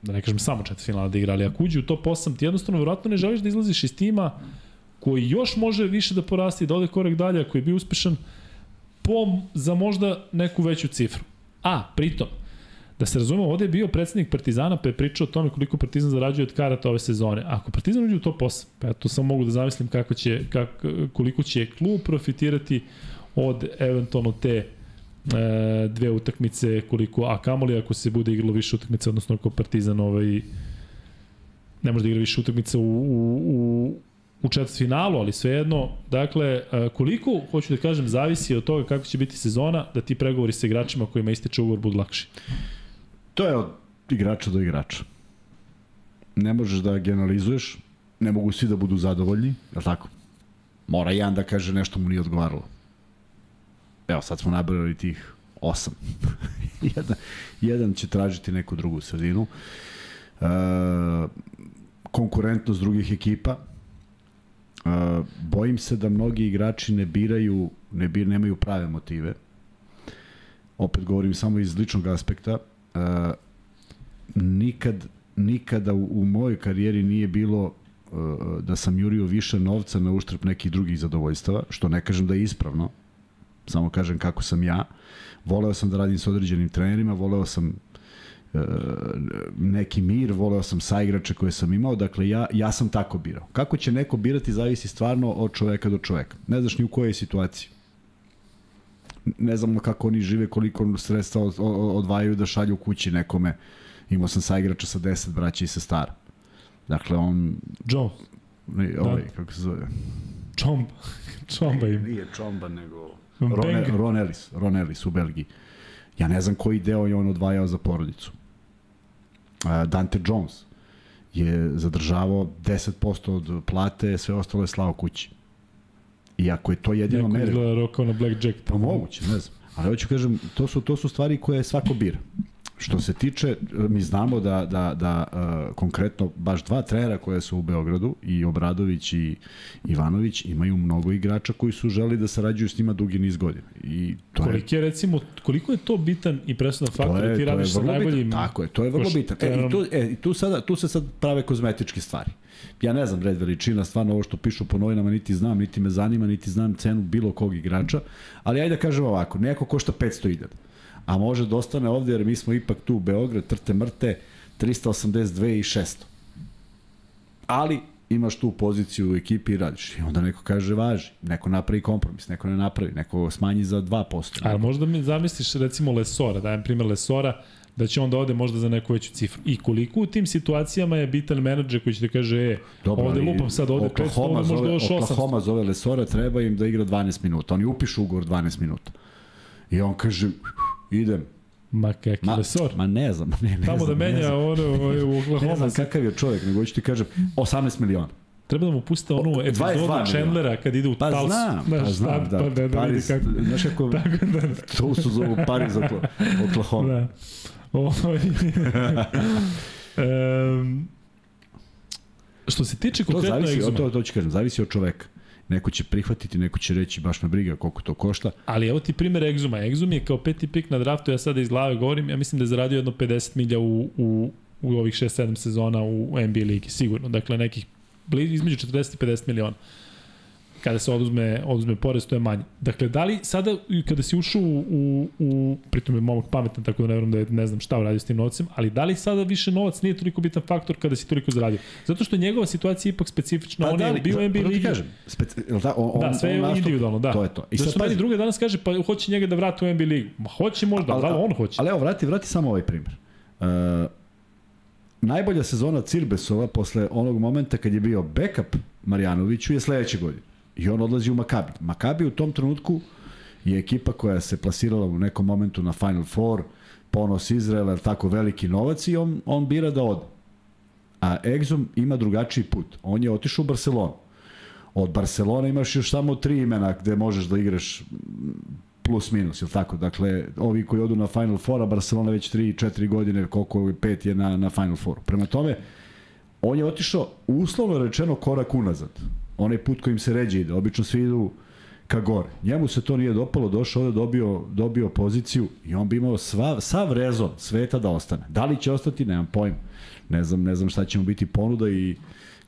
da ne kažem samo četiri finala da igra, ali ako uđe u top 8, ti jednostavno vjerojatno ne želiš da izlaziš iz tima koji još može više da porasti, da ode korak dalje, ako je bio uspešan, po, za možda neku veću cifru. A, pritom, da se razumemo, ovde je bio predsednik Partizana pa je pričao o tome koliko Partizan zarađuje od karata ove sezone. Ako Partizan uđe u top 8, pa ja to samo mogu da zamislim kako će, kako, koliko će klub profitirati od eventualno te dve utakmice koliko, a kamoli ako se bude igralo više utakmice, odnosno ako Partizan ovaj, ne može da igra više utakmice u, u, u, u četvrt finalu, ali svejedno, dakle, e, koliko, hoću da kažem, zavisi od toga kako će biti sezona, da ti pregovori sa igračima kojima ističe ugovor budu lakši. To je od igrača do igrača. Ne možeš da generalizuješ, ne mogu svi da budu zadovoljni, je tako? Mora jedan da kaže nešto mu nije odgovaralo evo sad smo nabrali tih osam. jedan, jedan će tražiti neku drugu sredinu. E, konkurentnost drugih ekipa. E, bojim se da mnogi igrači ne biraju, ne bir, nemaju prave motive. Opet govorim samo iz ličnog aspekta. E, nikad, nikada u, u mojoj karijeri nije bilo e, da sam jurio više novca na uštrb nekih drugih zadovoljstava, što ne kažem da je ispravno, samo kažem kako sam ja. Voleo sam da radim sa određenim trenerima, voleo sam e, neki mir, voleo sam saigrače koje sam imao, dakle ja, ja sam tako birao. Kako će neko birati zavisi stvarno od čoveka do čoveka. Ne znaš ni u kojoj situaciji. ne znamo kako oni žive, koliko sredstva odvajaju da šalju kući nekome. Imao sam sa igrača sa 10 braća i sestara. Dakle, on... Jones. Ne, ovaj, da. kako se zove? Čomba. Čomba im. Nije Čomba, nego... Ron, Ron Ellis, Ron Ellis u Belgiji. Ja ne znam koji deo je on odvajao za porodicu. Dante Jones je zadržavao 10% od plate, sve ostalo je slao kući. I ako je to jedino mere... Neko izgleda rokao na Blackjack. Pa moguće, ne znam. Ali hoću kažem, to su, to su stvari koje svako bira. Što se tiče, mi znamo da, da, da uh, konkretno baš dva trenera koje su u Beogradu, i Obradović i Ivanović, imaju mnogo igrača koji su želi da sarađuju s njima dugi niz godina. I to koliko je, recimo, koliko je to bitan i presudan faktor da ti radiš sa najboljim... Bitan, tako je, to je vrlo bitan. E, i tu, e, i tu, sada, tu se sad prave kozmetičke stvari. Ja ne znam red veličina, stvarno ovo što pišu po novinama niti znam, niti me zanima, niti znam cenu bilo kog igrača, ali ajde da kažem ovako, neko košta 500.000 a može da ostane ovde jer mi smo ipak tu u Beograd, trte mrte, 382 i 600. Ali imaš tu poziciju u ekipi i radiš. I onda neko kaže važi, neko napravi kompromis, neko ne napravi, neko smanji za 2%. Ali možda mi zamisliš recimo Lesora, dajem primjer Lesora, da će on da ode možda za neku veću cifru. I koliko u tim situacijama je bitan menadžer koji će da kaže, e, Dobro, ovde lupam sad, ovde 500, ovde možda još 800. Oklahoma zove Lesora, treba im da igra 12 minuta. Oni upišu ugovor 12 minuta. I on kaže, idem. Ma kakvi ma, resor. Ma ne znam. Ne, ne Tamo znam, da menja ono u Oklahoma. Ne znam kakav je čovjek, nego ću ti kažem 18 miliona. Treba da mu puste onu epizodu Chandlera kad ide u pa Tulsa. Znam, pa znam, da. Pa da, da Paris, kako... Znaš kako, tako da, da. to su zovu Paris Oklahoma. Da. Ovaj, um, što se tiče konkretno to zavisi, to, to ću kažem, zavisi od čoveka. Neko će prihvatiti, neko će reći baš me briga koliko to košta. Ali evo ti primer Exuma. Exum je kao peti pik na draftu, ja sada iz glave govorim, ja mislim da je zaradio jedno 50 milja u, u, u ovih 6-7 sezona u NBA ligi, sigurno. Dakle, nekih između 40 i 50 miliona kada se oduzme, oduzme porez, to je manje. Dakle, da li sada, kada si ušao u, u, u pritom je momak pametan, tako da ne vjerujem da je, ne znam šta uradio s tim novcem, ali da li sada više novac nije toliko bitan faktor kada si toliko zaradio? Zato što njegova situacija ipak specifična, pa, on da li, je bio NBA ligi. Kažem, speci, da, on, da, sve je individualno, da. To je to. I sad, sad druge danas kaže, pa hoće njega da vrati u NBA ligu. Ma hoće možda, ali, da, on hoće. Ali evo, vrati, vrati samo ovaj primjer. Uh, najbolja sezona Cirbesova posle onog momenta kad je bio backup Marjanoviću je sledeće godine. I on odlazi u Makabi. Makabi u tom trenutku je ekipa koja se plasirala u nekom momentu na Final Four, ponos Izraela, tako veliki novac i on, on bira da ode. A Exum ima drugačiji put. On je otišao u Barcelonu. Od Barcelona imaš još samo tri imena gde možeš da igraš plus minus, je tako? Dakle, ovi koji odu na Final Four, a Barcelona već 3-4 godine, koliko je pet je na, na Final Four. Prema tome, on je otišao uslovno rečeno korak unazad onaj put kojim se ređe ide. Obično svi idu ka gore. Njemu se to nije dopalo, došao ovde, dobio, dobio poziciju i on bi imao sva, sav rezon sveta da ostane. Da li će ostati, nemam pojma. Ne znam, ne znam šta će mu biti ponuda i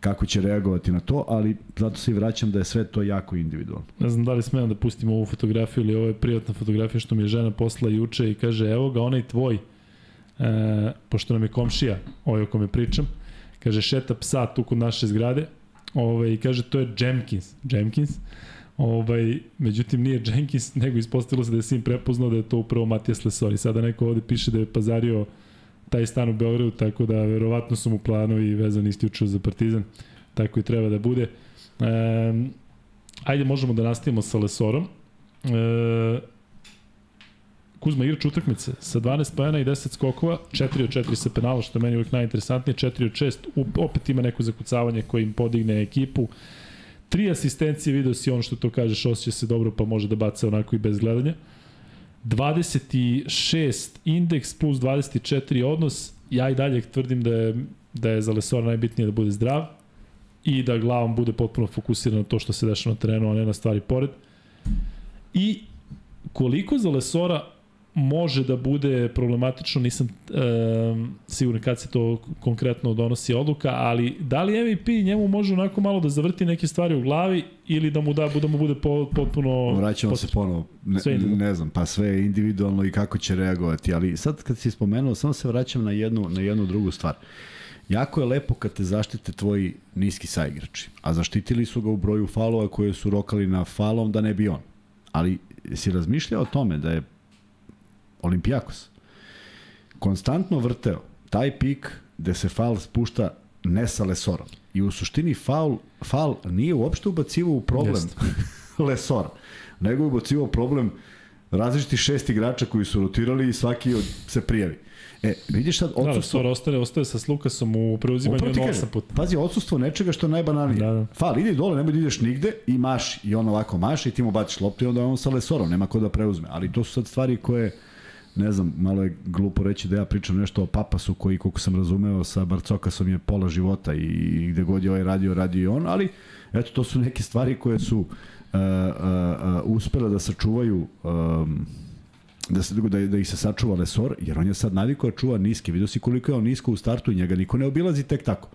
kako će reagovati na to, ali zato se i vraćam da je sve to jako individualno. Ne znam da li smem da pustim ovu fotografiju ili ovo je prijatna fotografija što mi je žena posla juče i kaže evo ga onaj tvoj, e, pošto nam je komšija, ovaj o kome pričam, kaže šeta psa tu kod naše zgrade, Ovaj, kaže, to je Jenkins. Jenkins. Ovaj, međutim, nije Jenkins, nego ispostavilo se da je sin prepoznao da je to upravo Matijas Lesori. Sada neko ovde piše da je pazario taj stan u Beogradu, tako da verovatno su mu planovi vezani isključio za Partizan. Tako i treba da bude. E, ajde, možemo da nastavimo sa Lesorom. E, Kuzma igrač utakmice sa 12 pojena i 10 skokova, 4 od 4 sa penala, što je meni uvijek najinteresantnije, 4 od 6, opet ima neko zakucavanje koje im podigne ekipu. Tri asistencije, video si ono što to kažeš, osjeća se dobro pa može da baca onako i bez gledanja. 26 indeks plus 24 odnos, ja i dalje tvrdim da je, da je za Lesora najbitnije da bude zdrav i da glavom bude potpuno fokusiran na to što se dešava na terenu, a ne na stvari pored. I koliko za Lesora može da bude problematično, nisam e, siguran kad se to konkretno donosi odluka, ali da li MVP njemu može onako malo da zavrti neke stvari u glavi ili da mu da, da mu bude potpuno... Vraćamo se ponovo, ne, ne znam, pa sve je individualno i kako će reagovati, ali sad kad si spomenuo, samo se vraćam na jednu, na jednu drugu stvar. Jako je lepo kad te zaštite tvoji niski saigrači, a zaštitili su ga u broju falova koje su rokali na falom da ne bi on. Ali si razmišljao o tome da je Olimpijakos konstantno vrteo taj pik gde se faul spušta ne sa Lesorom. I u suštini faul, faul nije uopšte ubacivao u problem Lesora, nego je ubacivao problem različiti šest igrača koji su rotirali i svaki od, se prijavi. E, vidiš sad odsustvo... Da, Lesor ostaje, ostaje sa Lukasom u preuzimanju od 8 puta. Pazi, odsustvo nečega što je najbanalnije. Da, da. Fal, idi dole, nemoj da ideš nigde i maši. I on ovako maši i ti mu baciš loptu i onda on sa Lesorom, nema ko da preuzme. Ali to su sad stvari koje ne znam, malo je glupo reći da ja pričam nešto o Papasu koji, koliko sam razumeo, sa Barcokasom je pola života i gde god je ovaj radio, radio i on, ali eto, to su neke stvari koje su uh, uh, uh, uspela da sačuvaju um, da, se, da, da ih se sačuva Lesor, jer on je sad navikao da čuva niske. Vidio si koliko je on nisko u startu i njega niko ne obilazi tek tako.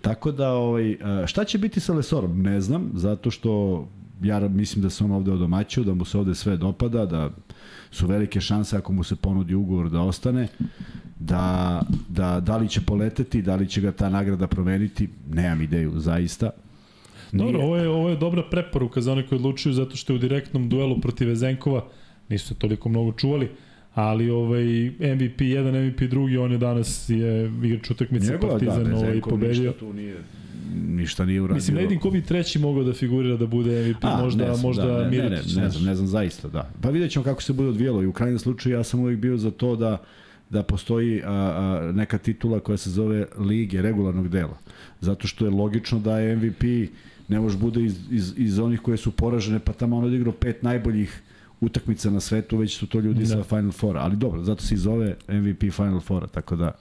Tako da, ovaj, šta će biti sa Lesorom? Ne znam, zato što ja mislim da se on ovde odomaćio, da mu se ovde sve dopada, da su velike šanse ako mu se ponudi ugovor da ostane, da, da, da li će poleteti, da li će ga ta nagrada promeniti, nemam ideju, zaista. Nije... Dobro, ovo je, ovo je dobra preporuka za one koji odlučuju zato što je u direktnom duelu protiv Ezenkova, nisu se toliko mnogo čuvali, ali ovaj MVP 1, MVP 2, on je danas je igrač utakmice da, Partizan da, ovaj pobedio. tu nije ništa nije uradio. Mislim, ne vidim ko bi treći mogao da figurira da bude MVP, A, možda, ne znam, možda da, ne, Miritić. Ne, ne, ne, znam, ne znam zaista, da. Pa vidjet ćemo kako se bude odvijelo i u krajnjem slučaju ja sam uvijek bio za to da da postoji a, a, neka titula koja se zove lige regularnog dela. Zato što je logično da je MVP ne može bude iz, iz, iz onih koje su poražene, pa tamo on odigrao pet najboljih utakmica na svetu, već su to ljudi da. sa Final Four. Ali dobro, zato se i zove MVP Final Four, tako da...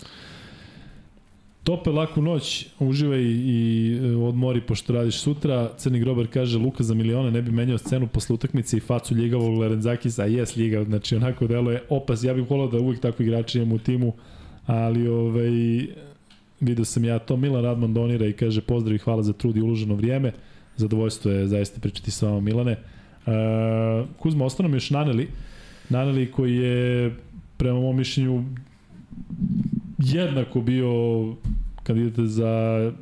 Tope laku noć, uživaj i e, odmori pošto radiš sutra. Crni grobar kaže Luka za milione ne bi menjao scenu posle utakmice i facu ljigavog Lerenzakisa, jes ljigav, znači onako delo je opas. Ja bih volao da uvijek takvi igrači imam u timu, ali ovaj, vidio sam ja to. Milan Radman donira i kaže pozdrav i hvala za trud i uloženo vrijeme. Zadovoljstvo je zaista pričati sa vama Milane. Uh, Kuzma, ostano mi još Naneli. Naneli koji je prema mom mišljenju jednako bio kandidat za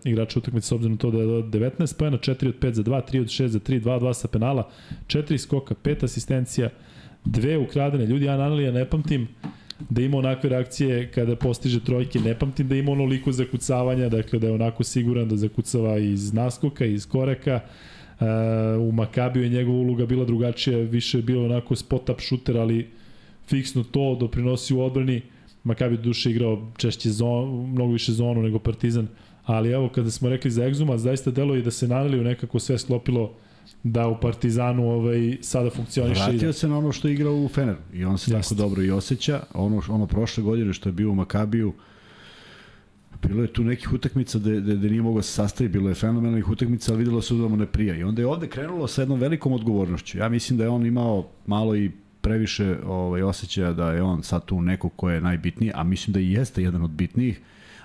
igrača utakmice s obzirom na to da je 19 pojena, 4 od 5 za 2, 3 od 6 za 3, 2 2 sa penala, 4 skoka, 5 asistencija, dve ukradene. Ljudi, ja Nanelija ne pamtim da ima onakve reakcije kada postiže trojke, ne pamtim da ima onoliko zakucavanja, dakle da je onako siguran da zakucava iz naskoka, iz koraka. Uh, u Makabiju je njegova uloga bila drugačija, više je bilo onako spot-up shooter, ali fiksno to doprinosi u odbrani. Makabi duše igrao češće zon, mnogo više zonu nego Partizan, ali evo kada smo rekli za Exuma, zaista delo je da se u nekako sve sklopilo da u Partizanu ovaj, sada funkcioniše. Vratio se na ono što je igrao u Feneru i on se Jeste. tako dobro i osjeća. Ono, ono prošle godine što je bio u Makabiju, bilo je tu nekih utakmica da, da, da nije mogao se sastaviti, bilo je fenomenalnih utakmica, ali videlo se da mu ne prija. I onda je ovde krenulo sa jednom velikom odgovornošću. Ja mislim da je on imao malo i previše ovaj, osjećaja da je on sad tu neko ko je najbitniji, a mislim da i jeste jedan od bitnijih,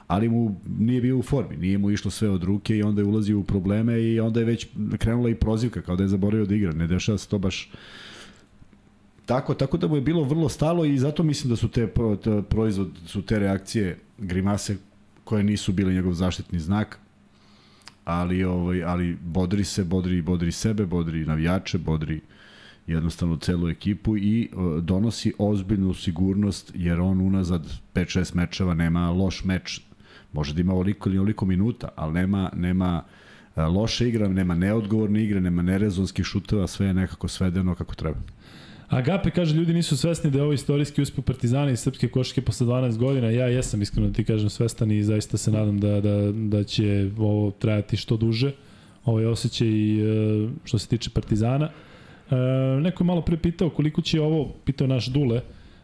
ali mu nije bio u formi, nije mu išlo sve od ruke i onda je ulazio u probleme i onda je već krenula i prozivka kao da je zaboravio da igra. Ne dešava se to baš tako, tako da mu je bilo vrlo stalo i zato mislim da su te, proizvod, su te reakcije grimase koje nisu bile njegov zaštitni znak, ali ovaj ali bodri se, bodri bodri sebe, bodri navijače, bodri uh, jednostavno celu ekipu i donosi ozbiljnu sigurnost jer on unazad 5-6 mečeva nema loš meč može da ima oliko ili oliko minuta, ali nema, nema uh, loše igra, nema neodgovorne igre, nema nerezonskih šuteva, sve je nekako svedeno kako treba. Agape kaže, ljudi nisu svesni da je ovo istorijski uspeh Partizana i srpske koške posle 12 godina. Ja jesam iskreno da ti kažem svestan i zaista se nadam da, da, da će ovo trajati što duže. Ovo je osjećaj uh, što se tiče Partizana. E, neko je malo pre pitao koliko će ovo, pitao naš Dule,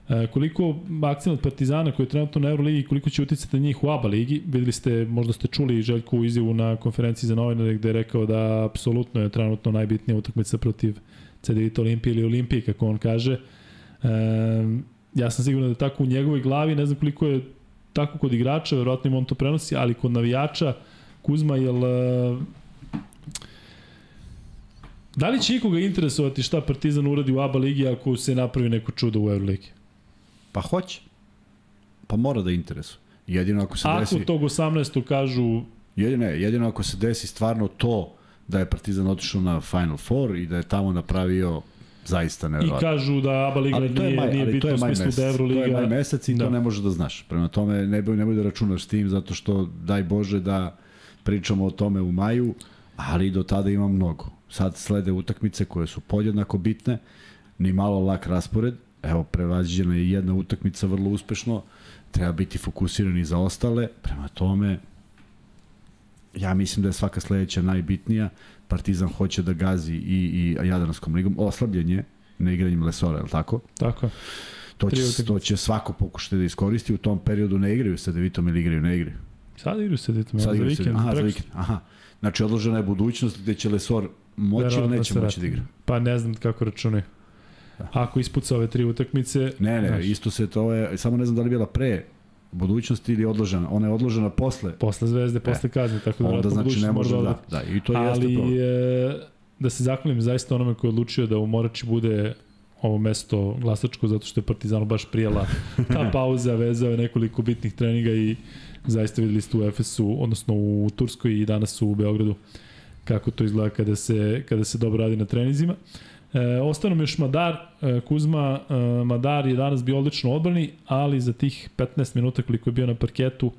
e, koliko akcijnat Partizana koji je trenutno na Euroligi, koliko će uticati na njih u ABA ligi. Videli ste, možda ste čuli Željku izjavu na konferenciji za novinare gde je rekao da apsolutno je trenutno najbitnija utakmica protiv CDVita Olimpije ili Olimpije, kako on kaže. E, ja sam siguran da tako u njegovoj glavi, ne znam koliko je tako kod igrača, verovatno im on to prenosi, ali kod navijača Kuzma, jel Da li će ikoga interesovati šta Partizan uradi u ABA ligi ako se napravi neko čudo u Euroligi? Pa hoće. Pa mora da interesuje. Jedino ako se ako desi... Ako tog 18. kažu... Jedino, jedino ako se desi stvarno to da je Partizan otišao na Final Four i da je tamo napravio Zaista I neverovatno. kažu da ABA liga Ali nije, maj, nije bitno u smislu mesec. da Euroliga... To je maj mesec i Da. to ne možeš da znaš. Prema tome, ne boj, nemoj da računaš s tim, zato što, daj Bože, da pričamo o tome u maju, ali do tada ima mnogo. Sad slede utakmice koje su podjednako bitne, ni malo lak raspored. Evo, prevađena je jedna utakmica vrlo uspešno, treba biti fokusirani za ostale. Prema tome, ja mislim da je svaka sledeća najbitnija. Partizan hoće da gazi i, i Jadranskom ligom. Oslabljen je na igranjem Lesora, je li tako? Tako. To će, to će svako pokušati da iskoristi. U tom periodu ne igraju sa Devitom ili igraju, ne igraju. Sad igraju se ditom, Sad za igraju sa vikend. Aha, za vikend. Aha. Znači, odložena je budućnost gde će Lesor moći ili neće moći da igra. Pa ne znam kako računaju. Ako ispuca ove tri utakmice, Ne, ne, znaš, isto se to je, samo ne znam da li je bila pre budućnosti ili odložena. Ona je odložena posle. posle zvezde, posle kazne, tako da Onda znači ne može da, odleti. da, i to jeste Ali problem. e, da se zahvalim zaista onome koji je odlučio da u Morači bude ovo mesto glasačko zato što je Partizanu baš prijala ta pauza, vezao je nekoliko bitnih treninga i zaista videli ste u Efesu, odnosno u Turskoj i danas u Beogradu kako to izgleda kada se, kada se dobro radi na treninzima. E, ostao nam još Madar, e, Kuzma, e, Madar je danas bio odlično odbrani, ali za tih 15 minuta koliko je bio na parketu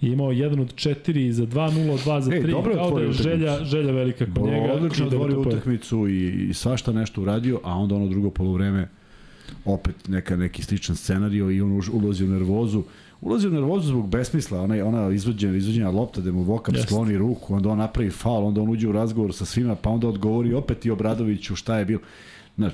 je imao 1 od 4 za 2-0, 2 za Ej, 3, dobro je kao da je želja, želja velika kod Bo, njega. odlično da otvorio poje. utakmicu i, i svašta nešto uradio, a onda ono drugo polovreme opet neka, neki sličan scenario i on ulazi u nervozu. Ulazi u nervozu zbog besmisla, ona, ona izvođena, izvođena lopta da mu Vokap Jeste. skloni ruku, onda on napravi faul, onda on uđe u razgovor sa svima, pa onda odgovori opet i Obradoviću šta je bilo. M,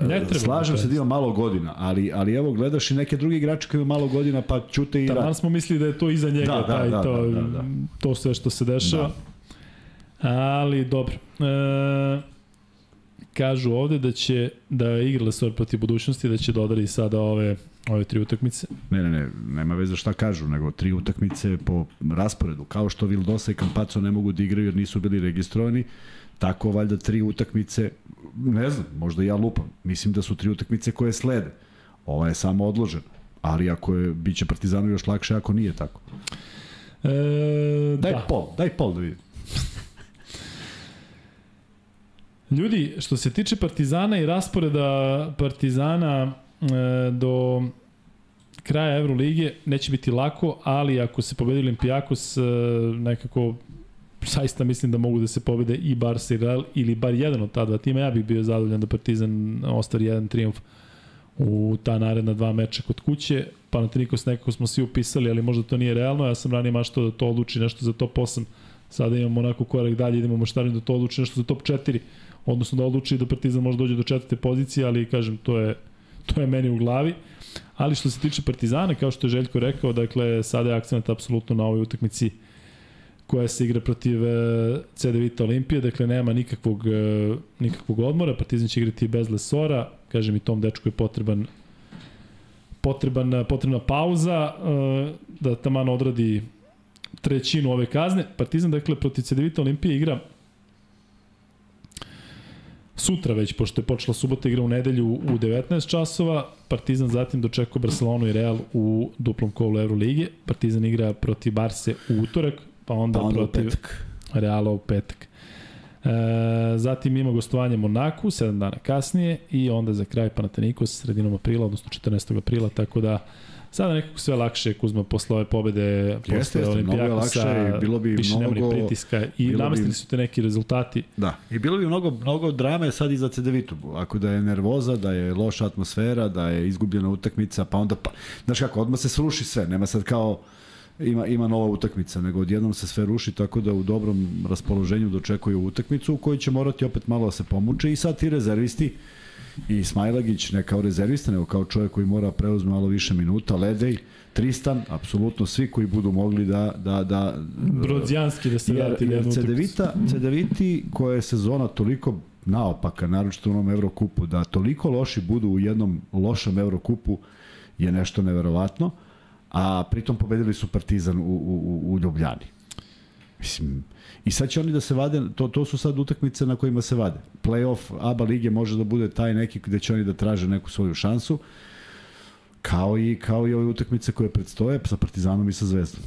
Ne treba slažem da se da ima malo godina, ali, ali evo gledaš i neke drugi igrače koji imaju malo godina pa čute i Taman rad. smo mislili da je to iza njega, Da, da, taj, da, to, da, da, da. to sve što se dešava. Ali dobro. E, kažu ovde da će da igra Lesor protiv budućnosti, da će dodali sada ove ove tri utakmice. Ne, ne, ne, nema veze šta kažu, nego tri utakmice po rasporedu. Kao što Vildosa i Campazzo ne mogu da igraju jer nisu bili registrovani, tako valjda tri utakmice, ne znam, možda ja lupam. Mislim da su tri utakmice koje slede. Ova je samo odložena. Ali ako je, bit će Partizanu još lakše ako nije tako. E, Daj da. pol, daj pol da vidim. Ljudi, što se tiče Partizana i rasporeda Partizana do kraja Evrolige, neće biti lako, ali ako se pobedi Olimpijakos, e, nekako zaista mislim da mogu da se pobede i Barca i Real ili bar jedan od ta dva tima. Ja bih bio zadovoljan da Partizan ostvari jedan triumf u ta naredna dva meča kod kuće. Panathinaikos nekako smo svi upisali, ali možda to nije realno. Ja sam ranije maštao da to odluči nešto za top 8. Sada imamo onako korak dalje, idemo maštarim da to odluči nešto za top 4 odnosno da odluči da Partizan može dođe do četvrte pozicije, ali kažem, to je, to je meni u glavi. Ali što se tiče Partizana, kao što je Željko rekao, dakle, sada je akcent apsolutno na ovoj utakmici koja se igra protiv e, CD Vita Olimpije, dakle nema nikakvog, e, nikakvog odmora, Partizan će igrati bez Lesora, kažem i tom dečku je potreban potreban, potrebna pauza e, da taman odradi trećinu ove kazne. Partizan, dakle, protiv CD Olimpije igra sutra već, pošto je počela subota igra u nedelju u 19 časova, Partizan zatim dočekuje Barcelonu i Real u duplom kolu Euroligi, Partizan igra protiv Barse u utorak, pa onda, Pa onda protiv petak. Reala u petak. E, zatim ima gostovanje Monaku, 7 dana kasnije i onda za kraj Panathinaikos sredinom aprila, odnosno 14. aprila, tako da sada nekako sve lakše Kuzma posle ove pobede Jeste, posle jeste, mnogo je Olimpijakosa, lakše i bilo bi više mnogo- pritiska i bilo bi- namestili su te neki rezultati. Da, i bilo bi mnogo, mnogo drame sad i za CDVitu. Ako da je nervoza, da je loša atmosfera, da je izgubljena utakmica, pa onda, pa, znaš kako, odmah se sruši sve. Nema sad kao, ima, ima nova utakmica, nego odjednom se sve ruši, tako da u dobrom raspoloženju dočekuju utakmicu u kojoj će morati opet malo da se pomuče i sad ti rezervisti i Smajlagić ne kao rezervista, nego kao čovjek koji mora preuzme malo više minuta, Ledej, Tristan, apsolutno svi koji budu mogli da, da, da Brodzijanski da se vrati jer. Cedevita, Cedeviti koja je sezona toliko naopaka, naročito u onom Evrokupu, da toliko loši budu u jednom lošem Evrokupu je nešto neverovatno, a pritom pobedili su Partizan u, u- u Ljubljani. Mislim, I sad će oni da se vade, to, to su sad utakmice na kojima se vade. Playoff ABA lige može da bude taj neki gde će oni da traže neku svoju šansu, kao i, kao i ove utakmice koje predstoje sa Partizanom i sa Zvezdom.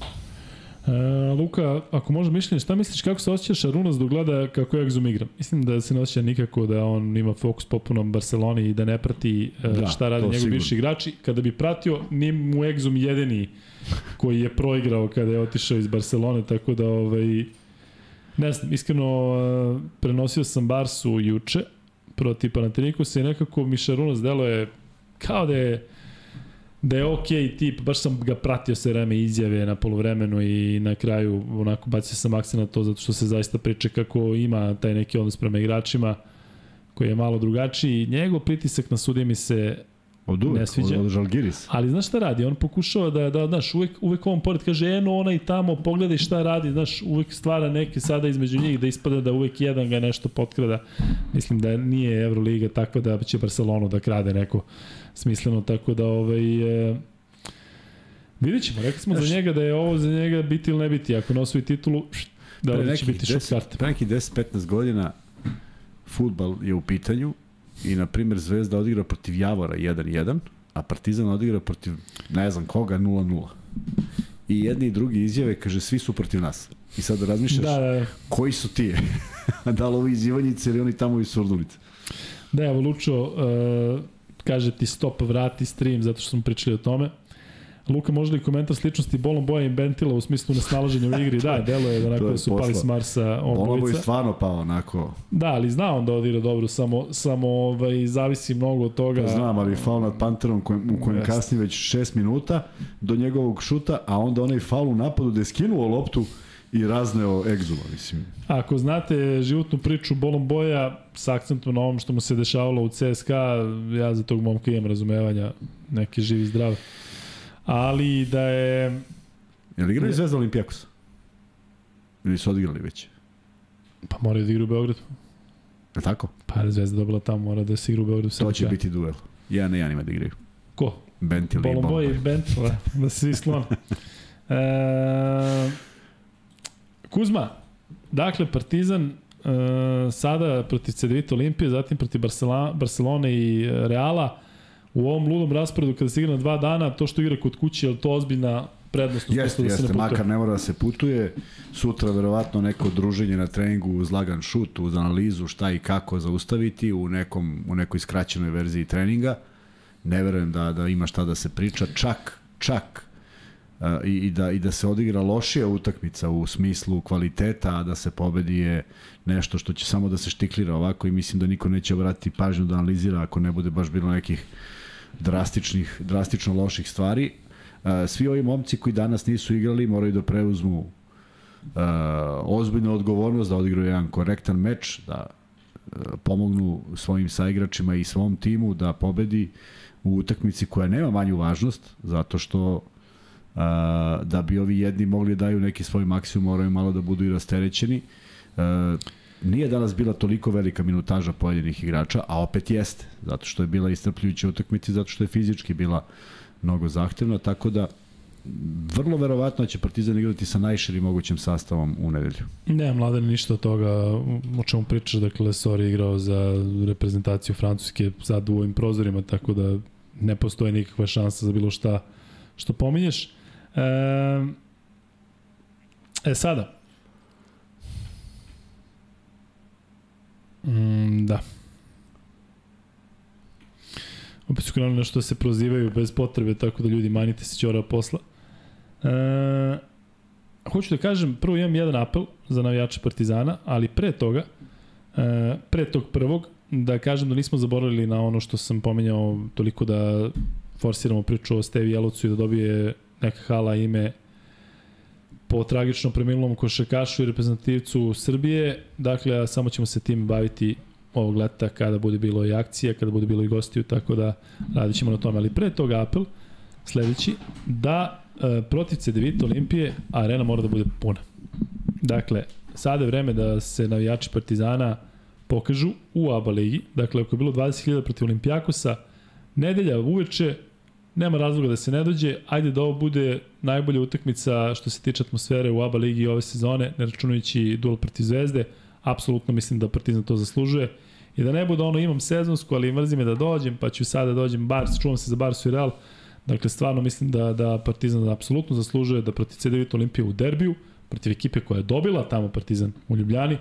E, Luka, ako može mišljenje, šta misliš kako se osjeća Šarunas dok gleda kako Exum igra? Mislim da se ne osjeća nikako da on ima fokus popunom Barceloni i da ne prati e, da, šta radi njegovi bivši igrači. Kada bi pratio, ni mu Exum jedini koji je proigrao kada je otišao iz Barcelone, tako da ovaj, ne znam, iskreno e, prenosio sam Barsu juče protiv Panathinaikosa i nekako mi Šarunas delo je kao da je da je okej okay tip, baš sam ga pratio sve vreme izjave na polovremenu i na kraju onako bacio sam akcent na to zato što se zaista priča kako ima taj neki odnos prema igračima koji je malo drugačiji. Njegov pritisak na sudije mi se Od uvek, ne sviđa. Od, od Žalgiris. Ali znaš šta radi? On pokušava da, da znaš, uvek, uvek on pored kaže, eno, ona i tamo, pogledaj šta radi, znaš, uvek stvara neke sada između njih da ispada da uvek jedan ga nešto potkrada. Mislim da nije Euroliga takva da će Barcelonu da krade neko smisleno, tako da ovaj, e, vidit ćemo, rekli smo Znaš, za njega da je ovo za njega biti ili ne biti, ako ne osvoji titulu, da li će biti šut karte. Pre nekih 10-15 godina futbal je u pitanju i, na primjer, Zvezda odigra protiv Javora 1-1, a Partizan odigra protiv, ne znam koga, 0-0. I jedni i drugi izjave, kaže, svi su protiv nas. I sad razmišljaš, da, da, da. koji su ti? da li ovi iz Ivanjice ili oni tamo iz Surdulice? Da, evo Lučo, uh, kaže ti stop, vrati stream, zato što smo pričali o tome. Luka, možda i komentar sličnosti Bolon Boja i Bentila u smislu nesnalaženja u igri? Da, delo je da onako da su pali s Marsa on Bolon Boj stvarno pao onako. Da, ali zna on da odira dobro, samo, samo ovaj, zavisi mnogo od toga. Pa znam, ali faul nad Panterom kojem, u kojem kasni već 6 minuta do njegovog šuta, a onda onaj faul u napadu da je skinuo loptu i razneo egzuma, mislim. Ako znate životnu priču Bolon Boja sa akcentom na ovom što mu se dešavalo u CSKA, ja za tog momka imam razumevanja, neki živi zdrav. Ali da je... Je li igrali Zvezda Olimpijakos? Ili su odigrali već? Pa moraju da igra u Beogradu. Je tako? Pa je Zvezda dobila tamo, mora da se igra u Beogradu. To će biti duel. Ja na jedan ima da igraju. Ko? Bentil i Bolon Boy i Bentil, da se svi sklon. e, Kuzma, dakle, Partizan uh, sada protiv Cedevita Olimpije, zatim protiv Barcelona, Barcelone i e, Reala, u ovom ludom rasporedu kada se igra na dva dana, to što igra kod kuće, je to ozbiljna prednost u jeste, da jeste, se ne makar ne mora da se putuje, sutra verovatno neko druženje na treningu uz lagan šut, uz analizu šta i kako zaustaviti u, nekom, u nekoj skraćenoj verziji treninga. Ne verujem da, da ima šta da se priča, čak, čak i, i, da, i da se odigra lošija utakmica u smislu kvaliteta, a da se pobedi je nešto što će samo da se štiklira ovako i mislim da niko neće obratiti pažnju da analizira ako ne bude baš bilo nekih drastičnih, drastično loših stvari. Svi ovi momci koji danas nisu igrali moraju da preuzmu ozbiljnu odgovornost da odigraju jedan korektan meč, da pomognu svojim saigračima i svom timu da pobedi u utakmici koja nema manju važnost, zato što da bi ovi jedni mogli da daju neki svoj maksimum, moraju malo da budu i rasterećeni. Nije danas bila toliko velika minutaža pojedinih igrača, a opet jeste, zato što je bila istrpljujuća utakmica, zato što je fizički bila mnogo zahtevna, tako da vrlo verovatno će Partizan igrati sa najširim mogućim sastavom u nedelju. Ne, mladen, ništa od toga o čemu pričaš, dakle, Sori igrao za reprezentaciju Francuske sad u ovim prozorima, tako da ne postoje nikakva šansa za bilo šta što pominješ. E, e sada. Mm, da. Opet su krenuli nešto da se prozivaju bez potrebe, tako da ljudi manite se ćora posla. E, hoću da kažem, prvo imam jedan apel za navijače Partizana, ali pre toga, e, pre tog prvog, da kažem da nismo zaboravili na ono što sam pomenjao toliko da forsiramo priču o Stevi Jelovcu i da dobije neka hala ime po tragično preminulom košarkašu i reprezentativcu Srbije. Dakle, samo ćemo se tim baviti ovog leta kada bude bilo i akcija, kada bude bilo i gostiju, tako da radit ćemo na tome. Ali pre toga apel, sledeći, da e, protiv C9 Olimpije arena mora da bude puna. Dakle, sada je vreme da se navijači Partizana pokažu u ABA ligi. Dakle, ako je bilo 20.000 protiv Olimpijakosa, nedelja uveče nema razloga da se ne dođe. Ajde da ovo bude najbolja utakmica što se tiče atmosfere u ABA ligi ove sezone, ne računajući duel protiv Zvezde. Apsolutno mislim da Partizan to zaslužuje. I da ne bude ono imam sezonsku, ali mrzi me da dođem, pa ću sada da dođem Bars, čuvam se za Barsu i Real. Dakle, stvarno mislim da, da Partizan apsolutno zaslužuje da protiv CDVita Olimpije u derbiju, protiv ekipe koja je dobila tamo Partizan u Ljubljani,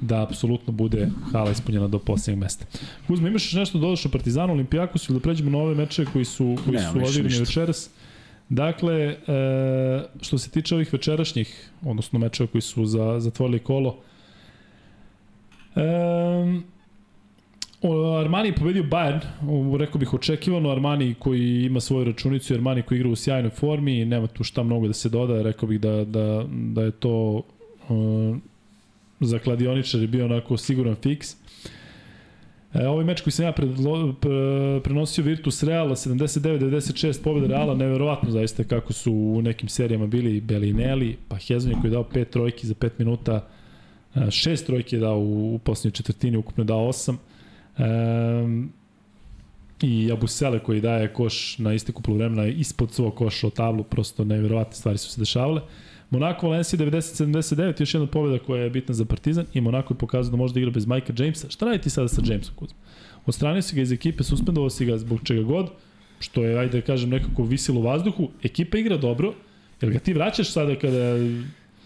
da apsolutno bude hala ispunjena do posljednjeg mesta. Kuzma, imaš nešto da dodaš o Partizanu, Olimpijakosu ili da pređemo na ove mečeve koji su, koji ne, su odigrani večeras? Dakle, e, što se tiče ovih večerašnjih, odnosno mečeva koji su za, zatvorili kolo, e, Armani je pobedio Bayern, rekao bih očekivano, Armani koji ima svoju računicu, Armani koji igra u sjajnoj formi, nema tu šta mnogo da se doda, rekao bih da, da, da je to uh, za kladioničar je bio onako siguran fiks. E, ovaj meč koji sam ja predlo, pre, prenosio Virtus Reala 79-96 pobjeda Reala, neverovatno zaista kako su u nekim serijama bili Belinelli, pa Hezonje koji je dao pet trojki za 5 minuta, šest trojki je dao u, u posljednjoj četvrtini, ukupno je dao osam. Um, i Abusele koji daje koš na isteku polovremena ispod svog koša o tablu, prosto neverovatne stvari su se dešavale. Monaco Valencia 90-79, još jedna pobjeda koja je bitna za Partizan i Monaco je pokazao da može da igra bez Majka Jamesa. Šta raditi sada sa Jamesom Kuzma? Odstranio si ga iz ekipe, suspendovao si ga zbog čega god, što je, ajde da kažem, nekako visilo u vazduhu. Ekipa igra dobro, jel ga ti vraćaš sada kada...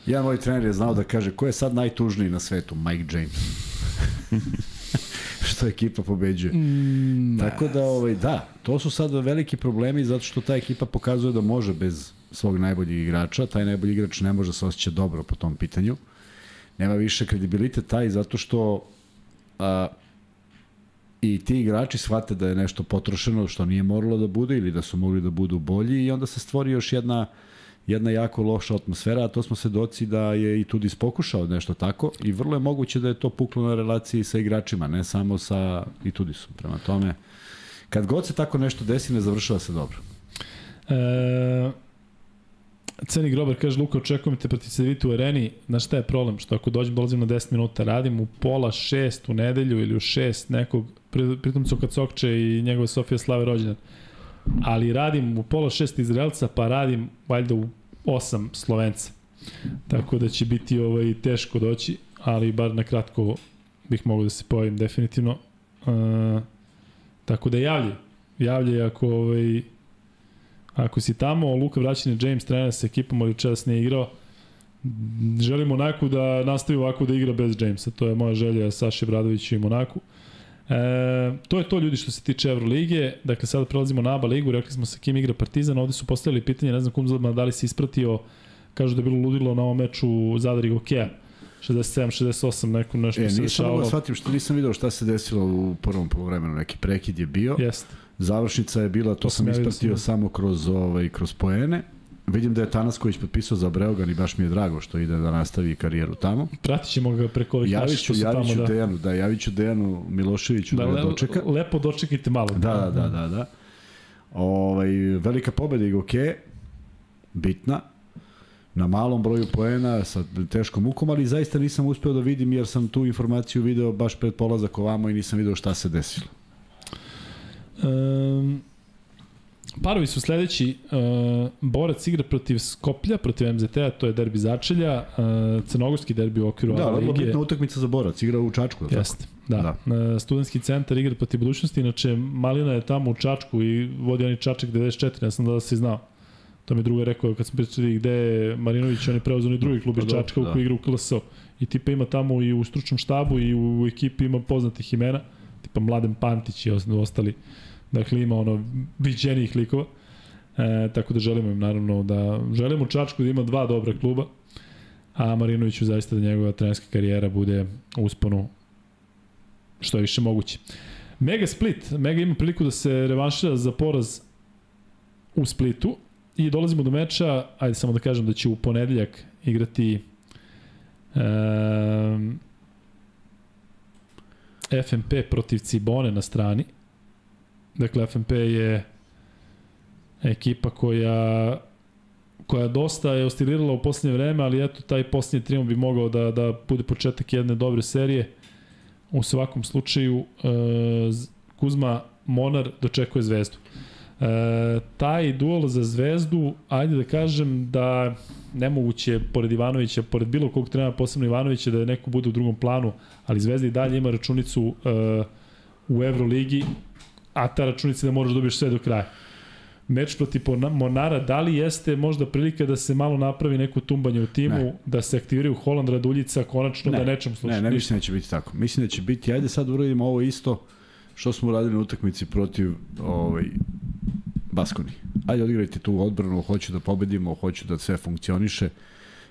Jedan moj trener je znao da kaže ko je sad najtužniji na svetu, Mike James. što ekipa pobeđuje. Mm, Tako da, ovaj, da, to su sad veliki problemi zato što ta ekipa pokazuje da može bez svog najboljeg igrača. Taj najbolji igrač ne može se osjeća dobro po tom pitanju. Nema više kredibilitet taj zato što a, i ti igrači shvate da je nešto potrošeno što nije moralo da bude ili da su mogli da budu bolji i onda se stvori još jedna jedna jako loša atmosfera, a to smo svedoci da je i Tudis pokušao nešto tako i vrlo je moguće da je to puklo na relaciji sa igračima, ne samo sa i Tudisom. Prema tome, kad god se tako nešto desi, ne završava se dobro. E, Ceni Grober kaže, Luka, očekujem te protiv Cedevita u areni. Znaš šta je problem? Što ako dođem, dolazim na 10 minuta, radim u pola šest u nedelju ili u šest nekog, pritom Coka Cokče i njegove Sofija Slave rođendan. Ali radim u pola šest Izraelca, pa radim valjda u osam Slovenca. Tako da će biti ovaj, teško doći, ali bar na kratko bih mogao da se pojavim definitivno. Uh, tako da javlje. Javlje ako ovaj, Ako si tamo, Luka vraćanje James trener sa ekipom, ali čas nije igrao, želimo Monaku da nastavi ovako da igra bez Jamesa. To je moja želja Saši Bradoviću i Monaku. E, to je to ljudi što se tiče Evrolige. Dakle, sada prelazimo na ABA ligu. Rekli smo sa kim igra Partizan. Ovde su postavili pitanje, ne znam kom da li si ispratio, kažu da je bilo ludilo na ovom meču Zadar i Gokeja. 67, 68, neko nešto e, se dešavalo. Nisam da shvatim što nisam video šta se desilo u prvom polovremenu. Neki prekid je bio. Jeste. Završnica je bila, to, to sam, sam ispratio ja samo kroz, ovaj, kroz poene. Vidim da je Tanasković potpisao za Breogan i baš mi je drago što ide da nastavi karijeru tamo. Pratit ćemo ga preko ovih naših što su javiću tamo. Da... Dejanu, da, javiću Dejanu Miloševiću da, da ga dočeka. Lepo dočekajte malo. Da, da, da, da. da. Ovaj, velika pobeda i Goke, bitna, na malom broju poena sa teškom mukom, ali zaista nisam uspeo da vidim jer sam tu informaciju video baš pred polazak ovamo i nisam video šta se desilo. Um, parovi su sledeći. Uh, Borac igra protiv Skoplja, protiv MZT-a, to je derbi začelja, uh, crnogorski derbi u okviru da, lige. Da, bitna utakmica za Borac, igra u Čačku. Jeste, da. da. Uh, studentski centar igra protiv budućnosti, inače Malina je tamo u Čačku i vodi oni Čačak 94, ja sam da se znao. To mi druga rekao kad smo pričali gde je Marinović, on je preuzeo ni drugi klub iz pa Čačka da. koji igra u KLSO. I tipa ima tamo i u stručnom štabu i u, u ekipi ima poznatih imena, tipa Mladen Pantić i ostali. Dakle, ima ono viđenih likova. E, tako da želimo im naravno da želimo Čačku da ima dva dobra kluba, a Marinoviću zaista da njegova trenerska karijera bude usponu što je više moguće. Mega Split, Mega ima priliku da se revanšira za poraz u Splitu i dolazimo do meča, ajde samo da kažem da će u ponedeljak igrati um, FMP protiv Cibone na strani. Dakle, FMP je ekipa koja koja dosta je oscilirala u poslednje vreme, ali eto, taj poslednji trijum bi mogao da, da bude početak jedne dobre serije. U svakom slučaju, e, Kuzma Monar dočekuje zvezdu. E, taj duel za zvezdu, ajde da kažem da nemoguće pored Ivanovića, pored bilo kog trenera, posebno Ivanovića, da neko bude u drugom planu, ali Zvezda i dalje ima računicu e, u Euroligi a ta računica da moraš da dobiješ sve do kraja. meč protiv Monara, da li jeste možda prilika da se malo napravi neko tumbanje u timu, ne. da se aktiviraju Holand Raduljica, konačno ne. da nečem sluša? Ne, ne mislim da će biti tako. Mislim da će biti, ajde sad uradimo ovo isto što smo uradili na utakmici protiv ovaj, Baskoni. Ajde odigrajte tu odbranu, hoću da pobedimo, hoću da sve funkcioniše.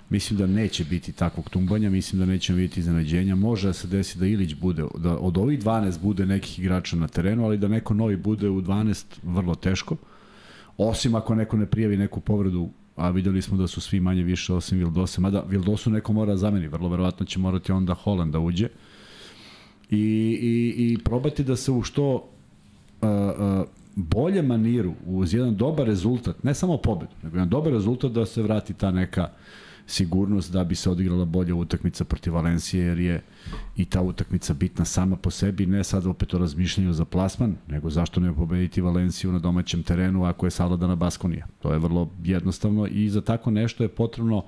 Mislim da neće biti takvog tumbanja, mislim da nećemo vidjeti iznenađenja. Može da se desi da Ilić bude, da od ovih 12 bude nekih igrača na terenu, ali da neko novi bude u 12 vrlo teško. Osim ako neko ne prijavi neku povredu, a videli smo da su svi manje više osim Vildose, mada Vildosu neko mora da zameni, vrlo verovatno će morati onda Holland da uđe. I, i, i probati da se u što uh, uh, bolje maniru, uz jedan dobar rezultat, ne samo pobedu, nego jedan dobar rezultat da se vrati ta neka uh, sigurnost da bi se odigrala bolja utakmica protiv Valencije, jer je i ta utakmica bitna sama po sebi, ne sad opet o razmišljanju za plasman, nego zašto ne pobediti Valenciju na domaćem terenu ako je savladana Baskonija. To je vrlo jednostavno i za tako nešto je potrebno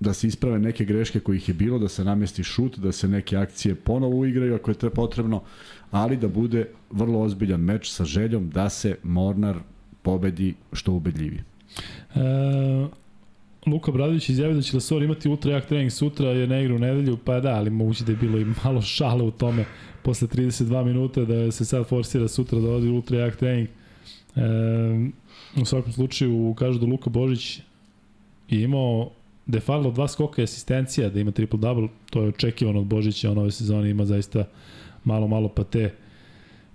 da se isprave neke greške kojih je bilo, da se namesti šut, da se neke akcije ponovo uigraju ako je to potrebno, ali da bude vrlo ozbiljan meč sa željom da se Mornar pobedi što ubedljivije. E, Luka Bradović izjavio da će Lasor imati ultra jak trening sutra jer ne igra u nedelju, pa da, ali moguće da je bilo i malo šale u tome posle 32 minuta da se sad forsira sutra da odi ultra jak trening. E, u svakom slučaju kažu da Luka Božić je imao je falilo dva skoka i asistencija da ima triple-double, to je očekivano od Božića, on ove sezone ima zaista malo, malo pa te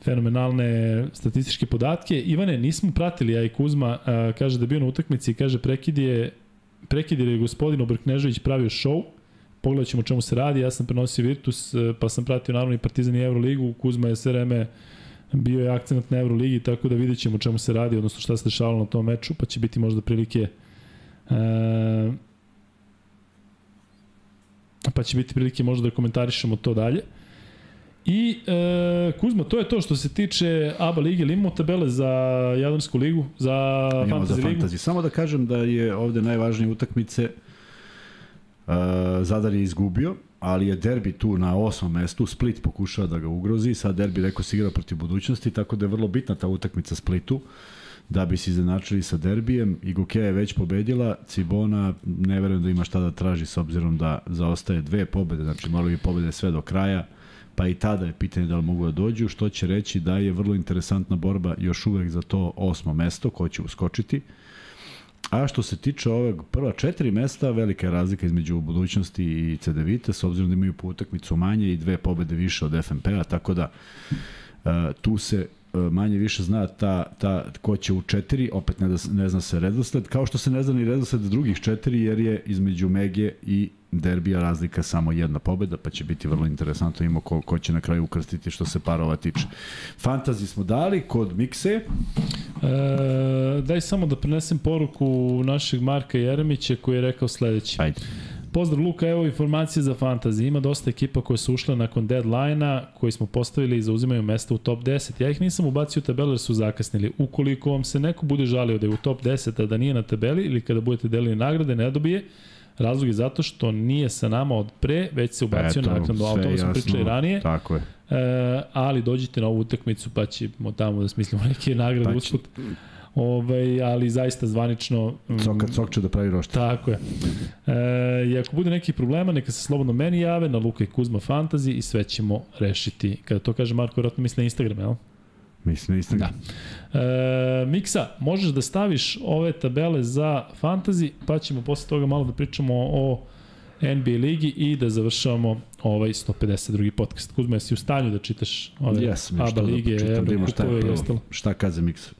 fenomenalne statističke podatke. Ivane, nismo pratili, ja i Kuzma, a, kaže da bio na utakmici i kaže prekid je prekid je gospodin Obrknežević pravio show, pogledat ćemo čemu se radi, ja sam prenosio Virtus, e, pa sam pratio naravno i Partizan i Euroligu, Kuzma je sve vreme bio je akcent na Euroligi, tako da vidjet ćemo čemu se radi, odnosno šta se dešavalo na tom meču, pa će biti možda prilike e, pa će biti prilike možda da komentarišemo to dalje. I e, Kuzma, to je to što se tiče ABA lige, ili imamo tabele za Jadransku ligu, za imamo Fantasy za ligu? Fantasy. Samo da kažem da je ovde najvažnije utakmice uh, Zadar je izgubio, ali je derbi tu na osmom mestu, Split pokušava da ga ugrozi, sad derbi rekao se igra protiv budućnosti, tako da je vrlo bitna ta utakmica Splitu da bi se izjednačili sa derbijem. Iguke je već pobedila, Cibona ne verujem da ima šta da traži s obzirom da zaostaje dve pobede, znači morali bi pobede sve do kraja pa i tada je pitanje da li mogu da dođu, što će reći da je vrlo interesantna borba još uvek za to osmo mesto, ko će uskočiti. A što se tiče ovog prva četiri mesta, velika je razlika između budućnosti i CDVita, s obzirom da imaju po utakmicu manje i dve pobede više od FNP-a, tako da uh, tu se uh, manje više zna ta, ta ko će u četiri, opet ne, da, ne zna se redosled, kao što se ne zna ni redosled drugih četiri, jer je između Mege i derbija razlika samo jedna pobeda, pa će biti vrlo interesantno ima ko, ko će na kraju ukrstiti što se parova tiče. Fantazi smo dali kod Mikse. E, daj samo da prenesem poruku našeg Marka Jeremića koji je rekao sledeće. Ajde. Pozdrav Luka, evo informacije za fantasy. Ima dosta ekipa koje su ušle nakon deadline-a koji smo postavili i zauzimaju mesta u top 10. Ja ih nisam ubacio u tabelu jer su zakasnili. Ukoliko vam se neko bude žalio da je u top 10, a da nije na tabeli ili kada budete delili nagrade, ne dobije, Razlog je zato što nije sa nama od pre, već se ubacio Eto, naknadno, o tome smo pričali ranije. Tako je. E, ali dođite na ovu utakmicu pa ćemo tamo da smislimo neke nagrade pa usput. Ovaj, ali zaista zvanično... Coka mm, cok će da pravi rošte. Tako je. E, I ako bude neki problema, neka se slobodno meni jave na Luka i Kuzma Fantasy i sve ćemo rešiti. Kada to kaže Marko, vjerojatno misli na Instagram, jel? Mislim Instagram. Da. E, Miksa, možeš da staviš ove tabele za fantasy, pa ćemo posle toga malo da pričamo o NBA ligi i da završavamo ovaj 152. podcast. Kuzma, jesi u stanju da čitaš ove yes, ABA da lige, da Euro, šta, je ostalo? Šta kaže Miksa?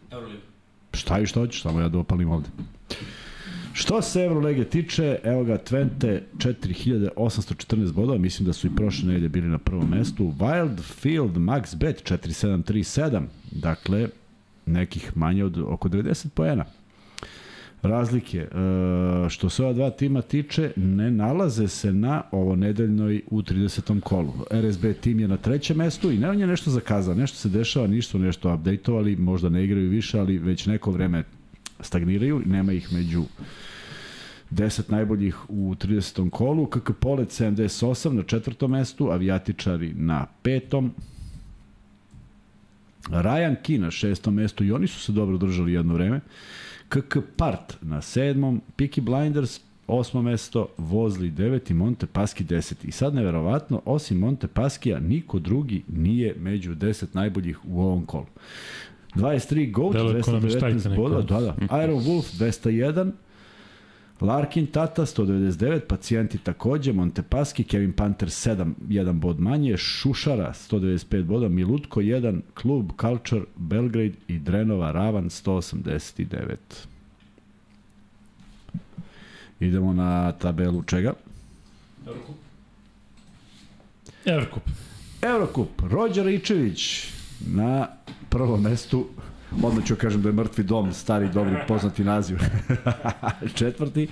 Šta i što hoćeš, samo ja da opalim ovde. Što se Eurolege tiče, evo ga Twente 4814 bodova, mislim da su i prošle nedelje bili na prvom mestu. Wildfield Max Bet 4737, dakle nekih manje od oko 90 poena. Razlike, e, što se ova dva tima tiče, ne nalaze se na ovo nedeljnoj u 30. kolu. RSB tim je na trećem mestu i ne on je nešto zakazao, nešto se dešava, ništa nešto updateovali, možda ne igraju više, ali već neko vreme stagniraju, nema ih među 10 najboljih u 30. kolu, KK Polet 78 na četvrtom mestu, avijatičari na petom, Ryan Key na šestom mestu i oni su se dobro držali jedno vreme. KK Part na sedmom, Peaky Blinders osmo mesto, Vozli deveti, Monte Paschi deseti. I sad neverovatno, osim Monte Paskija, niko drugi nije među 10 najboljih u ovom kolu. 23 Goat, 219 boda, da, da. Iron Wolf 201, Larkin Tata 199, pacijenti takođe, Montepaschi, Kevin Panter 7, 1 bod manje, Šušara 195 boda, Milutko 1, Klub Culture Belgrade i Drenova Ravan 189. Idemo na tabelu čega? Eurocup. Eurocup. Eurocup, Rođer Ičević na prvom mestu odmah ću kažem da je mrtvi dom, stari, dobri, poznati naziv. Četvrti.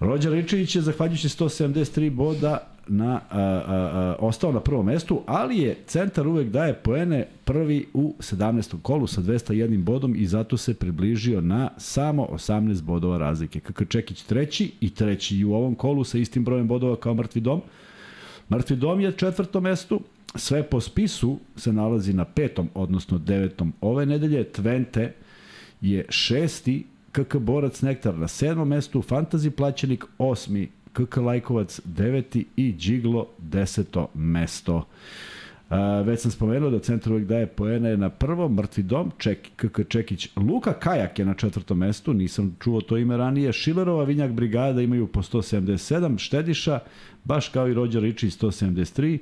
Rođer Ričević je, zahvaljujući 173 boda, na, a, a, a, ostao na prvom mestu, ali je centar uvek daje poene prvi u 17. kolu sa 201 bodom i zato se približio na samo 18 bodova razlike. Kaka Čekić treći i treći i u ovom kolu sa istim brojem bodova kao Mrtvi dom. Mrtvi dom je četvrto mestu, sve po spisu se nalazi na petom, odnosno devetom ove nedelje. Twente je šesti, KK Borac Nektar na sedmom mestu, Fantasy Plaćenik osmi, KK Lajkovac deveti i Džiglo deseto mesto. Uh, već sam spomenuo da centar uvijek daje poene na prvom, Mrtvi dom, Ček, KK Čekić, Luka Kajak je na četvrtom mestu, nisam čuo to ime ranije, Šilerova Vinjak Brigada imaju po 177, Štediša, baš kao i Rođer Riči 173,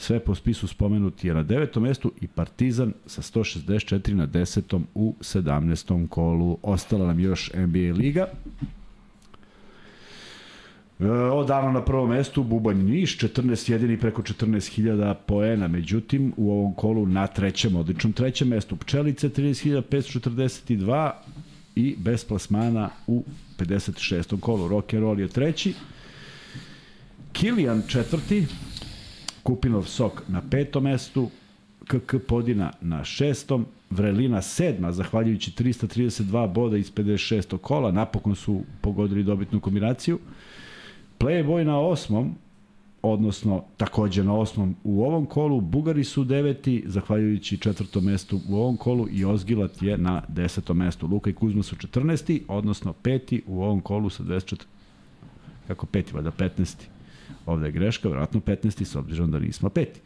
Sve po spisu spomenuti je na devetom mestu i Partizan sa 164 na desetom u 17. kolu. Ostala nam još NBA Liga. E, odavno na prvom mestu Bubanj Niš, 14 jedini preko 14.000 poena, međutim u ovom kolu na trećem, odličnom trećem mestu Pčelice 30.542 i bez plasmana u 56. kolu. Rock and Roll je treći. Kilian četvrti, Kupinov Sok na petom mestu, KK Podina na šestom, Vrelina sedma, zahvaljujući 332 boda iz 56. kola, napokon su pogodili dobitnu kombinaciju. Playboy na osmom, odnosno takođe na osmom u ovom kolu, Bugari su deveti, zahvaljujući četvrtom mestu u ovom kolu i Ozgilat je na desetom mestu. Luka i Kuzma su 14. odnosno peti u ovom kolu sa 24. Kako peti, vada 15. Ovde je greška, vjerojatno 15. s obzirom da nismo peti.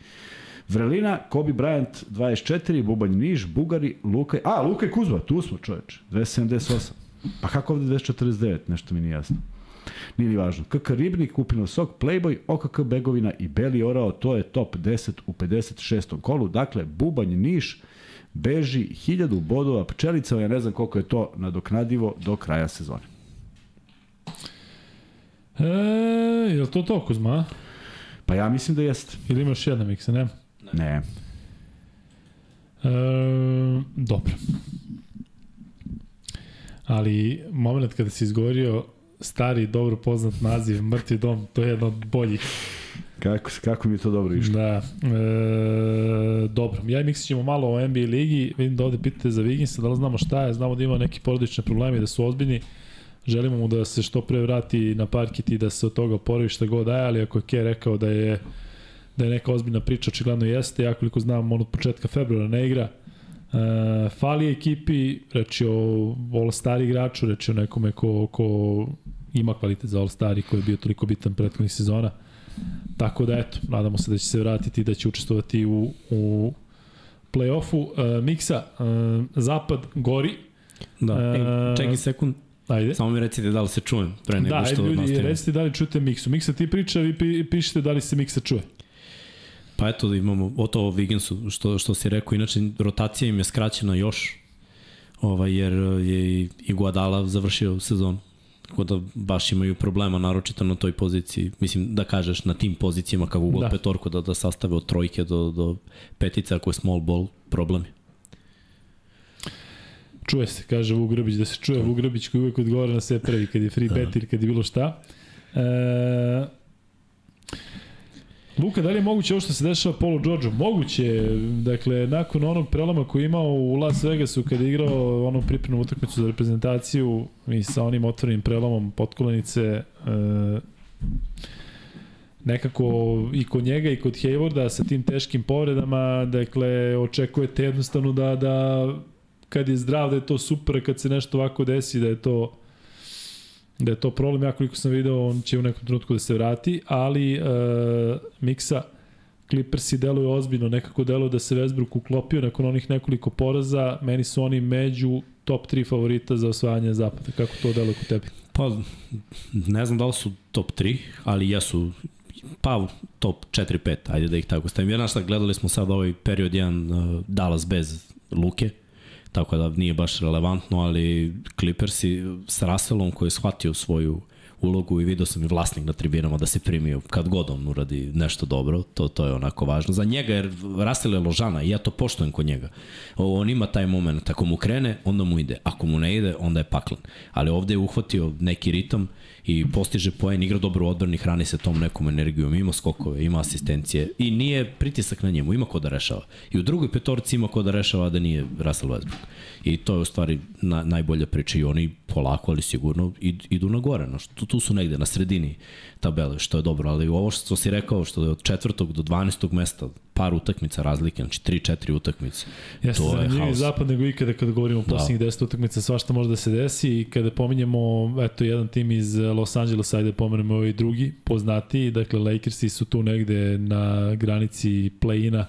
Vrelina, Kobe Bryant 24, Bubanj Niš, Bugari, Luka, a Luka Kuzma, tu smo čoveč, 278. Pa kako ovde 249, nešto mi nije jasno. Nije ni važno. KK Ribnik, Kupinov Sok, Playboy, OKK Begovina i Beli Orao, to je top 10 u 56. kolu. Dakle, Bubanj Niš beži 1000 bodova pčelica, ja ne znam koliko je to nadoknadivo do kraja sezone. E, je li to to, Kuzma? Pa ja mislim da jeste. Ili imaš jedna miksa, ne? Ne. E, dobro. Ali moment kada si izgovorio stari, dobro poznat naziv, Mrtvi dom, to je jedno od boljih. Kako, kako mi je to dobro išlo? Da. E, dobro. Ja i Miksi ćemo malo o NBA ligi. Vidim da ovde pitate za Viginsa, da li znamo šta je. Znamo da ima neki porodične probleme i da su ozbiljni. Želimo mu da se što pre vrati na parkit i da se od toga oporavi šta god daje, ali ako je Ke rekao da je da je neka ozbiljna priča, očigledno jeste, ja koliko znam, on od početka februara ne igra. E, fali ekipi, reći o All-Star igraču, reći o nekome ko, ko ima kvalitet za All-Star i koji je bio toliko bitan prethodnih sezona. Tako da, eto, nadamo se da će se vratiti i da će učestvovati u, u play-offu. E, Miksa, e, Zapad gori. Da, e, čekaj sekund, Ajde. Samo mi recite da li se čujem pre nego da, što ljudi, nastavimo. Da, recite da li čujete Miksu. Miksa ti priča, vi pi, pišete da li se Miksa čuje. Pa eto da imamo o to o Vigensu, što, što si rekao, inače rotacija im je skraćena još, ovaj, jer je i Guadala završio sezon. Tako da baš imaju problema, naročito na toj poziciji. Mislim da kažeš na tim pozicijama kako god da. petorku da, da sastave od trojke do, do petice, ako je small ball, problemi. Čuje se, kaže Vuk Grbić, da se čuje Vuk Grbić koji uvek odgovara na sve prvi, kad je free da. bet ili kad je bilo šta. E, Luka, da li je moguće ovo što se dešava Polo Giorgio? Moguće, dakle, nakon onog preloma koji je imao u Las Vegasu kada je igrao onu pripremnu utakmicu za reprezentaciju i sa onim otvorenim prelomom potkolenice, e, nekako i kod njega i kod Haywarda sa tim teškim povredama, dakle, očekujete jednostavno da, da kad je zdrav da je to super, kad se nešto ovako desi da je to da je to problem, ja koliko sam video on će u nekom trenutku da se vrati, ali uh, Miksa Clippersi deluju ozbiljno, nekako deluju da se Westbrook uklopio nakon onih nekoliko poraza, meni su oni među top 3 favorita za osvajanje zapada. Kako to deluje kod tebi? Pa, ne znam da li su top 3, ali jesu pa top 4-5, ajde da ih tako stavim. Ja našta, gledali smo sad ovaj period 1 uh, Dallas bez Luke, tako da nije baš relevantno, ali Clippersi s Russellom koji je shvatio svoju ulogu i video sam i vlasnik na tribinama da se primio kad god on uradi nešto dobro, to, to je onako važno. Za njega, jer Russell je ložana i ja to poštojem kod njega. On ima taj moment, ako mu krene, onda mu ide. Ako mu ne ide, onda je paklan. Ali ovde je uhvatio neki ritam i postiže poen, igra dobro odbrani, hrani se tom nekom energijom, ima skokove, ima asistencije i nije pritisak na njemu, ima ko da rešava. I u drugoj petorci ima ko da rešava da nije Russell Westbrook. I to je u stvari na, najbolja priča i oni polako, ali sigurno idu na gore. No, što, tu su negde na sredini tabele, što je dobro, ali ovo što si rekao, što je od četvrtog do 12. mesta, par utakmica razlike, znači 3-4 utakmice. Jeste to je haos. zapad nego ikada kada govorimo o da. posljednjih da. 10 utakmica, svašta može da se desi i kada pominjemo, eto, jedan tim iz Los Angelesa, ajde pomenemo ovaj drugi, poznati, dakle Lakersi su tu negde na granici play-ina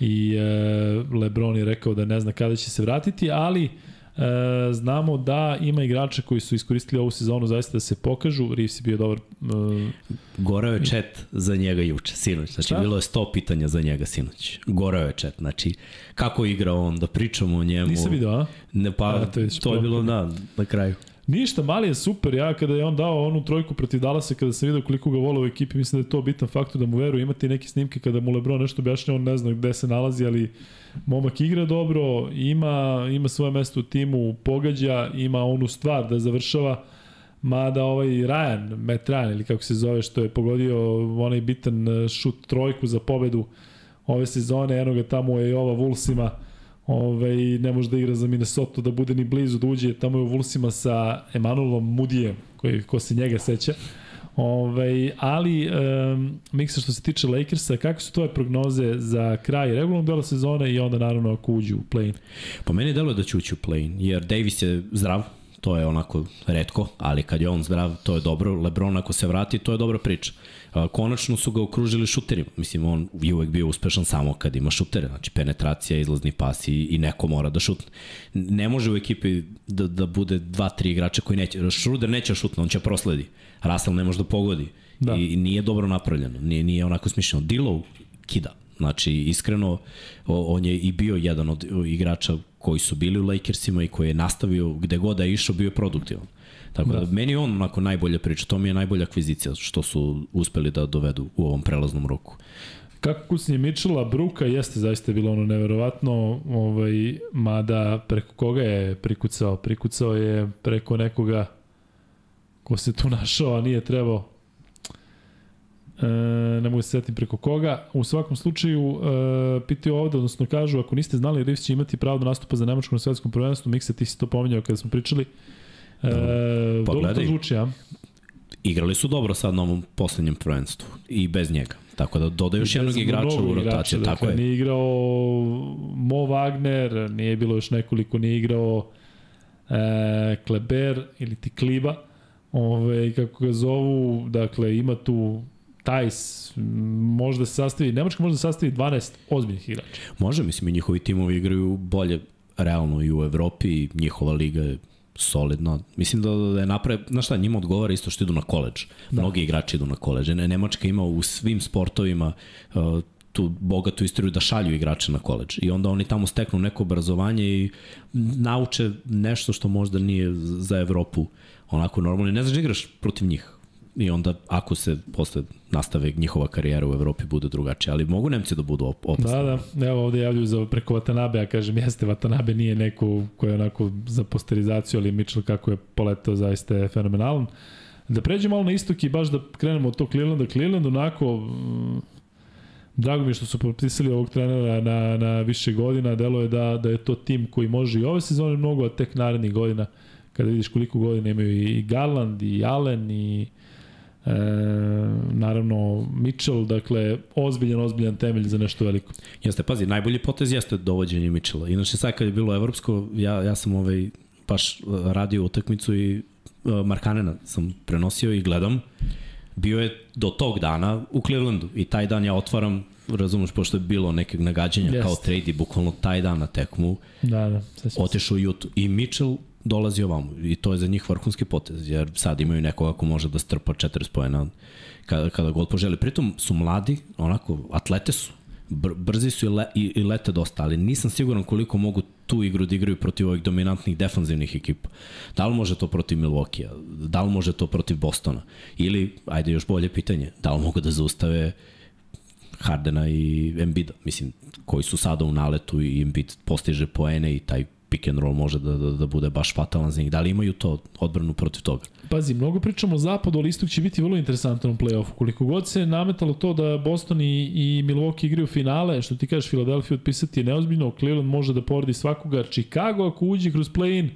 i e, Lebron je rekao da ne zna kada će se vratiti, ali E, znamo da ima igrača koji su iskoristili ovu sezonu zaista da se pokažu. Reeves je bio dobar. E... Goreo je chat za njega juče, sinoć. Znači, Šta? bilo je 100 pitanja za njega sinoć. Goreo je chat. Znači, kako igra on, da pričamo o njemu. Nisam vidio, a? Ne, pa, a, to, je, to je bilo, da, na kraju. Ništa, mali je super. Ja kada je on dao onu trojku protiv Dallasa, kada sam vidio koliko ga vole u ekipi, mislim da je to bitan faktor da mu veru. Imate neke snimke kada mu Lebron nešto objašnja, on ne zna gde se nalazi, ali momak igra dobro, ima, ima svoje mesto u timu, pogađa, ima onu stvar da završava, mada ovaj Ryan, Matt Ryan ili kako se zove, što je pogodio onaj bitan e, šut trojku za pobedu ove sezone, eno ga tamo je i ova Vulsima, ovaj, ne može da igra za Minnesota, da bude ni blizu da uđe, tamo je u Vulsima sa Emanuelom Mudijem, koji, ko se njega seća. Ovaj, ali, um, Miksa, što se tiče Lakersa, kakve su tvoje prognoze za kraj regularnog dela sezone i onda naravno ako uđu u play-in? Po meni deluje da će ući u play-in, jer Davis je zdrav, to je onako redko, ali kad je on zdrav, to je dobro. Lebron ako se vrati, to je dobra priča. Konačno su ga okružili šuterima. Mislim, on je uvek bio uspešan samo kad ima šutere. Znači, penetracija, izlazni pas i, i neko mora da šutne. Ne može u ekipi da, da bude dva, tri igrača koji neće. Schroeder neće da šutne, on će prosledi. Russell ne može da pogodi. Da. I, I nije dobro napravljeno. Nije, nije onako smišljeno. Dilo kida. Znači, iskreno, on je i bio jedan od igrača koji su bili u Lakersima i koji je nastavio gde god da je išao, bio je produktivan. Tako da. da meni je on onako najbolja priča, to mi je najbolja akvizicija što su uspeli da dovedu u ovom prelaznom roku. Kako kucnje Mitchella, Bruka jeste zaista bilo ono neverovatno, ovaj, mada preko koga je prikucao? Prikucao je preko nekoga ko se tu našao, a nije trebao. E, ne mogu se setim preko koga. U svakom slučaju, e, pitaju ovde, odnosno kažu, ako niste znali, Rivs će imati pravo da nastupa za Nemačko na svetskom prvenstvu. Miksa, ti si to pominjao kada smo pričali. E, pa dobro to zvuči, ja? Igrali su dobro sad na ovom poslednjem prvenstvu i bez njega. Tako da dodaju još jednog igrača u rotaciju. Dakle, tako je. Nije igrao Mo Wagner, nije bilo još nekoliko, nije igrao e, Kleber ili ti Kliba, ove, kako ga zovu, dakle, ima tu Tajs, možda se sastavi, Nemačka može da sastavi 12 ozbiljnih igrača. Može, mislim, i njihovi timovi igraju bolje realno i u Evropi, njihova liga je solidno. Mislim da, da je napre, znaš šta, njima odgovara isto što idu na koleđ. Da. Mnogi igrači idu na koleđ. Ne, Nemačka ima u svim sportovima uh, tu bogatu istoriju da šalju igrače na koleđ. I onda oni tamo steknu neko obrazovanje i nauče nešto što možda nije za Evropu onako normalno. Ne znaš da igraš protiv njih i onda ako se posle nastave njihova karijera u Evropi bude drugačija, ali mogu Nemci da budu opasni. Da, da, evo ovde javljuju za preko Watanabe, ja kažem jeste, Watanabe nije neko ko je onako za posterizaciju, ali Mitchell kako je poletao zaista je fenomenalan. Da pređemo malo na istok i baš da krenemo od tog Clevelanda. Cleveland onako, mm, drago mi je što su potpisali ovog trenera na, na više godina, delo je da, da je to tim koji može i ove sezone mnogo, a tek narednih godina, kada vidiš koliko godina imaju i Garland, i Allen, i E, naravno Mitchell, dakle ozbiljan, ozbiljan temelj za nešto veliko. Jeste, pazi, najbolji potez jeste dovođenje Mitchella. Inače, sad kad je bilo evropsko, ja, ja sam ovaj, baš radio utakmicu i uh, Markanena sam prenosio i gledam. Bio je do tog dana u Clevelandu i taj dan ja otvaram razumeš, pošto je bilo nekog nagađanja Jest. kao trade i bukvalno taj dan na tekmu da, da, otišao u Jutu. I Mitchell dolazi ovamo i to je za njih vrhunski potez, jer sad imaju nekoga ko može da strpa 40 pojena kada, kada god poželi. Pritom su mladi, onako, atlete su, br brzi su i, le, i, i lete dosta, ali nisam siguran koliko mogu tu igru da igraju protiv ovih dominantnih defanzivnih ekipa. Da li može to protiv Milwaukee-a? Da li može to protiv Bostona? Ili, ajde još bolje pitanje, da li mogu da zaustave Hardena i Embida, mislim, koji su sada u naletu i Embiid postiže poene i taj pick and roll može da, da, da bude baš fatalan za njih. Da li imaju to odbranu protiv toga? Pazi, mnogo pričamo o zapadu, ali istok će biti vrlo interesantan u play-offu. Koliko god se nametalo to da Boston i, i Milwaukee igraju finale, što ti kažeš Philadelphia otpisati je neozbiljno, Cleveland može da poredi svakoga, Chicago ako uđe kroz play-in,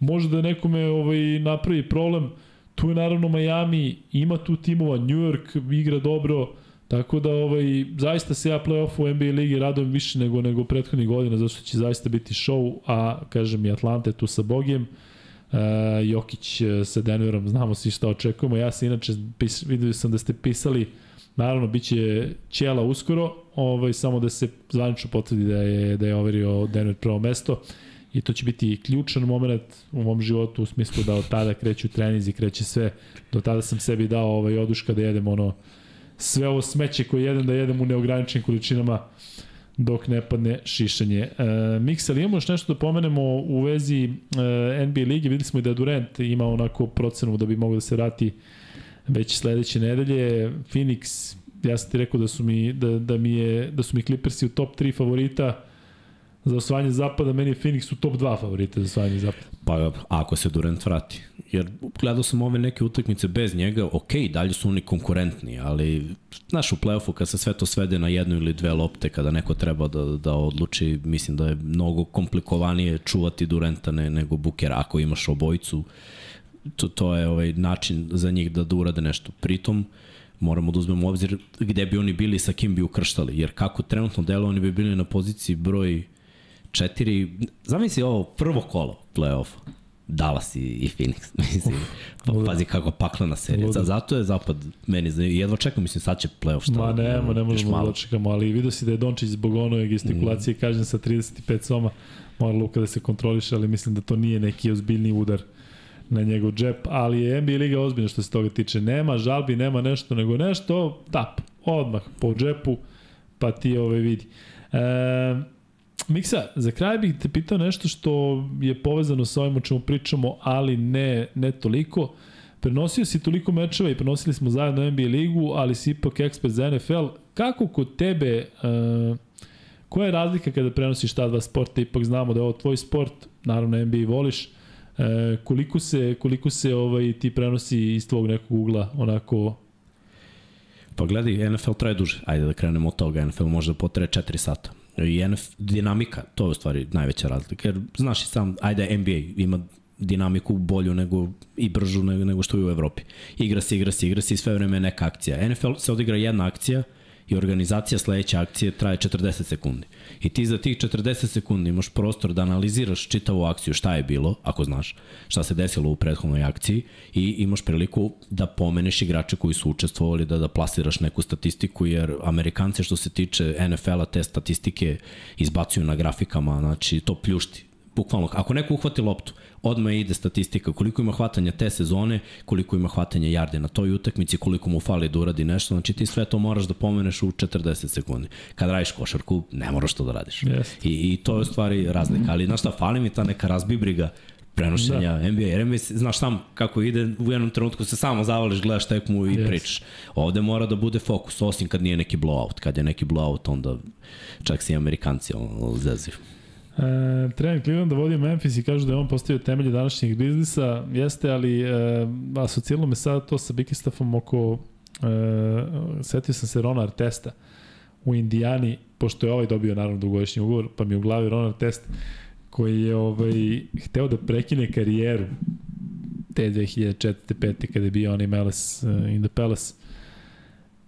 može da nekome ovaj, napravi problem. Tu je naravno Miami, ima tu timova, New York igra dobro, Tako da ovaj zaista se ja play-off u NBA ligi radujem više nego nego prethodnih godina zato što će zaista biti show, a kažem i Atlante tu sa Bogijem. Uh, Jokić e, sa Denverom, znamo svi šta očekujemo. Ja se inače pis, vidio sam da ste pisali Naravno, biće Ćela uskoro, ovaj, samo da se zvanično potvrdi da je, da je overio Denver prvo mesto i to će biti ključan moment u mom životu u smislu da od tada kreću trenizi, kreće sve. Do tada sam sebi dao ovaj oduška da jedem ono sve ovo smeće koje jedem da jedem u neograničenim količinama dok ne padne šišanje. E, Miksa, ali imamo još nešto da pomenemo u vezi e, NBA ligi? Videli smo i da Durant ima onako procenu da bi mogao da se vrati već sledeće nedelje. Phoenix, ja sam ti rekao da su mi, da, da mi, je, da su mi Clippersi u top 3 favorita za osvajanje zapada, meni je Phoenix u top 2 favorite za osvajanje zapada. Pa ako se Durant vrati. Jer gledao sam ove neke utakmice bez njega, ok, dalje su oni konkurentni, ali znaš u play-offu kad se sve to svede na jednu ili dve lopte, kada neko treba da, da odluči, mislim da je mnogo komplikovanije čuvati Duranta ne, nego Bukera ako imaš obojicu. To, to je ovaj način za njih da, da urade nešto. Pritom, moramo da uzmemo obzir gde bi oni bili sa kim bi ukrštali, jer kako trenutno delo oni bi bili na poziciji broj četiri, zamisli ovo prvo kolo play-offa. Dallas i, i Phoenix. Mislim, pa, pazi kako paklena serija. Za, zato je zapad meni za jedva čekam, mislim sad će play-off šta. Ma ne, ma ne možemo da čekamo, ali vidio si da je Dončić zbog onoj gestikulacije mm. kažem sa 35 soma mora Luka da se kontroliše, ali mislim da to nije neki ozbiljni udar na njegov džep, ali je NBA Liga ozbiljna što se toga tiče. Nema žalbi, nema nešto, nego nešto, tap, odmah po džepu, pa ti ove vidi. E, Miksa, za kraj bih te pitao nešto što je povezano sa ovim o čemu pričamo, ali ne, ne toliko. Prenosio si toliko mečeva i prenosili smo zajedno NBA ligu, ali si ipak ekspert za NFL. Kako kod tebe, uh, koja je razlika kada prenosiš ta dva sporta? Ipak znamo da je ovo tvoj sport, naravno NBA voliš. Uh, koliko se, koliko se ovaj, ti prenosi iz tvog nekog ugla onako Pa gledaj, NFL traje duže. Ajde da krenemo od toga. NFL može da potre 4 sata i NF, dinamika, to je u stvari najveća razlika, jer znaš i sam, ajde NBA ima dinamiku bolju nego i bržu nego, nego što je u Evropi. Igra se, igra se, igra se i sve vreme neka akcija. NFL se odigra jedna akcija i organizacija sledeće akcije traje 40 sekundi. I ti za tih 40 sekundi imaš prostor da analiziraš čitavu akciju, šta je bilo, ako znaš, šta se desilo u prethodnoj akciji i imaš priliku da pomeneš igrače koji su učestvovali, da, da plasiraš neku statistiku, jer Amerikanci što se tiče NFL-a te statistike izbacuju na grafikama, znači to pljušti. Bukvalno, ako neko uhvati loptu, odmah ide statistika koliko ima hvatanja te sezone, koliko ima hvatanja jarde na toj utakmici, koliko mu fali da uradi nešto, znači ti sve to moraš da pomeneš u 40 sekundi. Kad radiš košarku, ne moraš to da radiš. Yes. I, I to je u stvari razlika, ali znaš šta, fali mi ta neka razbibriga prenošenja da. NBA. Jer NBA, znaš sam kako ide, u jednom trenutku se samo zavališ, gledaš tekmu i yes. pričaš. Ovde mora da bude fokus, osim kad nije neki blowout. Kad je neki blowout, onda čak se i Amerikanci zezaju. E, trener Cleveland vodio Memphis i kažu da je on postavio temelje današnjeg biznisa, jeste, ali e, asociralo me sad to sa Bikistafom oko, e, setio sam se Rona Artesta u Indijani, pošto je ovaj dobio naravno dugogodišnji ugovor, pa mi u glavi Ron Artest koji je ovaj, hteo da prekine karijeru te 2004. 5. kada je bio onaj Meles uh, in the Palace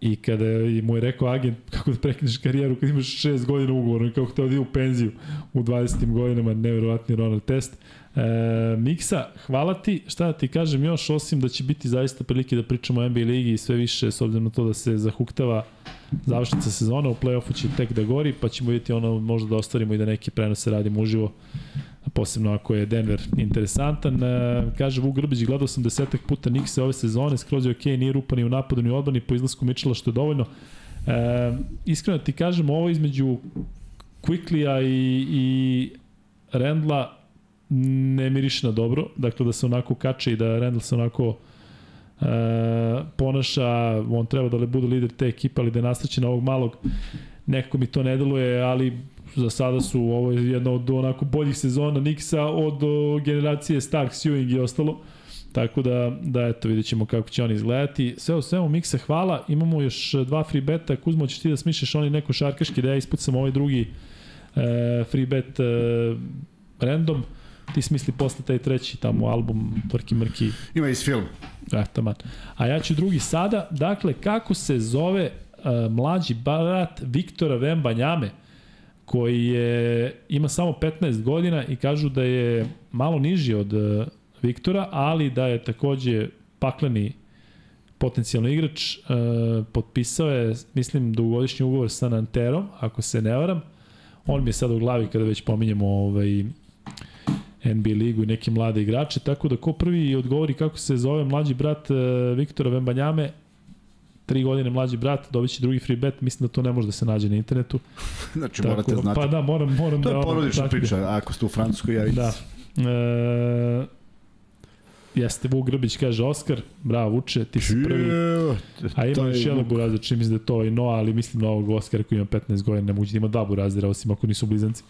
I kada mu je rekao agent kako da prekineš karijeru kad imaš 6 godina ugovora i kako hteo da u penziju u 20. godinama, nevjerovatni Ronald Test. E, Miksa, hvala ti. Šta da ti kažem još, osim da će biti zaista prilike da pričamo o NBA ligi i sve više, s obzirom na to da se zahuktava završnica sezona, u play-offu će tek da gori, pa ćemo vidjeti ono možda da ostvarimo i da neke prenose radimo uživo posebno ako je Denver interesantan. E, kaže Vuk Grbić, gledao sam desetak puta Nixe ove sezone, skroz je ok, nije rupa ni u napadu ni u odbrani, po izlasku Mičela što je dovoljno. E, iskreno ti kažem, ovo između Quicklija i, i Rendla ne miriše na dobro, dakle da se onako kače i da Rendl se onako e, ponaša, on treba da li bude lider te ekipe, ali da je nastaće na ovog malog, nekako mi to ne deluje, ali za sada su ovo je jedna od onako boljih sezona Nixa od o, generacije Stark, Ewing i ostalo. Tako da, da eto, vidjet ćemo kako će oni izgledati. Sve u svemu, Miksa, hvala. Imamo još dva free beta. Kuzmo, ćeš ti da smišlješ oni neko šarkaški, da ja ispucam ovaj drugi e, free bet e, random. Ti smisli posle taj treći tamo album Tvrki Mrki. Ima iz film. Eto, man. A ja ću drugi sada. Dakle, kako se zove e, mlađi brat Viktora Vembanjame? Koji je, ima samo 15 godina i kažu da je malo niži od uh, Viktora, ali da je takođe pakleni potencijalno igrač, uh, potpisao je, mislim, dugogodišnji ugovor sa Nanterom, ako se ne varam. On mi je sad u glavi kada već pominjemo ovaj, NBA ligu i neke mlade igrače, tako da ko prvi odgovori kako se zove mlađi brat uh, Viktora Vembanjame, tri godine mlađi brat, dobit će drugi free bet, mislim da to ne može da se nađe na internetu. znači Tako, morate znati. Pa da, moram, moram to da... To je porodična priča, ako ste u Francuskoj, ja Da. E, Jeste, Vuk Grbić kaže Oskar, bravo Vuče, ti si prvi. A ima još jedan burazir, čini mislim da je to i Noa, ali mislim na ovog Oskara koji ima 15 godina, ne moguće da ima dva burazira, osim ako nisu blizanci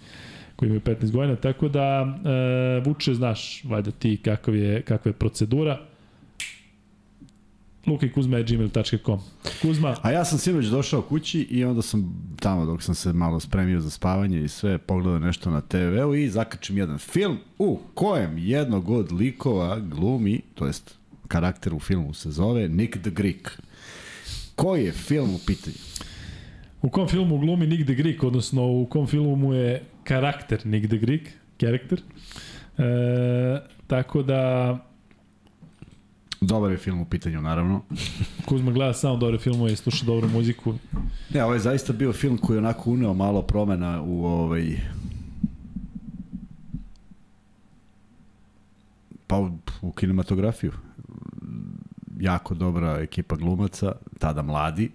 koji imaju 15 godina, tako da e, Vuče, znaš, valjda ti kakav je, kakva je procedura lukajkuzma.gmail.com Kuzma. A ja sam sinoć došao kući i onda sam tamo dok sam se malo spremio za spavanje i sve pogledao nešto na TV-u i zakačim jedan film u kojem jednog od likova glumi, to jest karakter u filmu se zove Nick the Greek. Koji je film u pitanju? U kom filmu glumi Nick the Greek, odnosno u kom filmu mu je karakter Nick the Greek, karakter. E, tako da Dobar je film u pitanju, naravno. Kuzma gleda samo dobre filmove i sluša dobru muziku. Ne, ovo je zaista bio film koji je onako uneo malo promena u ovaj... Pa u, u kinematografiju. Jako dobra ekipa glumaca, tada mladi,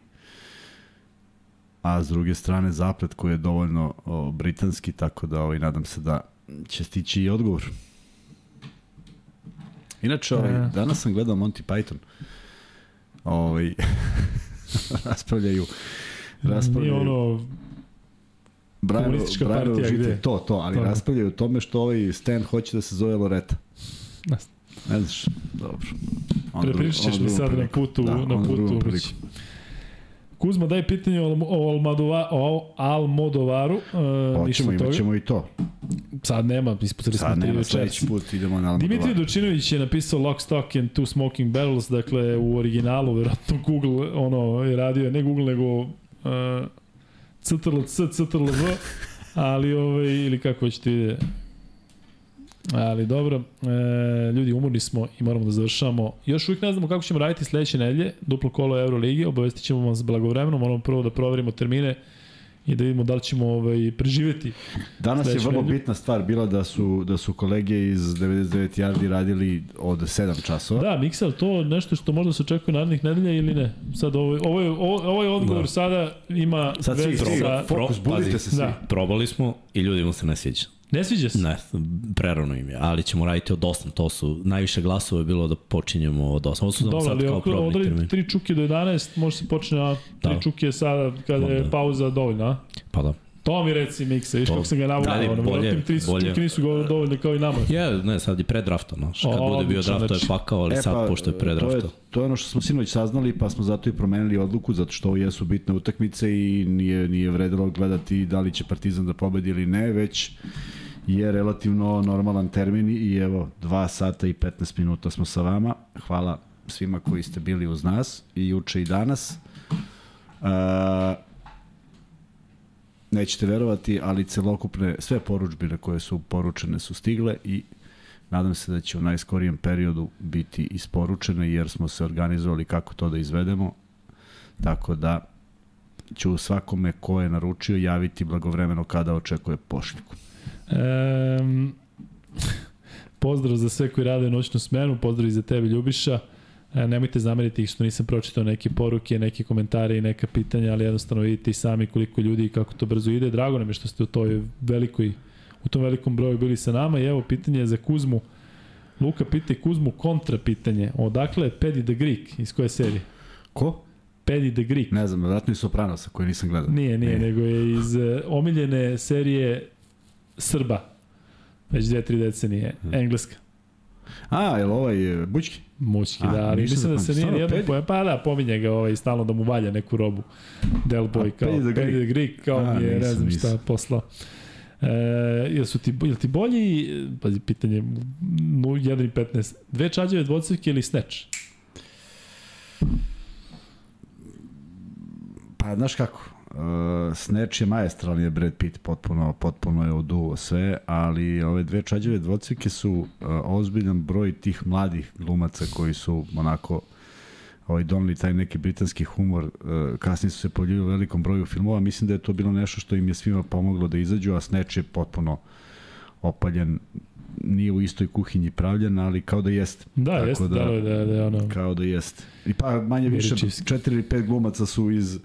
a s druge strane zaplet koji je dovoljno o, britanski, tako da ovaj, nadam se da će stići i odgovor. Inače, ovaj, e. danas sam gledao Monty Python. Ovaj, raspravljaju raspravljaju... Nije ono Brian, komunistička Brian partija gde? To, to, ali to. raspravljaju o tome što ovaj Stan hoće da se zove Loreta. Ne znaš, dobro. Prepričat ćeš mi sad na putu, da, na putu. Kuzma, daj pitanje o, o, Almadova, o Almodovaru. Uh, Hoćemo, imat ćemo i to. Sad nema, ispustili smo tri sledeći put idemo na Almodovar. Dimitri Dučinović je napisao Lock, Stock and Two Smoking Barrels, dakle u originalu, verovatno Google ono, je radio, ne Google, nego uh, CTRL-C, CTRL-V, ali ovaj, ili kako ćete vidjeti, Ali dobro, e, ljudi, umorni smo i moramo da završamo. Još uvijek ne znamo kako ćemo raditi sledeće nedelje, duplo kolo Euroligi, obavestit ćemo vas blagovremeno, moramo prvo da proverimo termine i da vidimo da li ćemo ovaj, preživeti. Danas je vrlo nedelju. bitna stvar bila da su, da su kolege iz 99 Yardi radili od 7 časova. Da, Miksel, to nešto što možda se očekuje narednih nedelja ili ne? Sad ovo, ovo, je, ovo je odgovor da. sada ima Sad svi, sa... fokus, budite se svi. Da. Probali smo i ljudi mu se ne sviđa. Ne sviđa se? Ne, prerano im je, ali ćemo raditi od 8, to su, najviše glasova je bilo da počinjemo od 8. Ovo su Dobar, sad kao probni termin. tri čuke do 11, može se počne na tri da. čuke sada kada je pauza dovoljna, Pa da. To mi reci Miksa, viš kako sam ga navukao, da, bolje, tim tri bolje. čuke nisu dovoljne kao i nama. Je, ne, sad je predrafta, no. Kad o, bude bio draft, to je pakao, ali e, sad pa, pošto je predrafta. To je, to je ono što smo sinoć saznali, pa smo zato i promenili odluku, zato što ovo jesu bitne utakmice i nije, nije vredilo gledati da li će Partizan da pobedi ili ne, već je relativno normalan termin i evo 2 sata i 15 minuta smo sa vama. Hvala svima koji ste bili uz nas i juče i danas. A, nećete verovati, ali celokupne, sve poručbine koje su poručene su stigle i nadam se da će u najskorijem periodu biti isporučene jer smo se organizovali kako to da izvedemo. Tako da ću svakome ko je naručio javiti blagovremeno kada očekuje pošiljku. Um, pozdrav za sve koji rade noćnu smenu, pozdrav i za tebe Ljubiša. E, nemojte zameriti što nisam pročitao neke poruke, neke komentare i neka pitanja, ali jednostavno vidite i sami koliko ljudi i kako to brzo ide. Drago nam je što ste u toj velikoj u tom velikom broju bili sa nama i evo pitanje je za Kuzmu. Luka pita i Kuzmu kontra pitanje. Odakle je Paddy the Greek? Iz koje serije? Ko? Paddy the Greek. Ne znam, vratno je Sopranosa koji nisam gledao. Nije, nije, nije, nego je iz uh, omiljene serije Srba. Već dve, tri decenije. Hmm. Engleska. A, je li ovaj e, Bućki? Mućki, da, ali mislim da se nije nijedno poje, pa da, pominje ga ovaj, stalno da mu valja neku robu. Del Boy, kao Paddy the Greek, the Greek kao A, mi je, ne znam šta poslao. E, jel su ti, jel ti bolji, pazi, pitanje, 1.15, dve čađave dvocevke ili snatch? Pa, znaš kako, uh, Snatch je majestralni je Brad Pitt, potpuno, potpuno je oduo sve, ali ove dve čađave dvocvike su uh, ozbiljan broj tih mladih glumaca koji su onako ovaj, donali taj neki britanski humor, uh, kasnije su se pojavili u velikom broju filmova, mislim da je to bilo nešto što im je svima pomoglo da izađu, a Snatch je potpuno opaljen nije u istoj kuhinji pravljen, ali kao da jeste. Da, Tako jeste, da, da, da, da, ono... Kao da jeste. I pa manje više, četiri ili pet glumaca su iz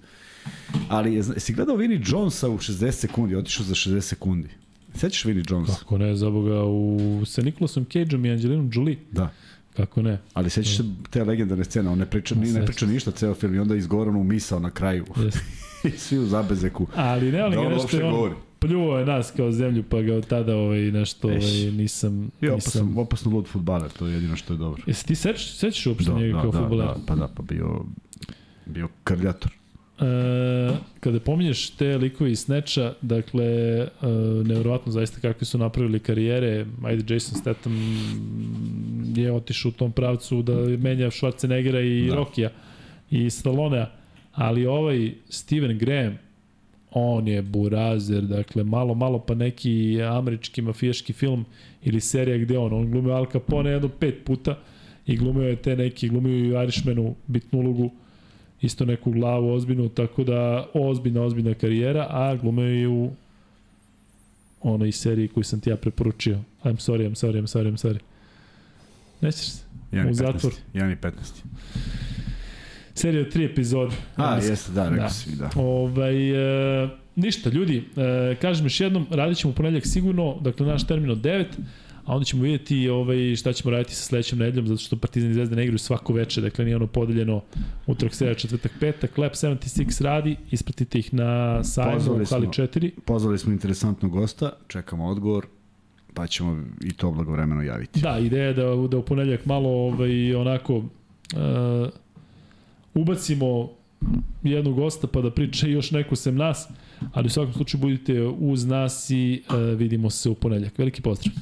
Ali si gledao Vinnie Jonesa u 60 sekundi, otišao za 60 sekundi. Sećaš Vinnie Jonesa? Kako ne, za Boga, u, sa Nikolasom Cageom i Angelinom Jolie. Da. Kako ne? Ali sećaš se te legendarne scene, on ne priča, ni, ne priča ništa ceo film i onda izgovorano misao na kraju. Yes. I svi u zabezeku. Ali ne, ali da nešto je on govori. pljuo je nas kao zemlju, pa ga od tada ovaj, nešto ovaj, nisam... I opasno, nisam... opasno lud futbaler, to je jedino što je dobro. Jesi ti sećaš, sećaš uopšte da, njega da, kao da, futbaler? Da, pa da, pa bio, bio krljator. E, kada pominješ te likove iz Snatcha, dakle, e, nevjerovatno zaista kakvi su napravili karijere, ajde Jason Statham je otišao u tom pravcu da menja Schwarzeneggera i da. Rokija i Stallonea, ali ovaj Steven Graham, on je burazer, dakle, malo, malo pa neki američki mafijaški film ili serija gde on, on glumio Al Capone jedno pet puta i glumio je te neki, glumio i Irishmanu bitnu ulogu, isto neku glavu ozbiljnu, tako da ozbiljna, ozbiljna karijera, a glume je u onoj seriji koju sam ti ja preporučio. I'm sorry, I'm sorry, I'm sorry, I'm sorry. Nećeš se? u zatvor. 1 i 15. Serija tri epizode. A, jeste, da, rekao da. si da. Ovaj, e, ništa, ljudi, e, kažem još jednom, radit ćemo ponedljak sigurno, dakle naš termin od 9, a onda ćemo vidjeti ovaj, šta ćemo raditi sa sledećom nedeljom, zato što Partizan i Zvezda ne igraju svako veče, dakle nije ono podeljeno utorak, sreda, četvrtak, petak. Lab 76 radi, ispratite ih na sajmu u Hali 4. Pozvali smo interesantnog gosta, čekamo odgovor, pa ćemo i to blagovremeno javiti. Da, ideja je da, da u ponedljak malo ovaj, onako uh, ubacimo jednog gosta pa da priča još neko sem nas, ali u svakom slučaju budite uz nas i uh, vidimo se u ponedljak. Veliki pozdrav!